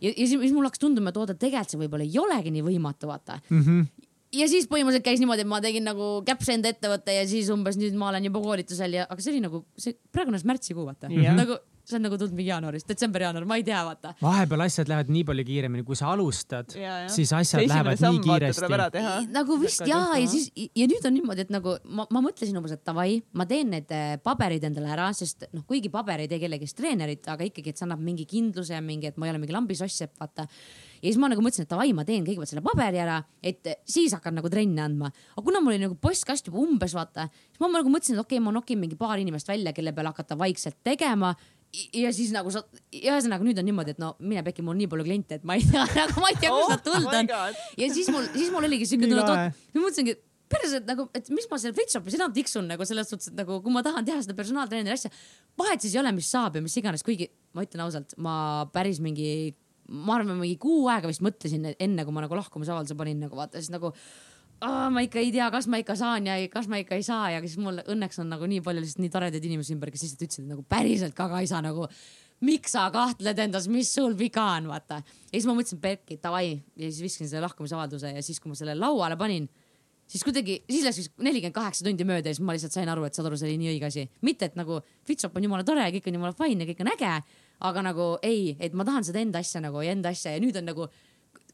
ja, ja siis, siis mul hakkas tunduma, et oota, tegelikult see võib-olla ei olegi nii võimatu, vaata mm. -hmm. ja siis põhimõtteliselt käis niimoodi, et ma tegin nagu käpse enda ettevõtte ja siis umbes nüüd ma olen juba koolitusel ja, aga see oli nagu see praegune märtsikuu vaata Jah. nagu see on nagu tulnud mingi jaanuaris, detsember-jaanuar, ma ei tea, vaata. vahepeal asjad lähevad nii palju kiiremini, kui sa alustad, siis asjad lähevad nii kiiresti. teha. nagu vist ja juhtuma. siis ja nüüd on niimoodi, et nagu ma, ma mõtlesin umbes, et davai, ma teen need eh, paberid endale ära, sest noh, kuigi paber ei tee kellegist treenerit, aga ikkagi, et see annab mingi kindluse ja mingi, et ma ei ole mingi lambisoss-sepp, vaata. ja siis ma nagu mõtlesin, et davai, ma teen kõigepealt selle paberi ära, et siis hakkan nagu trenne andma. aga kuna mul oli nagu postkast juba umbes vaata, siis ma nagu mõtlesin, et okei okay,, ma nokin mingi paar inimest välja, kelle peale hakata vaikselt tegema ja siis nagu sa, ühesõnaga nüüd on niimoodi, et no mine pekki, mul on nii palju kliente, et ma ei tea nagu ma ei tea, kust nad tulnud on. ja siis mul, siis mul oligi siuke tunne, et ma mõtlesingi, et nagu, et mis ma seal Flipshopis enam tiksun nagu selles suhtes, et nagu kui ma tahan teha seda personaaltreeneri asja, vahet siis ei ole, mis saab ja mis iganes, kuigi ma ütlen ausalt, ma päris mingi, ma arvan, mingi kuu aega vist mõtlesin enne, kui ma nagu lahkumisavalduse panin nagu vaata, siis nagu oh, ma ikka ei tea, kas ma ikka saan ja ei, kas ma ikka ei saa ja siis mul õnneks on nagu nii palju lihtsalt nii toredaid inimesi ümber, kes lihtsalt ütlesid nagu päriselt ka Kaisa nagu miks sa kahtled endas, mis sul viga on, vaata. ja siis ma mõtlesin, Berki, davai ja siis viskasin selle lahkumisavalduse ja siis, kui ma selle lauale panin, siis kuidagi, siis läks vist nelikümmend kaheksa tundi mööda ja siis ma lihtsalt sain aru, et saad aru, see oli nii õige asi. mitte, et nagu Fitshop on jumala tore ja kõik on jumala fine ja kõik on äge, aga nagu ei, et ma tahan seda enda asja nagu ja enda asja ja nüüd on nagu,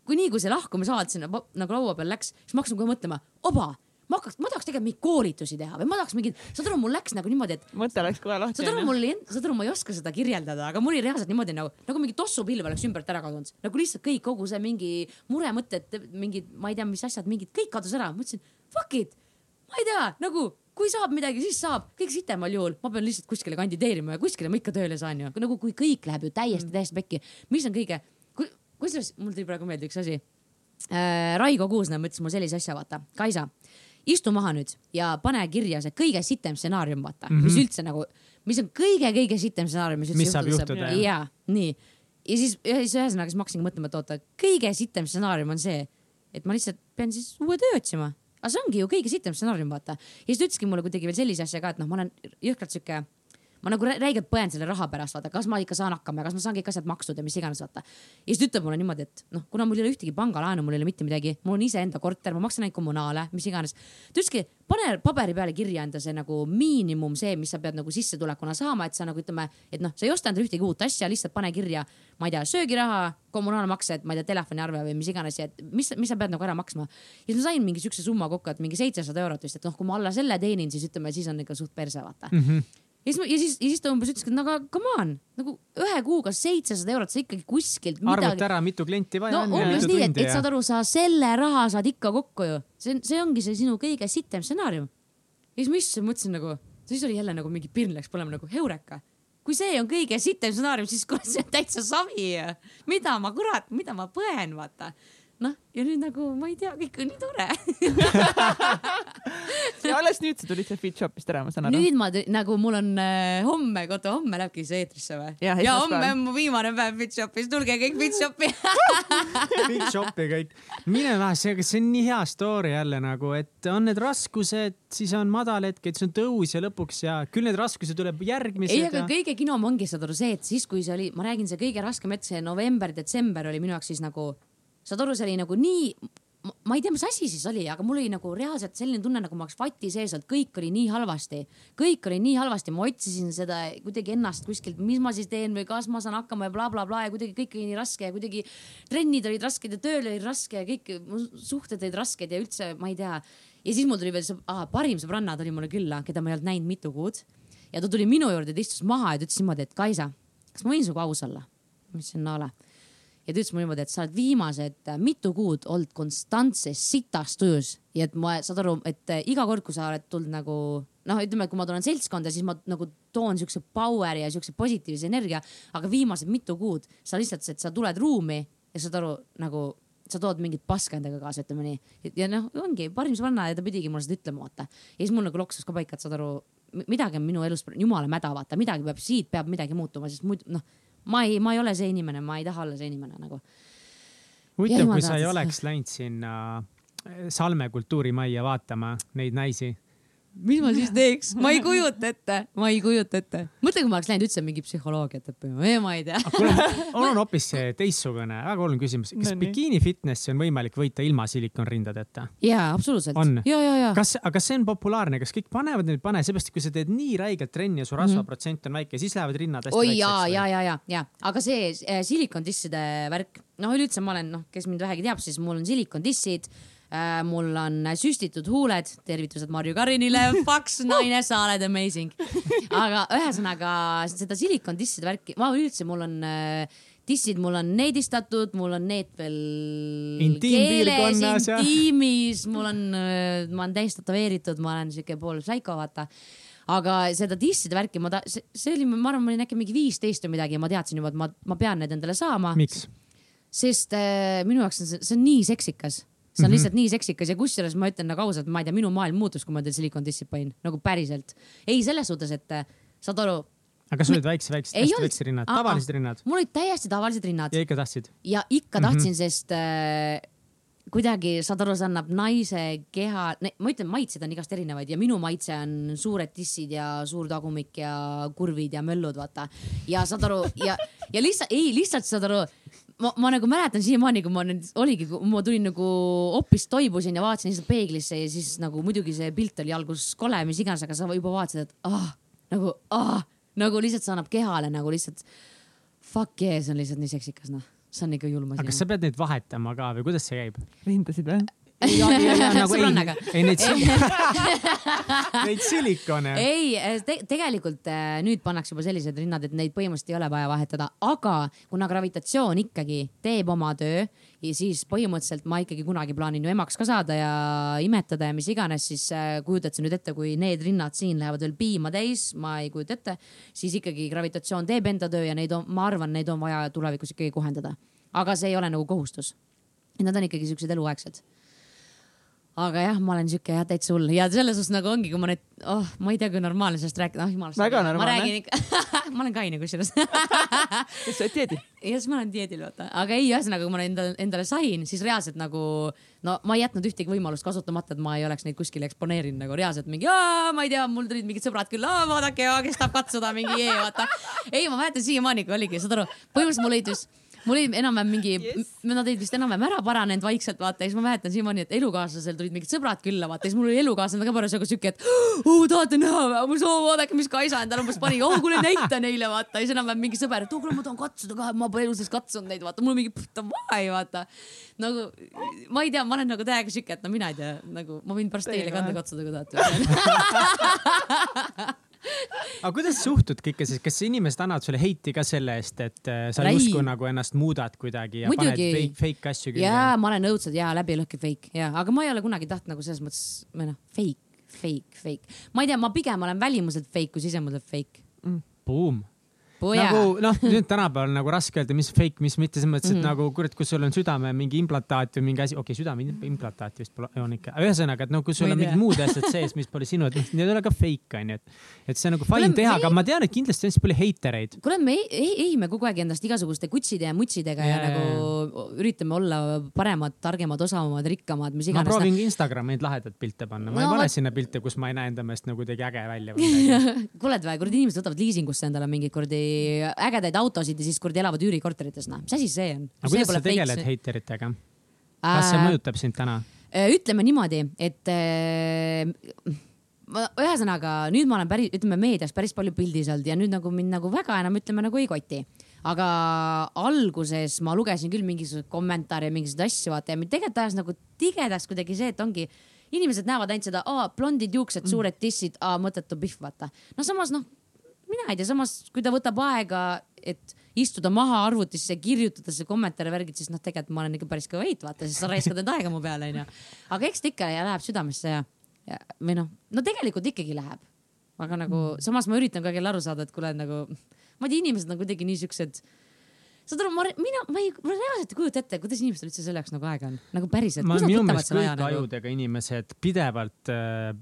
kui nii, kui see lahkumisavaldus sinna nagu laua peal läks, siis ma hakkasin kohe mõtlema, oba, ma hakkaks, ma tahaks tegelikult mingeid koolitusi teha või ma tahaks mingeid, saad aru, mul läks nagu niimoodi, et mõte läks kohe lahti. saad aru, mul oli, saad aru, ma ei oska seda kirjeldada, aga mul oli reaalselt niimoodi nagu, nagu mingi tossupilv oleks ümbert ära kadunud, nagu lihtsalt kõik, kogu see mingi muremõtted, mingid, ma ei tea, mis asjad, mingid kõik kadus ära, mõtlesin fuck it, ma ei tea, nagu kui saab midagi, siis saab, kõige sitemal juhul ma pean lihtsalt kuskile kandideerima ja kuskile ma ikka tööle saan ju, nagu kui kõik läheb ju täiesti, täiesti pekki, mis on kõige, kusjuures mul tuli praegu meelde üks asi äh,. Raigo Kuusna mõtles mulle sellise asja, vaata, Kaisa, istu maha nüüd ja pane kirja see kõige sitem stsenaarium, vaata mm, -hmm. mis üldse nagu, mis on kõige-kõige sitem stsenaarium, mis üldse Mis saab juhtuda, ja nii, ja siis, siis ühesõnaga siis ma hakkasingi mõtlema, et oota, kõige sitem stsenaarium on see, et ma lihtsalt pean siis uue töö otsima. aga see ongi ju kõige sitem stsenaarium, vaata. ja siis ta ütleski mulle kuidagi veel sellise asja ka, et noh, ma olen jõhkralt sihuke ma nagu rä- räigelt põen selle raha pärast, vaata, kas ma ikka saan hakkama ja kas ma saan kõik asjad makstud ja mis iganes, vaata. ja siis ta ütleb mulle niimoodi, et noh, kuna mul ei ole ühtegi pangalaenu, mul ei ole mitte midagi, mul on iseenda korter, ma maksan ainult kommunaale, mis iganes. ta ütleski, pane paberi peale kirja enda see nagu miinimum, see, mis sa pead nagu sissetulekuna saama, et sa nagu ütleme, et noh, sa ei osta endale ühtegi uut asja, lihtsalt pane kirja, ma ei tea, söögiraha, kommunaalmaksed, ma ei tea, telefoniarve või mis iganes ja et mis, mis sa pead nagu ära maksma. ja siis ma sain mingi siukse summa kokku, et mingi seitsesada eurot vist, et noh, kui ma alla selle teenin, siis ütleme, siis on ikka suht perse, vaata Mm -hmm. Ja siis, ja siis, ja siis ta umbes ütleski, et no aga come on, nagu ühe kuuga seitsesada eurot, sa ikkagi kuskilt arvuta midagi. ära, mitu klienti vaja no on ja umbes nii, et, et saad aru, sa selle raha saad ikka kokku ju. see on, see ongi see sinu kõige sitem stsenaarium. ja siis ma issand, mõtlesin nagu, siis oli jälle nagu mingi pirn läks põlema nagu heureka. kui see on kõige sitem stsenaarium, siis kurat, see on täitsa savi mida ma kurat, mida ma põen, vaata. noh, ja nüüd nagu ma ei tea, kõik on nii tore. ja alles nüüd sa tulid sealt Fitshopist ära, ma saan aru. nüüd ma nagu mul on äh, homme, oota homme lähebki see eetrisse või? Ja esmaspäeval. homme on mu viimane päev Fitshopis, tulge kõik Fitshopi. kõik shopi kõik. mine vähe, see, see on nii hea story jälle nagu, et on need raskused, siis on madal hetk, et see on tõus ja lõpuks ja küll need raskused tuleb ei, järgmised aga ja. kõige kinom ongi saad aru see, et siis, kui see oli, ma räägin, see kõige raskem hetk, see november-detsember oli minu jaoks siis nagu, saad aru, see oli nagu nii, ma ei tea, mis asi siis oli, aga mul oli nagu reaalselt selline tunne, nagu ma oleks vati sees olnud, kõik oli nii halvasti, kõik oli nii halvasti, ma otsisin seda kuidagi ennast kuskilt, mis ma siis teen või kas ma saan hakkama ja blablabla bla, bla, ja kuidagi kõik oli nii raske ja kuidagi trennid olid rasked ja tööl oli raske ja kõik suhted olid rasked ja üldse ma ei tea. ja siis mul tuli veel see ah, parim sõbranna tuli mulle külla, keda ma ei olnud näinud mitu kuud ja ta tuli minu juurde, ta istus maha ja ta ütles niimoodi, et Kaisa, kas ma võin sinuga aus olla? ma ütlesin no ole. Ja ta ütles mulle niimoodi, et sa oled viimased äh, mitu kuud olnud konstantses sitas tujus ja et ma, saad aru, et äh, iga kord, kui sa oled tulnud nagu noh, ütleme, kui ma tulen seltskonda, siis ma nagu toon siukse power'i ja siukse positiivse energia, aga viimased mitu kuud sa lihtsalt, sa tuled ruumi ja saad aru nagu sa tood mingit paska endaga kaasa, ütleme nii. ja noh, ongi parim sõbranna ja ta pidigi mulle seda ütlema, vaata. ja siis mul nagu loksus ka paika, et saad aru, midagi on minu elus jumala mäda, vaata, midagi peab, siit peab midagi muutuma, sest muidu noh, ma ei, ma ei ole see inimene, ma ei taha olla see inimene nagu. huvitav, kui sa ei oleks läinud sinna Salme kultuurimajja vaatama neid naisi, mis ma siis teeks, ma ei kujuta ette, ma ei kujuta ette. mõtle, kui ma oleks läinud üldse mingi psühholoogiat õppima, ma ei tea. kuule, mul on hoopis see teistsugune, väga oluline küsimus. kas No bikiini fitnessi on võimalik võita ilma silikonrindadeta? jaa, absoluutselt On.. ja, ja, ja. kas, aga kas see on populaarne, kas kõik panevad neid, ei pane, seepärast et kui sa teed nii räigelt trenni ja su rasvaprotsent on väike, siis lähevad rinnad hästi oi jaa, väikseks ja, ja, ja, ja, aga see äh, silikondisside värk, noh, üleüldse ma olen, noh, kes mind vähegi teab, siis mul on silikondissid. Mul on süstitud huuled, tervitused Marju Karinile, paks naine, sa oled amazing. aga ühesõnaga seda silikondisside värki, ma üldse, mul on äh, dissid, mul on needistatud, mul on need veel ja- intiimis, mul on, ma olen täis tätoveeritud, ma olen siuke pool psycho, vaata. aga seda disside värki ma ta-, see, oli, ma arvan, ma olin äkki mingi viisteist või midagi ja ma teadsin juba, et ma, ma pean need endale saama, miks? sest äh, minu jaoks on see, see on nii seksikas. See on mm. -hmm. lihtsalt nii seksikas ja kusjuures ma ütlen nagu ausalt, ma ei tea, minu maailm muutus, kui ma endale silikondissid panin, nagu päriselt. ei selles suhtes, et äh, saad aru, aga sul olid väikse, väikse, hästi väiksed rinnad, tavalised rinnad mul olid täiesti tavalised rinnad ja ikka tahtsid? ja ikka Mhm. tahtsin mm, -hmm. sest äh, kuidagi saad aru, see annab naise keha, ma ütlen, maitsed on igast erinevaid ja minu maitse on suured tissid ja suur tagumik ja kurvid ja möllud, vaata. ja saad aru ja, ja lihtsalt, ei lihtsalt saad aru, ma, ma nagu mäletan siiamaani, kui ma nüüd oligi, ma tulin nagu hoopis toibusin ja vaatasin lihtsalt peeglisse ja siis nagu muidugi see pilt oli alguses kole, mis iganes, aga sa juba vaatasid, et ah nagu ah nagu lihtsalt see annab kehale nagu lihtsalt fuck yeah, see on lihtsalt nii seksikas, noh, see on ikka julm aga kas asi. sa pead neid vahetama ka või kuidas see käib? rindasid või? Nagu Sõbrannaga. ei neid, neid silikone. ei te,, tegelikult äh, nüüd pannakse juba sellised rinnad, et neid põhimõtteliselt ei ole vaja vahetada, aga kuna gravitatsioon ikkagi teeb oma töö ja siis põhimõtteliselt ma ikkagi kunagi plaanin ju emaks ka saada ja imetada ja mis iganes, siis äh, kujutad sa nüüd ette, kui need rinnad siin lähevad veel piima täis, ma ei kujuta ette, siis ikkagi gravitatsioon teeb enda töö ja neid on, ma arvan, neid on vaja tulevikus ikkagi kohendada. aga see ei ole nagu kohustus. Nad on ikkagi siuksed eluaegsed aga jah, ma olen siuke jah täitsa hull ja selles suhtes nagu ongi, kui ma nüüd, oh, ma ei tea, kui normaalne sellest rääkida, oh jumalast. Väga ma normaalne. räägin ikka, ma olen kaine kusjuures kas sa oled dieedil? ja siis ma olen dieedil vaata, aga ei, ühesõnaga, kui ma endale, endale sain, siis reaalselt nagu no ma ei jätnud ühtegi võimalust kasutamata, et ma ei oleks neid kuskile eksponeerinud nagu reaalselt mingi, ma ei tea, mul tulid mingid sõbrad küll, vaadake, kes tahab katsuda mingi vaata. ei, ma mäletan siiamaani, kui oligi, saad aru, põhimõtteliselt mul olid just mul oli enam-vähem mingi yes., nad olid vist enam-vähem ära paranenud vaikselt, vaata ja siis ma mäletan siiamaani, et elukaaslasel tulid mingid sõbrad külla, vaata ja siis mul oli elukaaslane ka parasjagu siuke, et oo tahate näha, ma soo, vaadake, mis Kaisa endale umbes pani, oo kuule näita neile vaata ja siis enam-vähem mingi sõber, et oo kuule ma tahan katsuda ka, ma pole elu sees katsunud neid, vaata mul mingi davai vaata. nagu ma ei tea, ma olen nagu täiega siuke, et no mina ei tea, nagu ma võin pärast teile ka anda katsuda, kui tahate. aga kuidas sa suhtud kõike siis, kas inimesed annavad sulle heiti ka selle eest, et äh, sa Ei. justkui nagu ennast muudad kuidagi ja Muidugi. paned fake, fake asju külge? jaa, ma olen õudselt ja läbi lõhki fake ja, aga ma ei ole kunagi tahtnud nagu selles mõttes, või noh, fake, fake, fake. ma ei tea, ma pigem olen välimuselt fake kui sisemuselt fake. Boom. Nagu noh, nüüd tänapäeval nagu raske öelda, mis fake, mis mitte, selles mõttes, et Mhm. nagu kurat, kui sul on südame mingi implantaat või mingi asi, okei okay,, südame implantaat vist pole, on ikka, ühesõnaga, et no kui sul Ma on mingid muud asjad sees, mis pole sinu, et need ei ole ka fake onju, et, et see on nagu Kuule, fine teha, me- aga ma tean, et kindlasti on hästi palju heitereid. kuule, me ei- ei- ehime kogu aeg endast igasuguste kutside ja mutsidega ja, ja nagu üritame olla paremad, targemad, osavamad, rikkamad, mis ma iganes. proovin Instagrami neid lahedaid pilte panna, ma No ei pane vot- sinna pilte, kus ma ei näe enda meelest nagu kuidagi äge välja midagi. kuuled või, kuradi inimesed võtavad liisingusse endale mingeid kuradi ägedaid autosid ja siis kuradi elavad üürikorterites, noh, mis asi see on? aga kuidas sa tegeled heiteritega? kas see Äh, mõjutab sind täna? ütleme niimoodi, et äh, ma ühesõnaga nüüd ma olen päris, ütleme meedias päris palju pildis olnud ja nüüd nagu mind nagu väga enam ütleme nagu ei koti. aga alguses ma lugesin küll mingisuguseid kommentaare, mingisuguseid asju, vaata ja mind tegelikult ajas nagu tigedaks kuidagi see, et ongi, inimesed näevad ainult seda, blondid juuksed, suured tissid, mõttetu pihv, vaata. no samas noh, mina ei tea, samas kui ta võtab aega, et istuda maha arvutisse, kirjutada see kommentaare värgid, siis noh, tegelikult ma olen ikka päris kõva heit, vaata, siis sa raiskad enda aega mu peale, onju. aga eks ta ikka ja läheb südamesse ja, ja, või noh, no tegelikult ikkagi läheb. aga nagu samas ma üritan ka küll aru saada, et kuule nagu, ma ei tea, inimesed on kuidagi nii siuksed saad aru, ma, mina, ma ei, ma reaalselt ei kujuta ette, kuidas inimestel üldse selle jaoks nagu aega on, nagu päriselt. ma, minu meelest kõik ajudega inimesed pidevalt äh,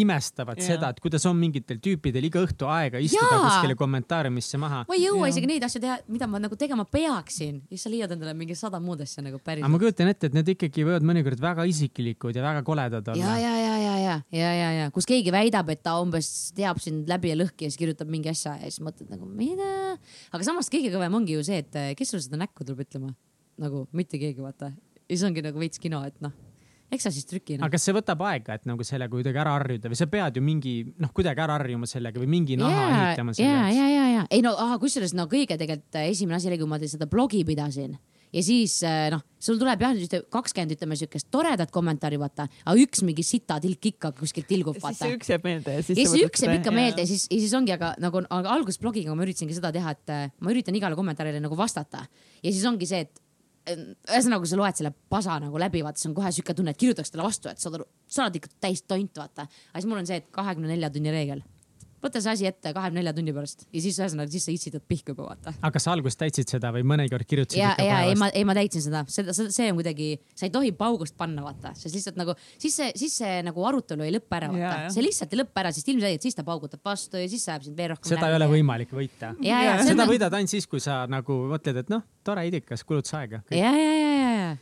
imestavad Jaa. seda, et kuidas on mingitel tüüpidel iga õhtu aega istuda Jaa. kuskile kommentaariumisse maha. ma ei jõua Jaa. isegi neid asju teha, mida ma nagu tegema peaksin ja siis sa leiad endale mingi sada muud asja nagu aga päriselt. ma kujutan ette, et need ikkagi võivad mõnikord väga isiklikud ja väga koledad ja, olla. ja, ja, ja, ja kus keegi väidab, et ta umbes teab sind läbi ja lõhki ja siis kirjutab mingi asja ja siis mõtled nagu mida. aga samas kõige kõvem ongi ju see, et eh, kes sulle seda näkku tuleb ütlema, nagu mitte keegi vaata. ja siis ongi nagu veits kino, et noh, eks sa siis trüki noh. aga. kas see võtab aega, et nagu sellega kuidagi ära harjuda või sa pead ju mingi noh, kuidagi ära harjuma sellega või mingi naha ja, ehitama ja, selle ja, ja, ja ei no kusjuures no kõige tegelikult äh, esimene asi oli, kui ma seda blogi pidasin ja siis äh, noh, sul tuleb jah kakskümmend ütleme siukest toredat kommentaari vaata, aga üks mingi sitatilk ikka kuskilt tilgub siis vaata see. üks jääb meelde ja siis. siis üks jääb ikka meelde ja siis, ja siis ongi, aga nagu aga alguses blogiga ma üritasingi seda teha, et äh, ma üritan igale kommentaarile nagu vastata ja siis ongi see, et ühesõnaga, kui sa loed selle pasa nagu läbi, vaata, siis on kohe siuke tunne, et kirjutaks talle vastu, et saad aru, sa oled ikka täis tont, vaata. aga siis mul on see, et kahekümne nelja tunni reegel. Võta see asi ette kahekümne nelja tunni pärast ja siis ühesõnaga, siis sa itsitad pihku juba vaata. aga kas sa alguses täitsid seda või mõnikord kirjutasid ja, ikka ja ei, ma, ei ma täitsin seda, seda, see on kuidagi, sa ei tohi paugust panna, vaata, sest lihtsalt nagu siis see, siis see nagu arutelu ei lõppe ära, vaata see lihtsalt ei lõppe ära, sest ilmselgelt siis ta paugutab vastu ja siis see ajab sind veel rohkem. seda ei ole. võimalik võita. seda on, võidad ainult siis, kui sa nagu mõtled, et noh, tore idikas, kulutas aega. ja, ja, ja, ja, ja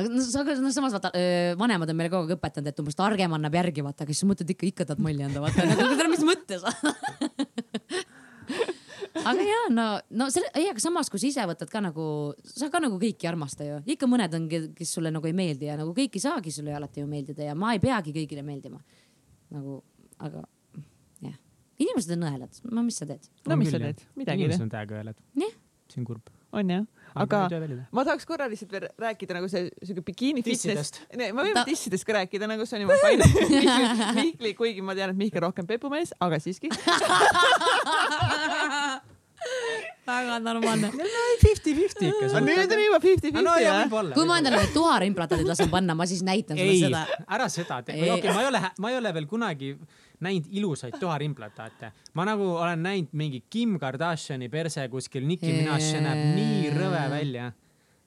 aga no, sa- no samas vaata, vanemad on meile kogu aeg õpetanud, et umbes targem annab järgi, vaata, aga siis sa mõtled ikka, ikka tahad molli anda, vaata, nagu mis mõttes. aga ja no, no selle, ei, aga samas, kui sa ise võtad ka nagu, sa ka nagu kõiki ei armasta ju, ikka mõned on, kes sulle nagu ei meeldi ja nagu kõik ei saagi sulle alati ju meeldida ja ma ei peagi kõigile meeldima. nagu, aga jah, inimesed on õelad, no mis sa teed? no mis sa teed, midagi ei inimesed tee, on täiega õelad. Jah. see on kurb. on jah, aga ma tahaks korra lihtsalt veel rääkida nagu see siuke bikiini fitness me võime Ta- tissidest ka rääkida nagu see on juba fine. Mihkli, kuigi ma tean, et Mihkel rohkem pepumees, aga siiski. väga normaalne. Fifty-fifty ikka. nüüd on juba fifty-fifty no ja jah? kui ma endale need tuharimplantaadid lasen panna, ma siis näitan sulle ei seda., ära seda tee, Ei. okei, ma ei ole, ma ei ole veel kunagi näinud ilusaid tuharimplantaate. ma nagu olen näinud mingi Kim Kardashini perse kuskil, Nicki Minaj, see näeb nii rõve välja.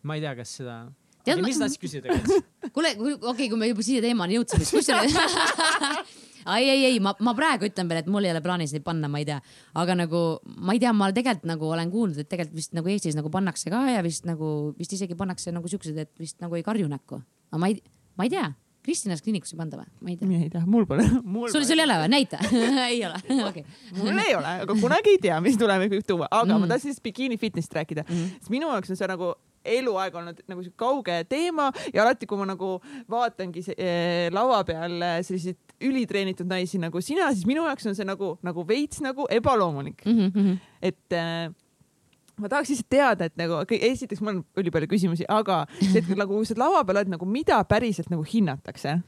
ma ei tea, kas seda. Tead, mis sa tahtsid küsida kuule, okei okay,, kui me juba siia teemani jõudsime, siis kusjuures ei, ei, ei, ma, ma praegu ütlen veel, et mul ei ole plaanis neid panna, ma ei tea, aga nagu ma ei tea, ma tegelikult nagu olen kuulnud, et tegelikult vist nagu Eestis nagu pannakse ka ja vist nagu vist isegi pannakse nagu siuksed, et vist nagu ei karju näkku. aga ma ei, ma ei tea, Kristinas kliinikus ei panda või? ma ei tea. ei tea, mul pole, sul, sul ei ole või? näita. ei ole, okei. mul ei ole, aga kunagi ei tea, mis tulevikku võib tuua, aga mm. Mm. ma tahtsin siis bikiini fitness'ist rääkida mm. -hmm. sest minu jaoks on see nagu eluaeg olnud nagu siuke kauge teema ja alati, kui ma nagu vaatangi see, eh, laua peal eh, selliseid ülitreenitud naisi nagu sina, siis minu jaoks on see nagu, nagu veits nagu ebaloomulik, Mhm, et äh, ma tahaks lihtsalt teada, et nagu esiteks mul on ülipalju küsimusi, aga et nagu kui sa lava peal oled, nagu mida päriselt nagu hinnatakse?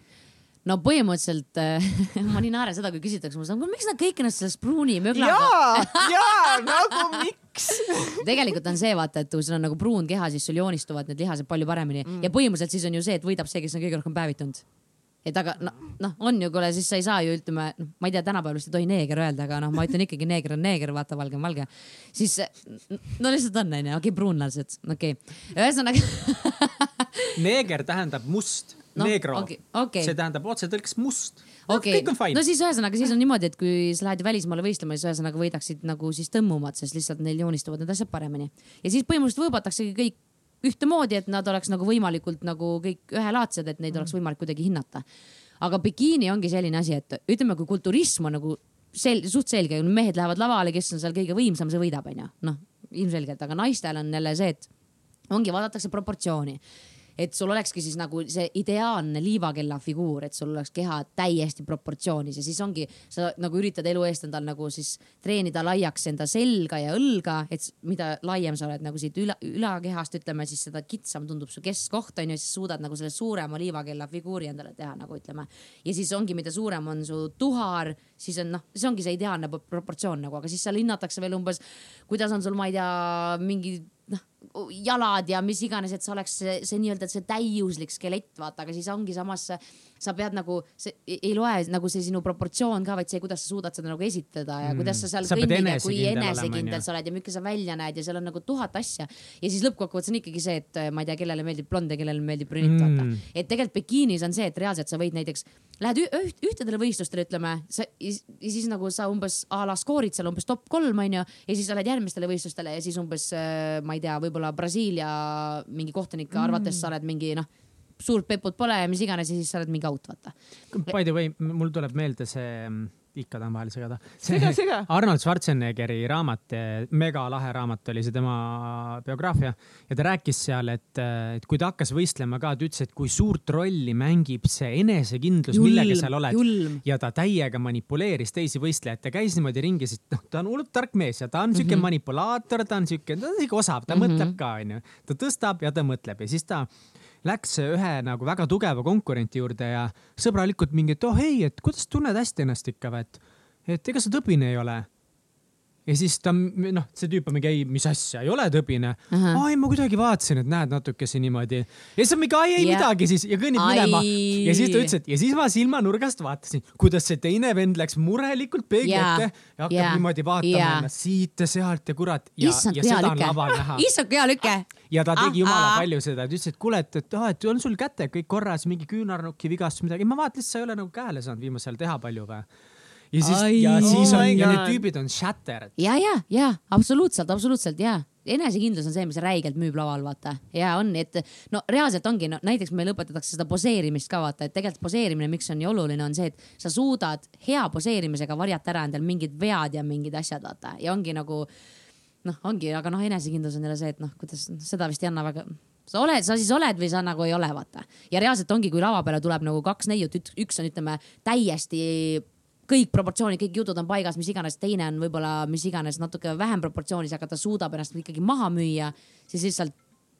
no põhimõtteliselt äh, ma nii naeran seda, kui küsitakse mulle, miks nad kõik ennast selles pruuni möglaga jaa, jaa, nagu miks? tegelikult on see vaata, et kui sul on nagu pruun keha, siis sul joonistuvad need lihased palju paremini mm. ja põhimõtteliselt siis on ju see, et võidab see, kes on kõige rohkem päevitunud. Et aga noh, noh, on ju, kuule, siis sa ei saa ju ütleme, noh, ma ei tea, tänapäeval vist ei tohi neeger öelda, aga noh, ma ütlen ikkagi neeger on neeger, vaata, valge on valge. siis no lihtsalt on, onju, okei, pruunlased, okei okay., ühesõnaga neeger tähendab must no,, negro okei, okei. see tähendab otsetõlkes must no,. okei kõik on, fine no siis ühesõnaga, siis on niimoodi, et kui sa lähed välismaale võistlema, siis ühesõnaga võidaksid nagu siis tõmmumad, sest lihtsalt neil joonistuvad need asjad paremini. ja siis põhimõtteliselt võõbataksegi kõik ühtemoodi, et nad oleks nagu võimalikult nagu kõik ühelaadsed, et neid oleks võimalik kuidagi hinnata. aga bikiini ongi selline asi, et ütleme, kui kulturism on nagu sel-, suht selge, mehed lähevad lavale, kes on seal kõige võimsam, see võidab, onju. noh, ilmselgelt, aga naistel on jälle see, et ongi, vaadatakse proportsiooni et sul olekski siis nagu see ideaalne liivakella figuur, et sul oleks keha täiesti proportsioonis ja siis ongi, sa nagu üritad elu eest endal nagu siis treenida laiaks enda selga ja õlga, et mida laiem sa oled nagu siit üla, ülakehast, ütleme siis seda kitsam tundub su keskkoht on ju, siis suudad nagu selle suurema liivakella figuuri endale teha, nagu ütleme. ja siis ongi, mida suurem on su tuhar, siis on noh, see ongi see ideaalne pro- proportsioon nagu, aga siis seal hinnatakse veel umbes, kuidas on sul, ma ei tea, mingi jalad ja mis iganes, et see oleks see, see nii-öelda see täiuslik skelett, vaata, aga siis ongi samas, sa pead nagu, see ei ei loe nagu see sinu proportsioon ka, vaid see, kuidas sa suudad seda nagu esitada ja mm. kuidas sa seal Sa pead kõnnid ja kui enesekindel sa oled ja milline sa välja näed ja seal on nagu tuhat asja. ja siis lõppkokkuvõttes on ikkagi see, et ma ei tea, kellele meeldib blond ja kellele meeldib brünett mm., Mm. vaata. et tegelikult bikiinis on see, et reaalselt sa võid näiteks, lähed üht, ühtedele võistlustele, ütleme, sa ja siis nagu sa umbes a la skoorid seal umbes top kolm onju ja siis sa lähed järgmistele võistlustele ja siis umbes äh, ma ei tea, võib-olla Brasiilia mingi kohtunike arvates sa oled mingi noh, suurt peput pole ja mis iganes ja siis sa oled mingi out, vaata. By the way, mul tuleb meelde see, ikka tahan vahele segada. Sega, sega. Arnold Schwarzeneggeri raamat, mega lahe raamat oli see tema biograafia ja ta rääkis seal, et, et kui ta hakkas võistlema ka, ta ütles, et kui suurt rolli mängib see enesekindlus, millega seal oled ja ta täiega manipuleeris teisi võistlejaid, ta käis niimoodi ringi, sest noh, ta on hullult tark mees ja ta on siuke mm Mhm. -hmm. manipulaator, ta on siuke, ta on siuke osav, ta mm Mhm. -hmm. mõtleb ka, onju. ta tõstab ja ta mõtleb ja siis ta läks ühe nagu väga tugeva konkurenti juurde ja sõbralikult mingi, et oh ei, et kuidas tunned hästi ennast ikka või, et, et ega sa tõbine ei ole ja siis ta, noh, see tüüp on mingi, ei, mis asja, ei ole tõbine. Ahah. ai, ma kuidagi vaatasin, et näed natukese niimoodi. ja siis on mingi, ai, ei Jah. midagi siis ja kõnnib Ai. minema. ja siis ta ütles, et ja siis ma silmanurgast vaatasin, kuidas see teine vend läks murelikult peegli Jaa. ette ja hakkab Jaa. niimoodi vaatama Jaa. ennast siit ja sealt ja kurat. ja, ja seda on laval näha. issand, hea lüke. Ja ta tegi jumala Ah, ah. palju seda, ta ütles, et kuule, et, et aa, et on sul käte kõik korras, mingi küünarnuki vigastus, midagi. ma vaatan, sa ei ole nagu käele saanud viimasel ajal teha palju või? ja siis, ja siis Oh on ja need tüübid on shattered. ja, ja, ja absoluutselt, absoluutselt ja enesekindlus on see, mis räigelt müüb laval, vaata. ja on, et no reaalselt ongi, no näiteks meil õpetatakse seda poseerimist ka vaata, et tegelikult poseerimine, miks on nii oluline, on see, et sa suudad hea poseerimisega varjata ära endal mingid vead ja mingid asjad, vaata ja ongi nagu noh, ongi, aga noh, enesekindlus on jälle see, et noh, kuidas seda vist ei anna väga sa oled, sa siis oled või sa nagu ei ole, vaata. ja reaalselt ongi, kui lava peale tuleb nagu kaks neiut, üks on, ütleme täiesti kõik proportsioonid, kõik jutud on paigas, mis iganes, teine on võib-olla mis iganes natuke vähem proportsioonis, aga ta suudab ennast ikkagi maha müüa, siis lihtsalt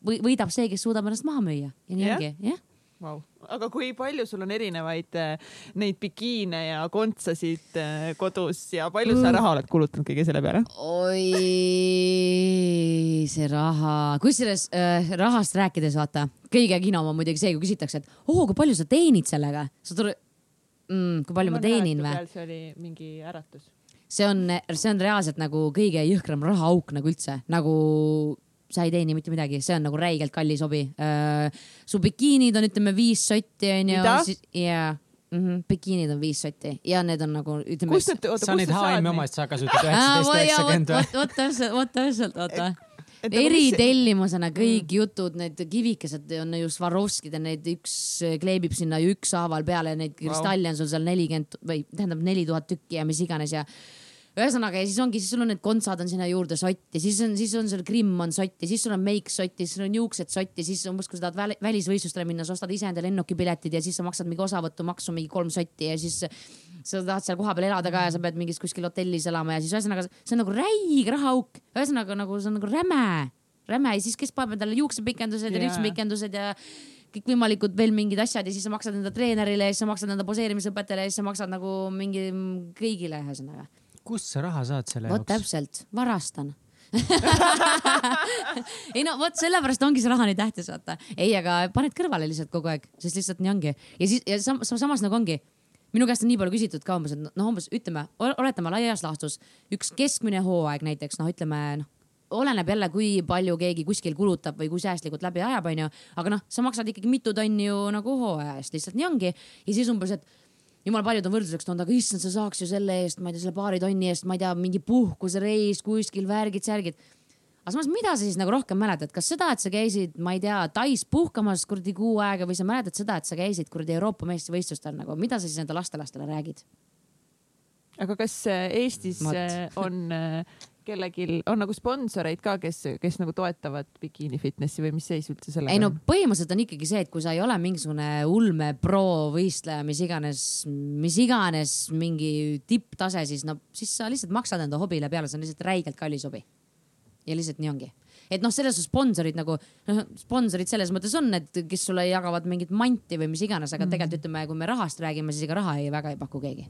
või, võidab see, kes suudab ennast maha müüa ja nii Jah. ongi, jah. wow.. aga kui palju sul on erinevaid äh, neid bikiine ja kontsasid äh, kodus ja palju sa Mm. raha oled kulutanud kõige selle peale? oi, see raha, kusjuures äh, rahast rääkides, vaata, kõige kinom on muidugi see, kui küsitakse, et oo, kui palju sa teenid sellega, sa tuled mm,, kui palju ma teenin või? see oli mingi äratus. see on, see on reaalselt nagu kõige jõhkram rahaauk nagu üldse, nagu sa ei teeni mitte midagi, see on nagu räigelt kallis hobi uh,. su bikiinid on, ütleme viis sotti onju jaa, bikiinid on viis sotti ja need on nagu ütleme. kust need, oota, sa kust sa saad H&M neid? omasid sa kasutad üheksateist üheksakümmend või? vot, täpselt, vot täpselt, mis- eritellimusena kõik Mm. mm. jutud, need kivikesed on ju Swarovskid ja neid üks kleebib sinna ju ükshaaval peale, neid kristalle on sul seal nelikümmend või tähendab neli tuhat tükki ja mis iganes ja ühesõnaga ja siis ongi, siis sul on need kontsad on sinna juurde sott ja siis on, siis on sul grimm on sott ja siis sul on meik sott ja siis sul on juuksed sott ja siis umbes, kui sa tahad väli- välisvõistlustele minna, sa ostad ise endale lennukipiletid ja siis sa maksad mingi osavõtumaksu mingi kolm sotti ja siis sa tahad seal kohapeal elada ka ja sa pead mingis kuskil hotellis elama ja siis ühesõnaga see on nagu räige rahaauk, ühesõnaga nagu see on nagu räme, räme ja siis kes paneb endale juuksepikendused ja Jaa. ripspikendused ja kõikvõimalikud veel mingid asjad ja siis sa maksad enda treenerile ja siis sa maksad enda poseerimisõpetajale ja siis sa maksad nagu mingi kõigile ühesõnaga. Kust sa raha saad selle vot jaoks? täpselt, varastan ei no vot sellepärast ongi see raha nii tähtis, vaata. ei, aga paned kõrvale lihtsalt kogu aeg, sest lihtsalt nii ongi. ja siis ja sam sam samas nagu ongi, minu käest on nii palju küsitud ka umbes, et noh, umbes ütleme, oletame laias laastus üks keskmine hooaeg näiteks noh, ütleme noh, oleneb jälle, kui palju keegi kuskil kulutab või kui säästlikult läbi ajab, onju. aga noh, sa maksad ikkagi mitu tonni ju nagu hooaja eest, lihtsalt nii ongi. ja siis umbes, et jumala paljud on võrdluseks toonud, aga issand, sa saaks ju selle eest, ma ei tea, selle paari tonni eest, ma ei tea, mingi puhkusereis kuskil, värgid-särgid. aga samas, mida sa siis nagu rohkem mäletad, kas seda, et sa käisid, ma ei tea, Tais puhkamas kuradi kuu aega või sa mäletad seda, et sa käisid kuradi Euroopa meistrivõistlustel nagu, mida sa siis enda lastelastele räägid? aga kas äh, Eestis Vot. äh, on äh, kellelgi, on nagu sponsoreid ka, kes, kes nagu toetavad bikiini fitnessi või mis seis üldse sellega ei no on? põhimõtteliselt on ikkagi see, et kui sa ei ole mingisugune ulme pro võistleja, mis iganes, mis iganes mingi tipptase, siis no siis sa lihtsalt maksad enda hobile peale, see on lihtsalt räigelt kallis hobi. ja lihtsalt nii ongi. et noh, selles suhtes sponsorid nagu, noh sponsorid selles mõttes on, et kes sulle jagavad mingit manti või mis iganes, aga tegelikult ütleme, kui me rahast räägime, siis ega raha ei väga ei paku keegi.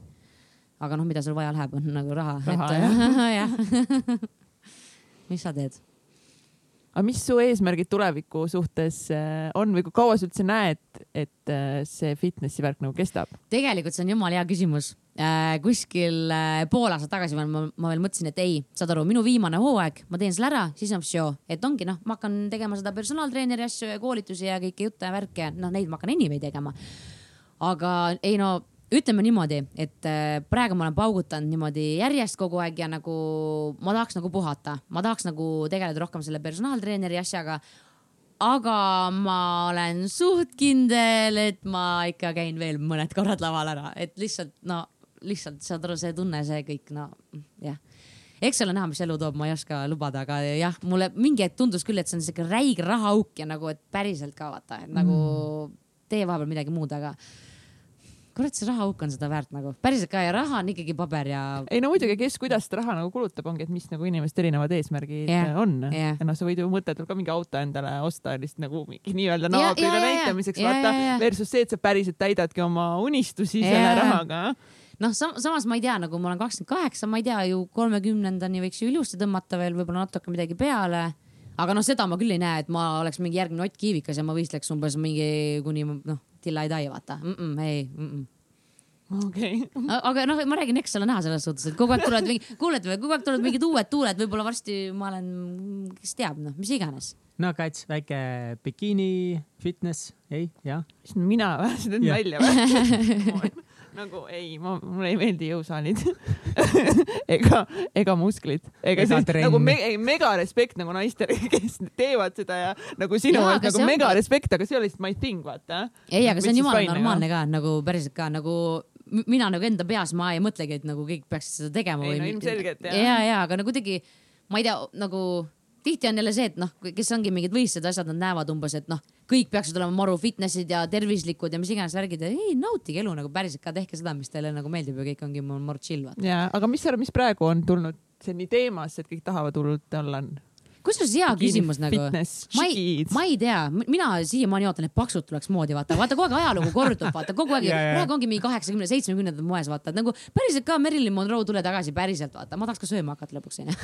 Aga noh, mida sul vaja läheb, on nagu raha, Raha, jah. mis sa teed? aga mis su eesmärgid tuleviku suhtes äh, on või kui kaua sa üldse näed, et äh, see fitnessi värk nagu kestab? tegelikult see on jumala hea küsimus äh,. kuskil pool aastat tagasi ma, ma veel mõtlesin, et ei, saad aru, minu viimane hooaeg, ma teen selle ära, siis on show, et ongi noh, ma hakkan tegema seda personaaltreeneri asju ja koolitusi ja kõiki jutte ja värke, noh, neid ma hakkan anyway tegema. aga ei no ütleme niimoodi, et äh, praegu ma olen paugutanud niimoodi järjest kogu aeg ja nagu ma tahaks nagu puhata, ma tahaks nagu tegeleda rohkem selle personaaltreeneri asjaga. Aga ma olen suht kindel, et ma ikka käin veel mõned korrad laval ära, et lihtsalt no lihtsalt saad aru, see tunne, see kõik, no jah. eks ole näha, mis elu toob, ma ei oska lubada, aga jah, mulle mingi hetk tundus küll, et see on siuke räige rahaauk ja nagu, et päriselt ka vaata, et nagu tee vahepeal midagi muud, aga kurat, see rahaauk on seda väärt nagu, päriselt ka ja raha on ikkagi paber ja ei no muidugi, kes kuidas seda raha nagu kulutab, ongi, et mis nagu inimeste erinevad eesmärgid yeah, on jah. ja noh, sa võid ju mõttetult ka mingi auto endale osta lihtsalt nagu mingi nii-öelda naabrile ja- ja. näitamiseks Ja- vaata ja- ja. versus see, et sa päriselt täidadki oma unistusi Ja- selle rahaga. noh, samas ma ei tea, nagu ma olen kakskümmend kaheksa, ma ei tea ju kolmekümnendani võiks ju ilusti tõmmata veel võib-olla natuke midagi peale. aga noh, seda ma küll ei näe, et ma oleks mingi järgmine Ott Kiivikas ja ma võistleks umbes mingi kuni noh, till I die vaata mm. -mm, ei mm, -mm. okei, aga noh, ma räägin, eks ole näha selles suhtes, et kogu aeg tulevad mingi, kuulete või, kogu aeg tulevad mingid uued tuuled, võib-olla varsti ma olen, kes teab, noh, mis iganes. no Kats, väike bikiini fitness, ei, jah. mina pääsen nüüd Jah. välja või? nagu ei, ma, mulle ei meeldi jõusaalid ega, ega musklid, ega Ega siis trenn. nagu me, ei, mega respekt nagu naistele, kes teevad seda ja nagu sinu jaoks aga nagu see mega respekt, aga see ei ole lihtsalt my thing, vaata. ei, aga see on jumala normaalne ka nagu päriselt ka nagu mina nagu enda peas ma ei mõtlegi, et nagu kõik peaksid seda tegema Ei, või no ilmselgelt, jah. ja, ja aga no kuidagi ma ei tea, nagu tihti on jälle see, et noh, kes ongi mingid võistlused, asjad, nad näevad umbes, et noh, kõik peaksid olema maru fitness'id ja tervislikud ja mis iganes värgid ei nautige elu nagu päriselt ka, tehke seda, mis teile nagu meeldib ja kõik ongi maru chill ja, aga mis mis praegu on tulnud see nii teemasse, et kõik tahavad hullult olla? Kusjuures hea küsimus nagu. ma ei, ma ei tea, mina siiamaani ootan, et paksud tuleks moodi, vaata, vaata kogu aeg ajalugu kordub, vaata kogu aeg, Ja, ja. praegu ongi mingi kaheksakümne, seitsmekümnendad moes, vaata nagu päriselt ka Marilyn Monroe tule tagasi päriselt, vaata, ma tahaks ka sööma hakata lõpuks onju.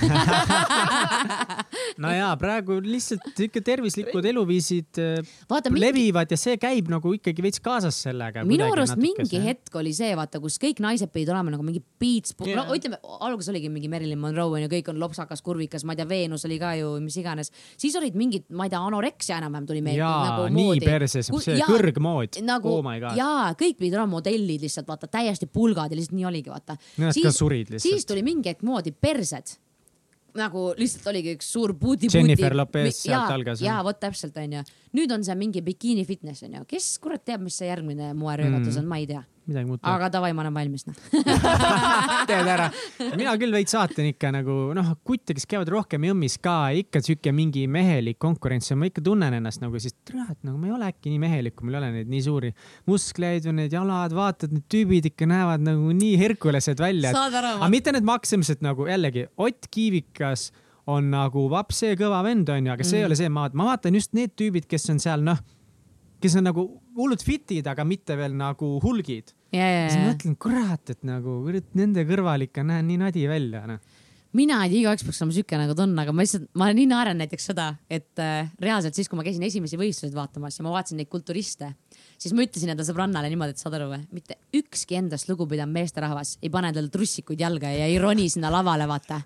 no jaa, praegu lihtsalt ikka tervislikud eluviisid äh, vaata mingi, levivad ja see käib nagu ikkagi veits kaasas sellega. minu arust mingi hetk oli see, vaata, kus kõik naised pidid olema nagu mingi beats, no Jaa. ütleme, alguses oligi mingi Marilyn Monroe onju, kõik on lopsakas, kurvikas, ma ei tea, Veenus oli ka ju mis iganes, siis olid mingid, ma ei tea, anoreksia enam-vähem tuli meelde jaa nagu, nii perses, see jaa, kõrgmood nagu oh my god. jaa, kõik pidid olema modellid lihtsalt vaata täiesti pulgad ja lihtsalt nii oligi vaata. Siis tuli mingi hetk moodi persed nagu lihtsalt oligi üks suur puudi. Jennifer Lopez sealt algas, jaa, vot täpselt onju. nüüd on see mingi bikiini fitness onju, kes kurat teab, mis see järgmine moeröögatus Mm. on, ma ei tea. Midagi muud. aga davai, ma olen valmis noh. teed ära. mina küll veits vaatan ikka nagu noh, kutte, kes käivad rohkem jõmmis ka, ikka sihuke mingi mehelik konkurents ja ma ikka tunnen ennast nagu siis, kurat, nagu ma ei ole äkki nii mehelik, kui mul ei ole neid nii suuri muskleid või need jalad, vaatad, need tüübid ikka näevad nagu nii herkulesed välja. aga? mitte need maksimuselt nagu jällegi Ott Kiivikas on nagu vapse kõva vend onju, aga see mm. ei ole see, ma, ma vaatan just need tüübid, kes on seal noh, kes on nagu hullud fit'id, aga mitte veel nagu hulgid. ja, ja, siis ma mõtlen, kurat, et nagu nende kõrval ikka näen nii nadi välja noh. mina ei tea, igaüks peaks olema siuke nagu ta on, aga ma lihtsalt, ma nii naeran näiteks seda, et äh, reaalselt siis, kui ma käisin esimesi võistluseid vaatamas ja ma vaatasin neid kulturiste, siis ma ütlesin enda sõbrannale niimoodi, et saad aru või, mitte ükski endast lugupidav meesterahvas ei pane tal trussikuid jalga ja ei roni sinna lavale, vaata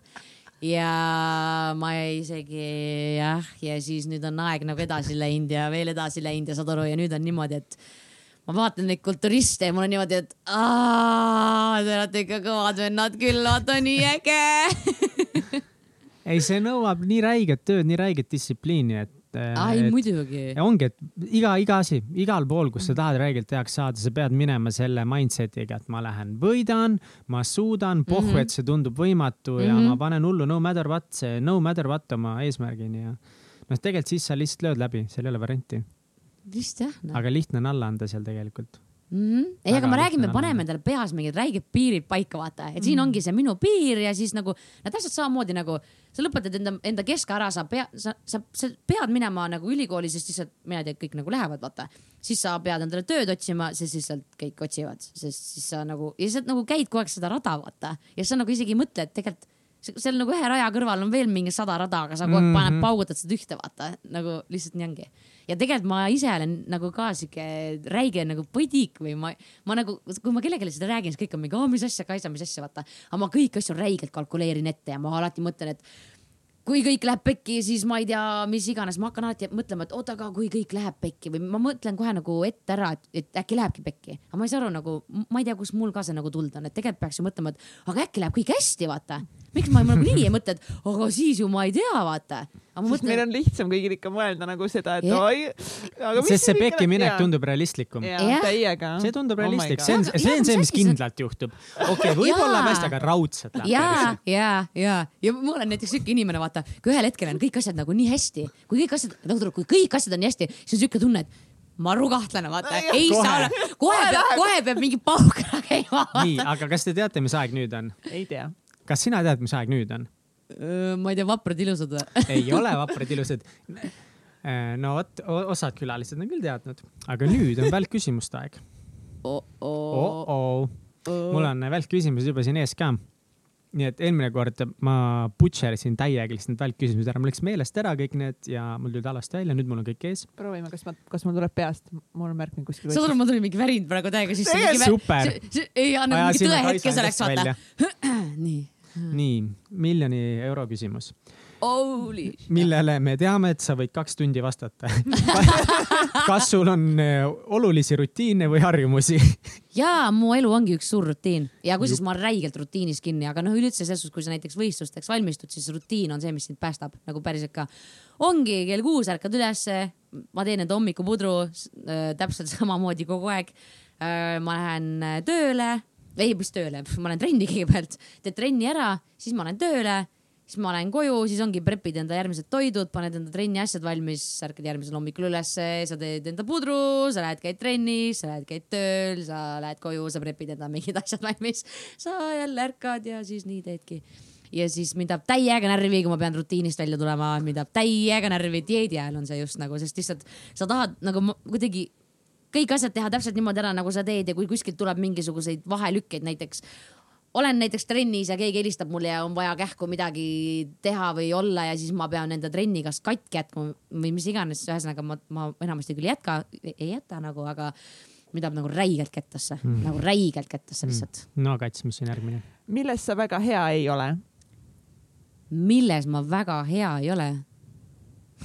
ja ma isegi jah, ja siis nüüd on aeg nagu edasi läinud ja veel edasi läinud ja saad aru ja nüüd on niimoodi, et ma vaatan neid kulturiste ja mul on niimoodi, et aa, te olete ikka kõvad vennad küll, vaata nii äge. ei, see nõuab nii räiget tööd, nii räiget distsipliini, et. Ai muidugi. ongi, et iga, iga asi, igal pool, kus sa tahad räigelt heaks saada, sa pead minema selle mindset'iga, et ma lähen võidan, ma suudan, pohhu mm. -hmm. et see tundub võimatu ja mm. -hmm. ma panen hullu no matter what, see no matter what oma eesmärgini ja noh, tegelikult siis sa lihtsalt lööd läbi, seal ei ole varianti, vist jah no.. aga lihtne on alla anda seal tegelikult. Mm -hmm. ei, aga ma räägin, me paneme endale peas mingid räiged piirid paika, vaata, et siin ongi see minu piir ja siis nagu no täpselt samamoodi nagu sa lõpetad enda, enda keska ära, sa pea, sa, sa, sa pead minema nagu ülikooli, sest lihtsalt mina ei tea, kõik nagu lähevad, vaata. siis sa pead endale tööd otsima, sest lihtsalt kõik otsivad, sest siis sa nagu ja sa nagu käid kogu aeg seda rada, vaata ja sa nagu isegi ei mõtle, et tegelikult seal nagu ühe raja kõrval on veel mingi sada rada, aga sa kogu aeg Mhm. paned, paugutad seda ühte, vaata nagu lihtsalt nii ongi ja tegelikult ma ise olen nagu ka sihuke räige nagu põdik või ma, ma nagu, kui ma kellelegi seda räägin, siis kõik on mingi, mis asja, Kaisa, mis asja, vaata. aga ma kõiki asju räigelt kalkuleerin ette ja ma alati mõtlen, et kui kõik läheb pekki, siis ma ei tea, mis iganes, ma hakkan alati mõtlema, et oota, aga kui kõik läheb pekki või ma mõtlen kohe nagu ette ära, et, et äkki lähebki pekki. aga ma ei saa aru nagu, ma ei tea, kust mul ka see nagu tuld on, et tegelikult peaks ju mõtlema, et aga äkki läheb kõik hästi, vaata. Miks ma nagunii ei mõtle, et aga siis ju ma ei tea, vaata. sest meil on lihtsam kõigil ikka mõelda nagu seda, et Jah. oi, sest see peki minek jaa. tundub realistlikum. täiega. see tundub Oh realistlik, God. see on, see on mis see, mis kindlalt juhtub. okei okay,, võib-olla vast, aga raudselt läheb. ja, ja, ja, ja ma olen näiteks siuke inimene, vaata, kui ühel hetkel on kõik asjad nagu nii hästi, kui kõik asjad, nagu kui kõik asjad on nii hästi, siis on siuke tunne, et maru kahtlane, vaata, ei Kohe. saa olla, kohe peab, kohe peab mingi pauk ära käima. nii, aga kas te teate, mis aeg nüüd on? ei tea. Kas sina tead, mis aeg nüüd on? ma ei tea, vaprad ilusad või? ei ole vaprad ilusad. no vot, osad külalised on küll teadnud, aga nüüd on välkküsimuste aeg oh. -oh. mul on välkküsimused juba siin ees ka. nii et eelmine kord ma butcher isin täiega lihtsalt need välkküsimused ära, mul läks meelest ära kõik need ja mul tulid halvasti välja, nüüd mul on kõik ees. proovime, kas ma, kas mul tuleb peast, mul on märknud kuskil. saad aru, mul tuli mingi värin praegu täiega sisse. Super. ei anna mingi tõehetke selleks, vaata. nii. nii, miljoni euro küsimus, millele me teame, et sa võid kaks tundi vastata. kas sul on eh, olulisi rutiine või harjumusi? ja mu elu ongi üks suur rutiin ja kusjuures ma olen räigelt rutiinis kinni, aga noh, üleüldse selles suhtes, kui sa näiteks võistlusteks valmistud, siis rutiin on see, mis sind päästab nagu päriselt ka. ongi kell kuus ärkad ülesse, ma teen enda hommikupudru äh, täpselt samamoodi kogu aeg äh,. ma lähen äh, tööle, ei mis tööle, ma lähen trenni kõigepealt, teed trenni ära, siis ma lähen tööle siis ma lähen koju, siis ongi prepid enda järgmised toidud, paned enda trenni asjad valmis, ärkad järgmisel hommikul ülesse, sa teed enda pudru, sa lähed, käid trennis, sa lähed, käid tööl, sa lähed koju, sa prepid enda mingid asjad valmis. sa jälle ärkad ja siis nii teedki. ja siis mind tahab täiega närvi, kui ma pean rutiinist välja tulema, mind tahab täiega närvi, dieedi ajal on see just nagu, sest lihtsalt sa tahad nagu kuidagi kõik asjad teha täpselt niimoodi ära, nagu sa teed ja kui kuskilt tuleb mingisuguseid vahelükkeid näiteks olen näiteks trennis ja keegi helistab mulle ja on vaja kähku midagi teha või olla ja siis ma pean enda trenni kas katki jätma või mis iganes, ühesõnaga ma, ma enamasti küll ei jätka, ei jäta nagu, aga tahab nagu räigelt kettasse mm., nagu räigelt kettasse lihtsalt mm.. no kats, mis on järgmine? milles sa väga hea ei ole? milles ma väga hea ei ole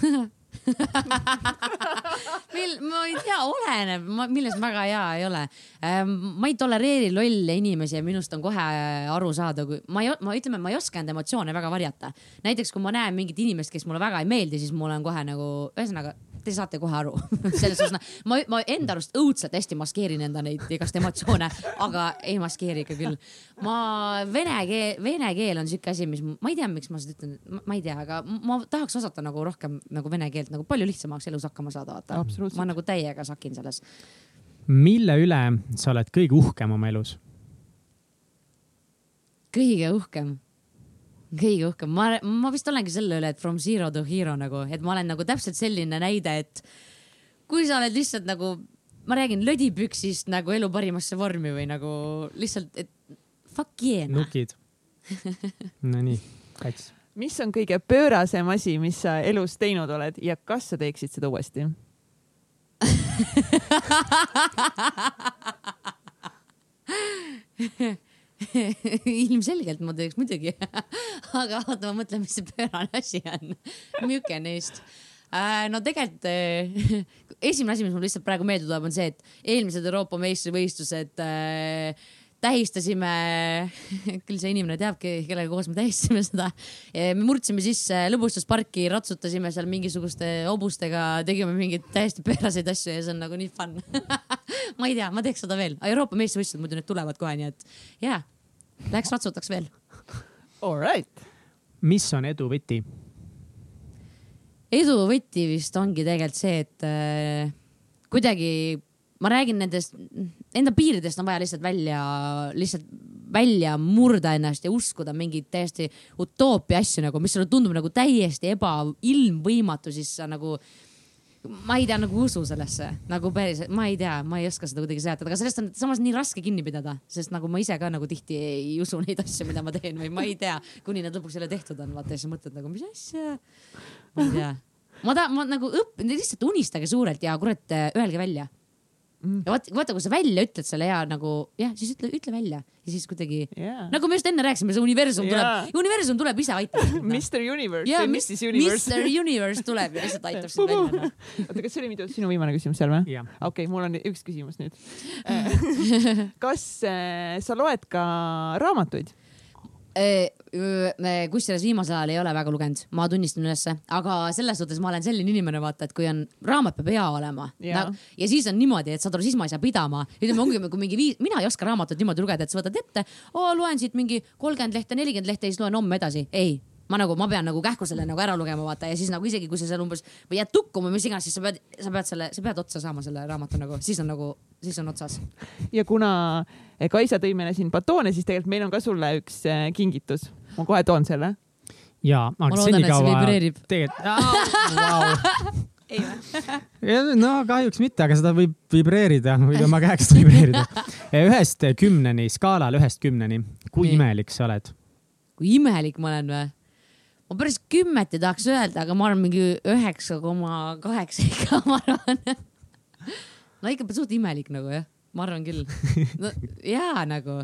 mil, ma ei tea, oleneb, milles ma väga hea ei ole. ma ei tolereeri lolle inimesi ja minust on kohe aru saada, kui ma ei, ma ütleme, ma ei oska enda emotsioone väga varjata. näiteks kui ma näen mingit inimest, kes mulle väga ei meeldi, siis mul on kohe nagu, ühesõnaga te saate kohe aru selles suhtes, ma, ma enda arust õudselt hästi maskeerin enda neid igast emotsioone, aga ei maskeeri ikka küll. ma vene keel, vene keel on siuke asi, mis ma ei tea, miks ma seda ütlen, ma ei tea, aga ma tahaks osata nagu rohkem nagu vene keelt nagu palju lihtsam oleks elus hakkama saada, vaata. Ma nagu täiega sakin selles. mille üle sa oled kõige uhkem oma elus? kõige uhkem, kõige uhkem, ma, ma vist olengi selle üle, et from zero to hero nagu, et ma olen nagu täpselt selline näide, et kui sa oled lihtsalt nagu, ma räägin lödipüksist nagu elu parimasse vormi või nagu lihtsalt, et fuck yeah. noh. nukid. Nonii, kats. mis on kõige pöörasem asi, mis sa elus teinud oled ja kas sa teeksid seda uuesti? ilmselgelt ma teeks muidugi. aga oota, ma mõtlen, mis see pöörane asi on. milline neist? no tegelikult äh, esimene asi, mis mul lihtsalt praegu meelde tuleb, on see, et eelmised Euroopa meistrivõistlused äh, tähistasime, küll see inimene teabki, kellega koos me tähistasime seda. me murdsime sisse lõbustusparki, ratsutasime seal mingisuguste hobustega, tegime mingeid täiesti pööraseid asju ja see on nagu nii fun. ma ei tea, ma teeks seda veel, Euroopa meistrivõistlused muidu need tulevad kohe, nii et jaa, läheks ratsutaks veel. All right. mis on edu võti? edu võti vist ongi tegelikult see, et äh, kuidagi ma räägin nendest, enda piiridest on vaja lihtsalt välja, lihtsalt välja murda ennast ja uskuda mingeid täiesti utoopia asju nagu, mis sulle tundub nagu täiesti eba, ilmvõimatu, siis sa nagu ma ei tea, nagu usu sellesse, nagu päriselt, ma ei tea, ma ei oska seda kuidagi seletada, aga sellest on samas nii raske kinni pidada, sest nagu ma ise ka nagu tihti ei usu neid asju, mida ma teen või ma ei tea, kuni nad lõpuks jälle tehtud on, vaata ja siis mõtled nagu, mis asja. ma ei tea, ma tahan, ma nagu õppin, lihtsalt unistage suurelt ja kurat, öelge välja Mm. ja vaata, vaata, kui sa välja ütled selle ja nagu jah, siis ütle, ütle välja ja siis kuidagi Yeah. nagu me just enne rääkisime, see universum Jaa. tuleb, universum tuleb ise aitab sind, noh. Mr Universe ja või mis Mrs Universe. Mr Universe tuleb ja lihtsalt aitab sind välja noh. oota, kas see oli muidu sinu viimane küsimus seal või? jah. okei okay,, mul on üks küsimus nüüd. kas äh, sa loed ka raamatuid? Kusjuures viimasel ajal ei ole väga lugenud, ma tunnistan ülesse, aga selles suhtes ma olen selline inimene, vaata, et kui on, raamat peab hea olema Jaa. no, ja siis on niimoodi, et saad aru, siis ma ei saa pidama. ütleme, ongi kui mingi viis, mina ei oska raamatut niimoodi lugeda, et sa võtad ette, loen siit mingi kolmkümmend lehte, nelikümmend lehte ja siis loen homme edasi. ei, ma nagu, ma pean nagu kähku selle nagu ära lugema, vaata ja siis nagu isegi kui sa seal umbes või jääd tukkuma mis iganes, siis sa pead, sa pead selle, sa pead otsa saama selle raamatu nagu, siis on nagu, siis on otsas. ja kuna Kaisa tõi meile siin batoone, siis tegelikult meil on ka sulle üks eh, kingitus. Ma kohe toon selle. ja, ma aga senikaua tegelikult wow. ei või? no kahjuks mitte, aga seda võib vibreerida, võib oma käest vibreerida. ühest kümneni, skaalal ühest kümneni, kui Nii. imelik sa oled? kui imelik ma olen või? ma päris kümmet ei tahaks öelda, aga ma arvan mingi üheksa koma kaheksa ikka, ma arvan. no ikka suht imelik nagu jah, ma arvan küll. no jaa nagu.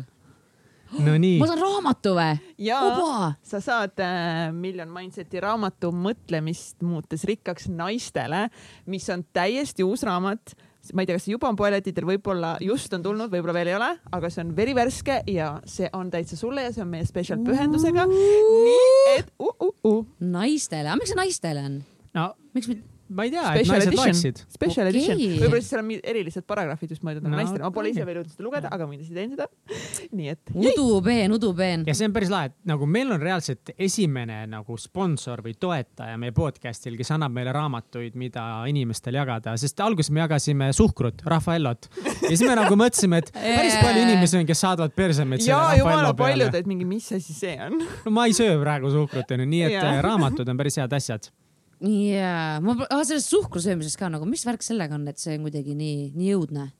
no nii ma saan raamatu või? ja Oba! sa saad äh, Million Mindseti raamatu Mõtlemist muutes rikkaks naistele, mis on täiesti uus raamat ma ei tea, kas see juba on poelettidel, võib-olla just on tulnud, võib-olla veel ei ole, aga see on verivärske ja see on täitsa sulle ja see on meie spetsial pühendusega. nii et uh, uh, uh. naistele, aga miks see naistele on? no miks me, ma ei tea, et Special naised edition loeksid. Special Okei. edition, võib-olla siis seal on erilised paragrahvid just mõeldud nagu No, naistele, ma pole ise veel jõudnud seda lugeda, aga ma kindlasti teen seda. nii et. udupeen, udupeen. ja see on päris lahe, et nagu meil on reaalselt esimene nagu sponsor või toetaja meie podcast'il, kes annab meile raamatuid, mida inimestel jagada, sest alguses me jagasime suhkrut, Raffaellot ja siis me nagu mõtlesime, et päris palju inimesi on, kes saadavad persemeid ja jumala paljud, et mingi, mis asi see on. no ma ei söö praegu suhkrut onju, nii et äh, raamatud on päris head asjad. jaa, ma, sellest suhkru söömisest ka nagu, mis värk sellega on, et see on kuidagi nii, nii õudne?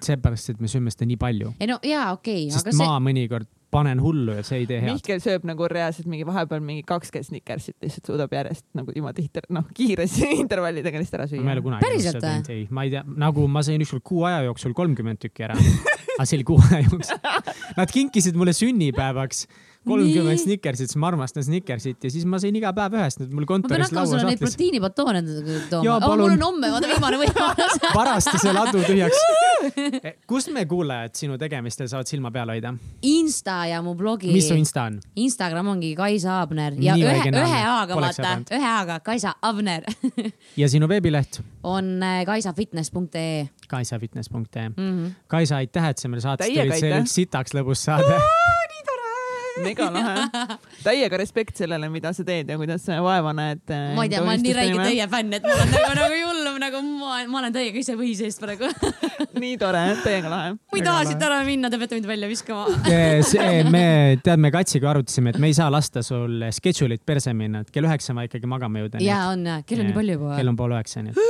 seepärast, et me sööme seda nii palju, ei no jaa, okei okay,, sest aga see ma mõnikord panen hullu ja see ei tee head. Mihkel sööb nagu reaalselt mingi vahepeal mingi kakskümmend snickersit lihtsalt suudab järjest nagu ilma tihti, noh, kiires intervallidega lihtsalt ära ma ei ole süüa. kunagi Päriselt seda teinud, ei, ma ei tea, nagu ma sõin ükskord kuu aja jooksul kolmkümmend tükki ära. aga see oli kuu aja jooksul. Nad kinkisid mulle sünnipäevaks kolmkümmend Nii. Snickersit, sest ma armastan Snickersit ja siis ma sõin iga päev ühest, need mul ma pean kontoris hakkama laua sulle neid sahtlis. proteiinibatoone tooma oh,. mul palun. on homme, vaata viimane võimalus. varasta see ladu tühjaks. kust me kuulajad sinu tegemistel saavad silma peal hoida? Insta ja mu blogi. mis su Insta on? Instagram ongi Kaisa Abner ja Nii ühe, ühe A-ga vaata, ühe A-ga Kaisa Abner ja sinu veebileht? on äh, kaisafitness.ee kaisafitness.ee. mm. -hmm. Kaisa, aitäh, et sa meile saatesse Täiega tulid, see oli sitaks lõbus saade. mega lahe. täiega respekt sellele, mida sa teed ja kuidas sa vaeva näed. ma ei tea, ma olen nii räige teie fänn, et mul on nagu, nagu hullum, nagu ma, ma olen teiega ise võhi sees praegu. nii tore, täiega lahe. kui tahasite ära minna, te peate mind välja viskama. see, me, tead, me Katsiga arutasime, et me ei saa lasta sul schedule'it perse minna, et kell üheksa on vaja ikkagi magama jõuda. ja on, kell on nii palju juba. kell on pool üheksa, nii et.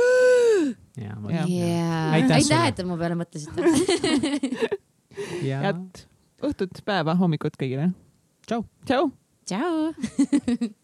ja, Jah. Yeah. Aitäh et te mu peale mõtlesite. ja head õhtut, päeva, hommikut kõigile. Ciao. Ciao. Ciao.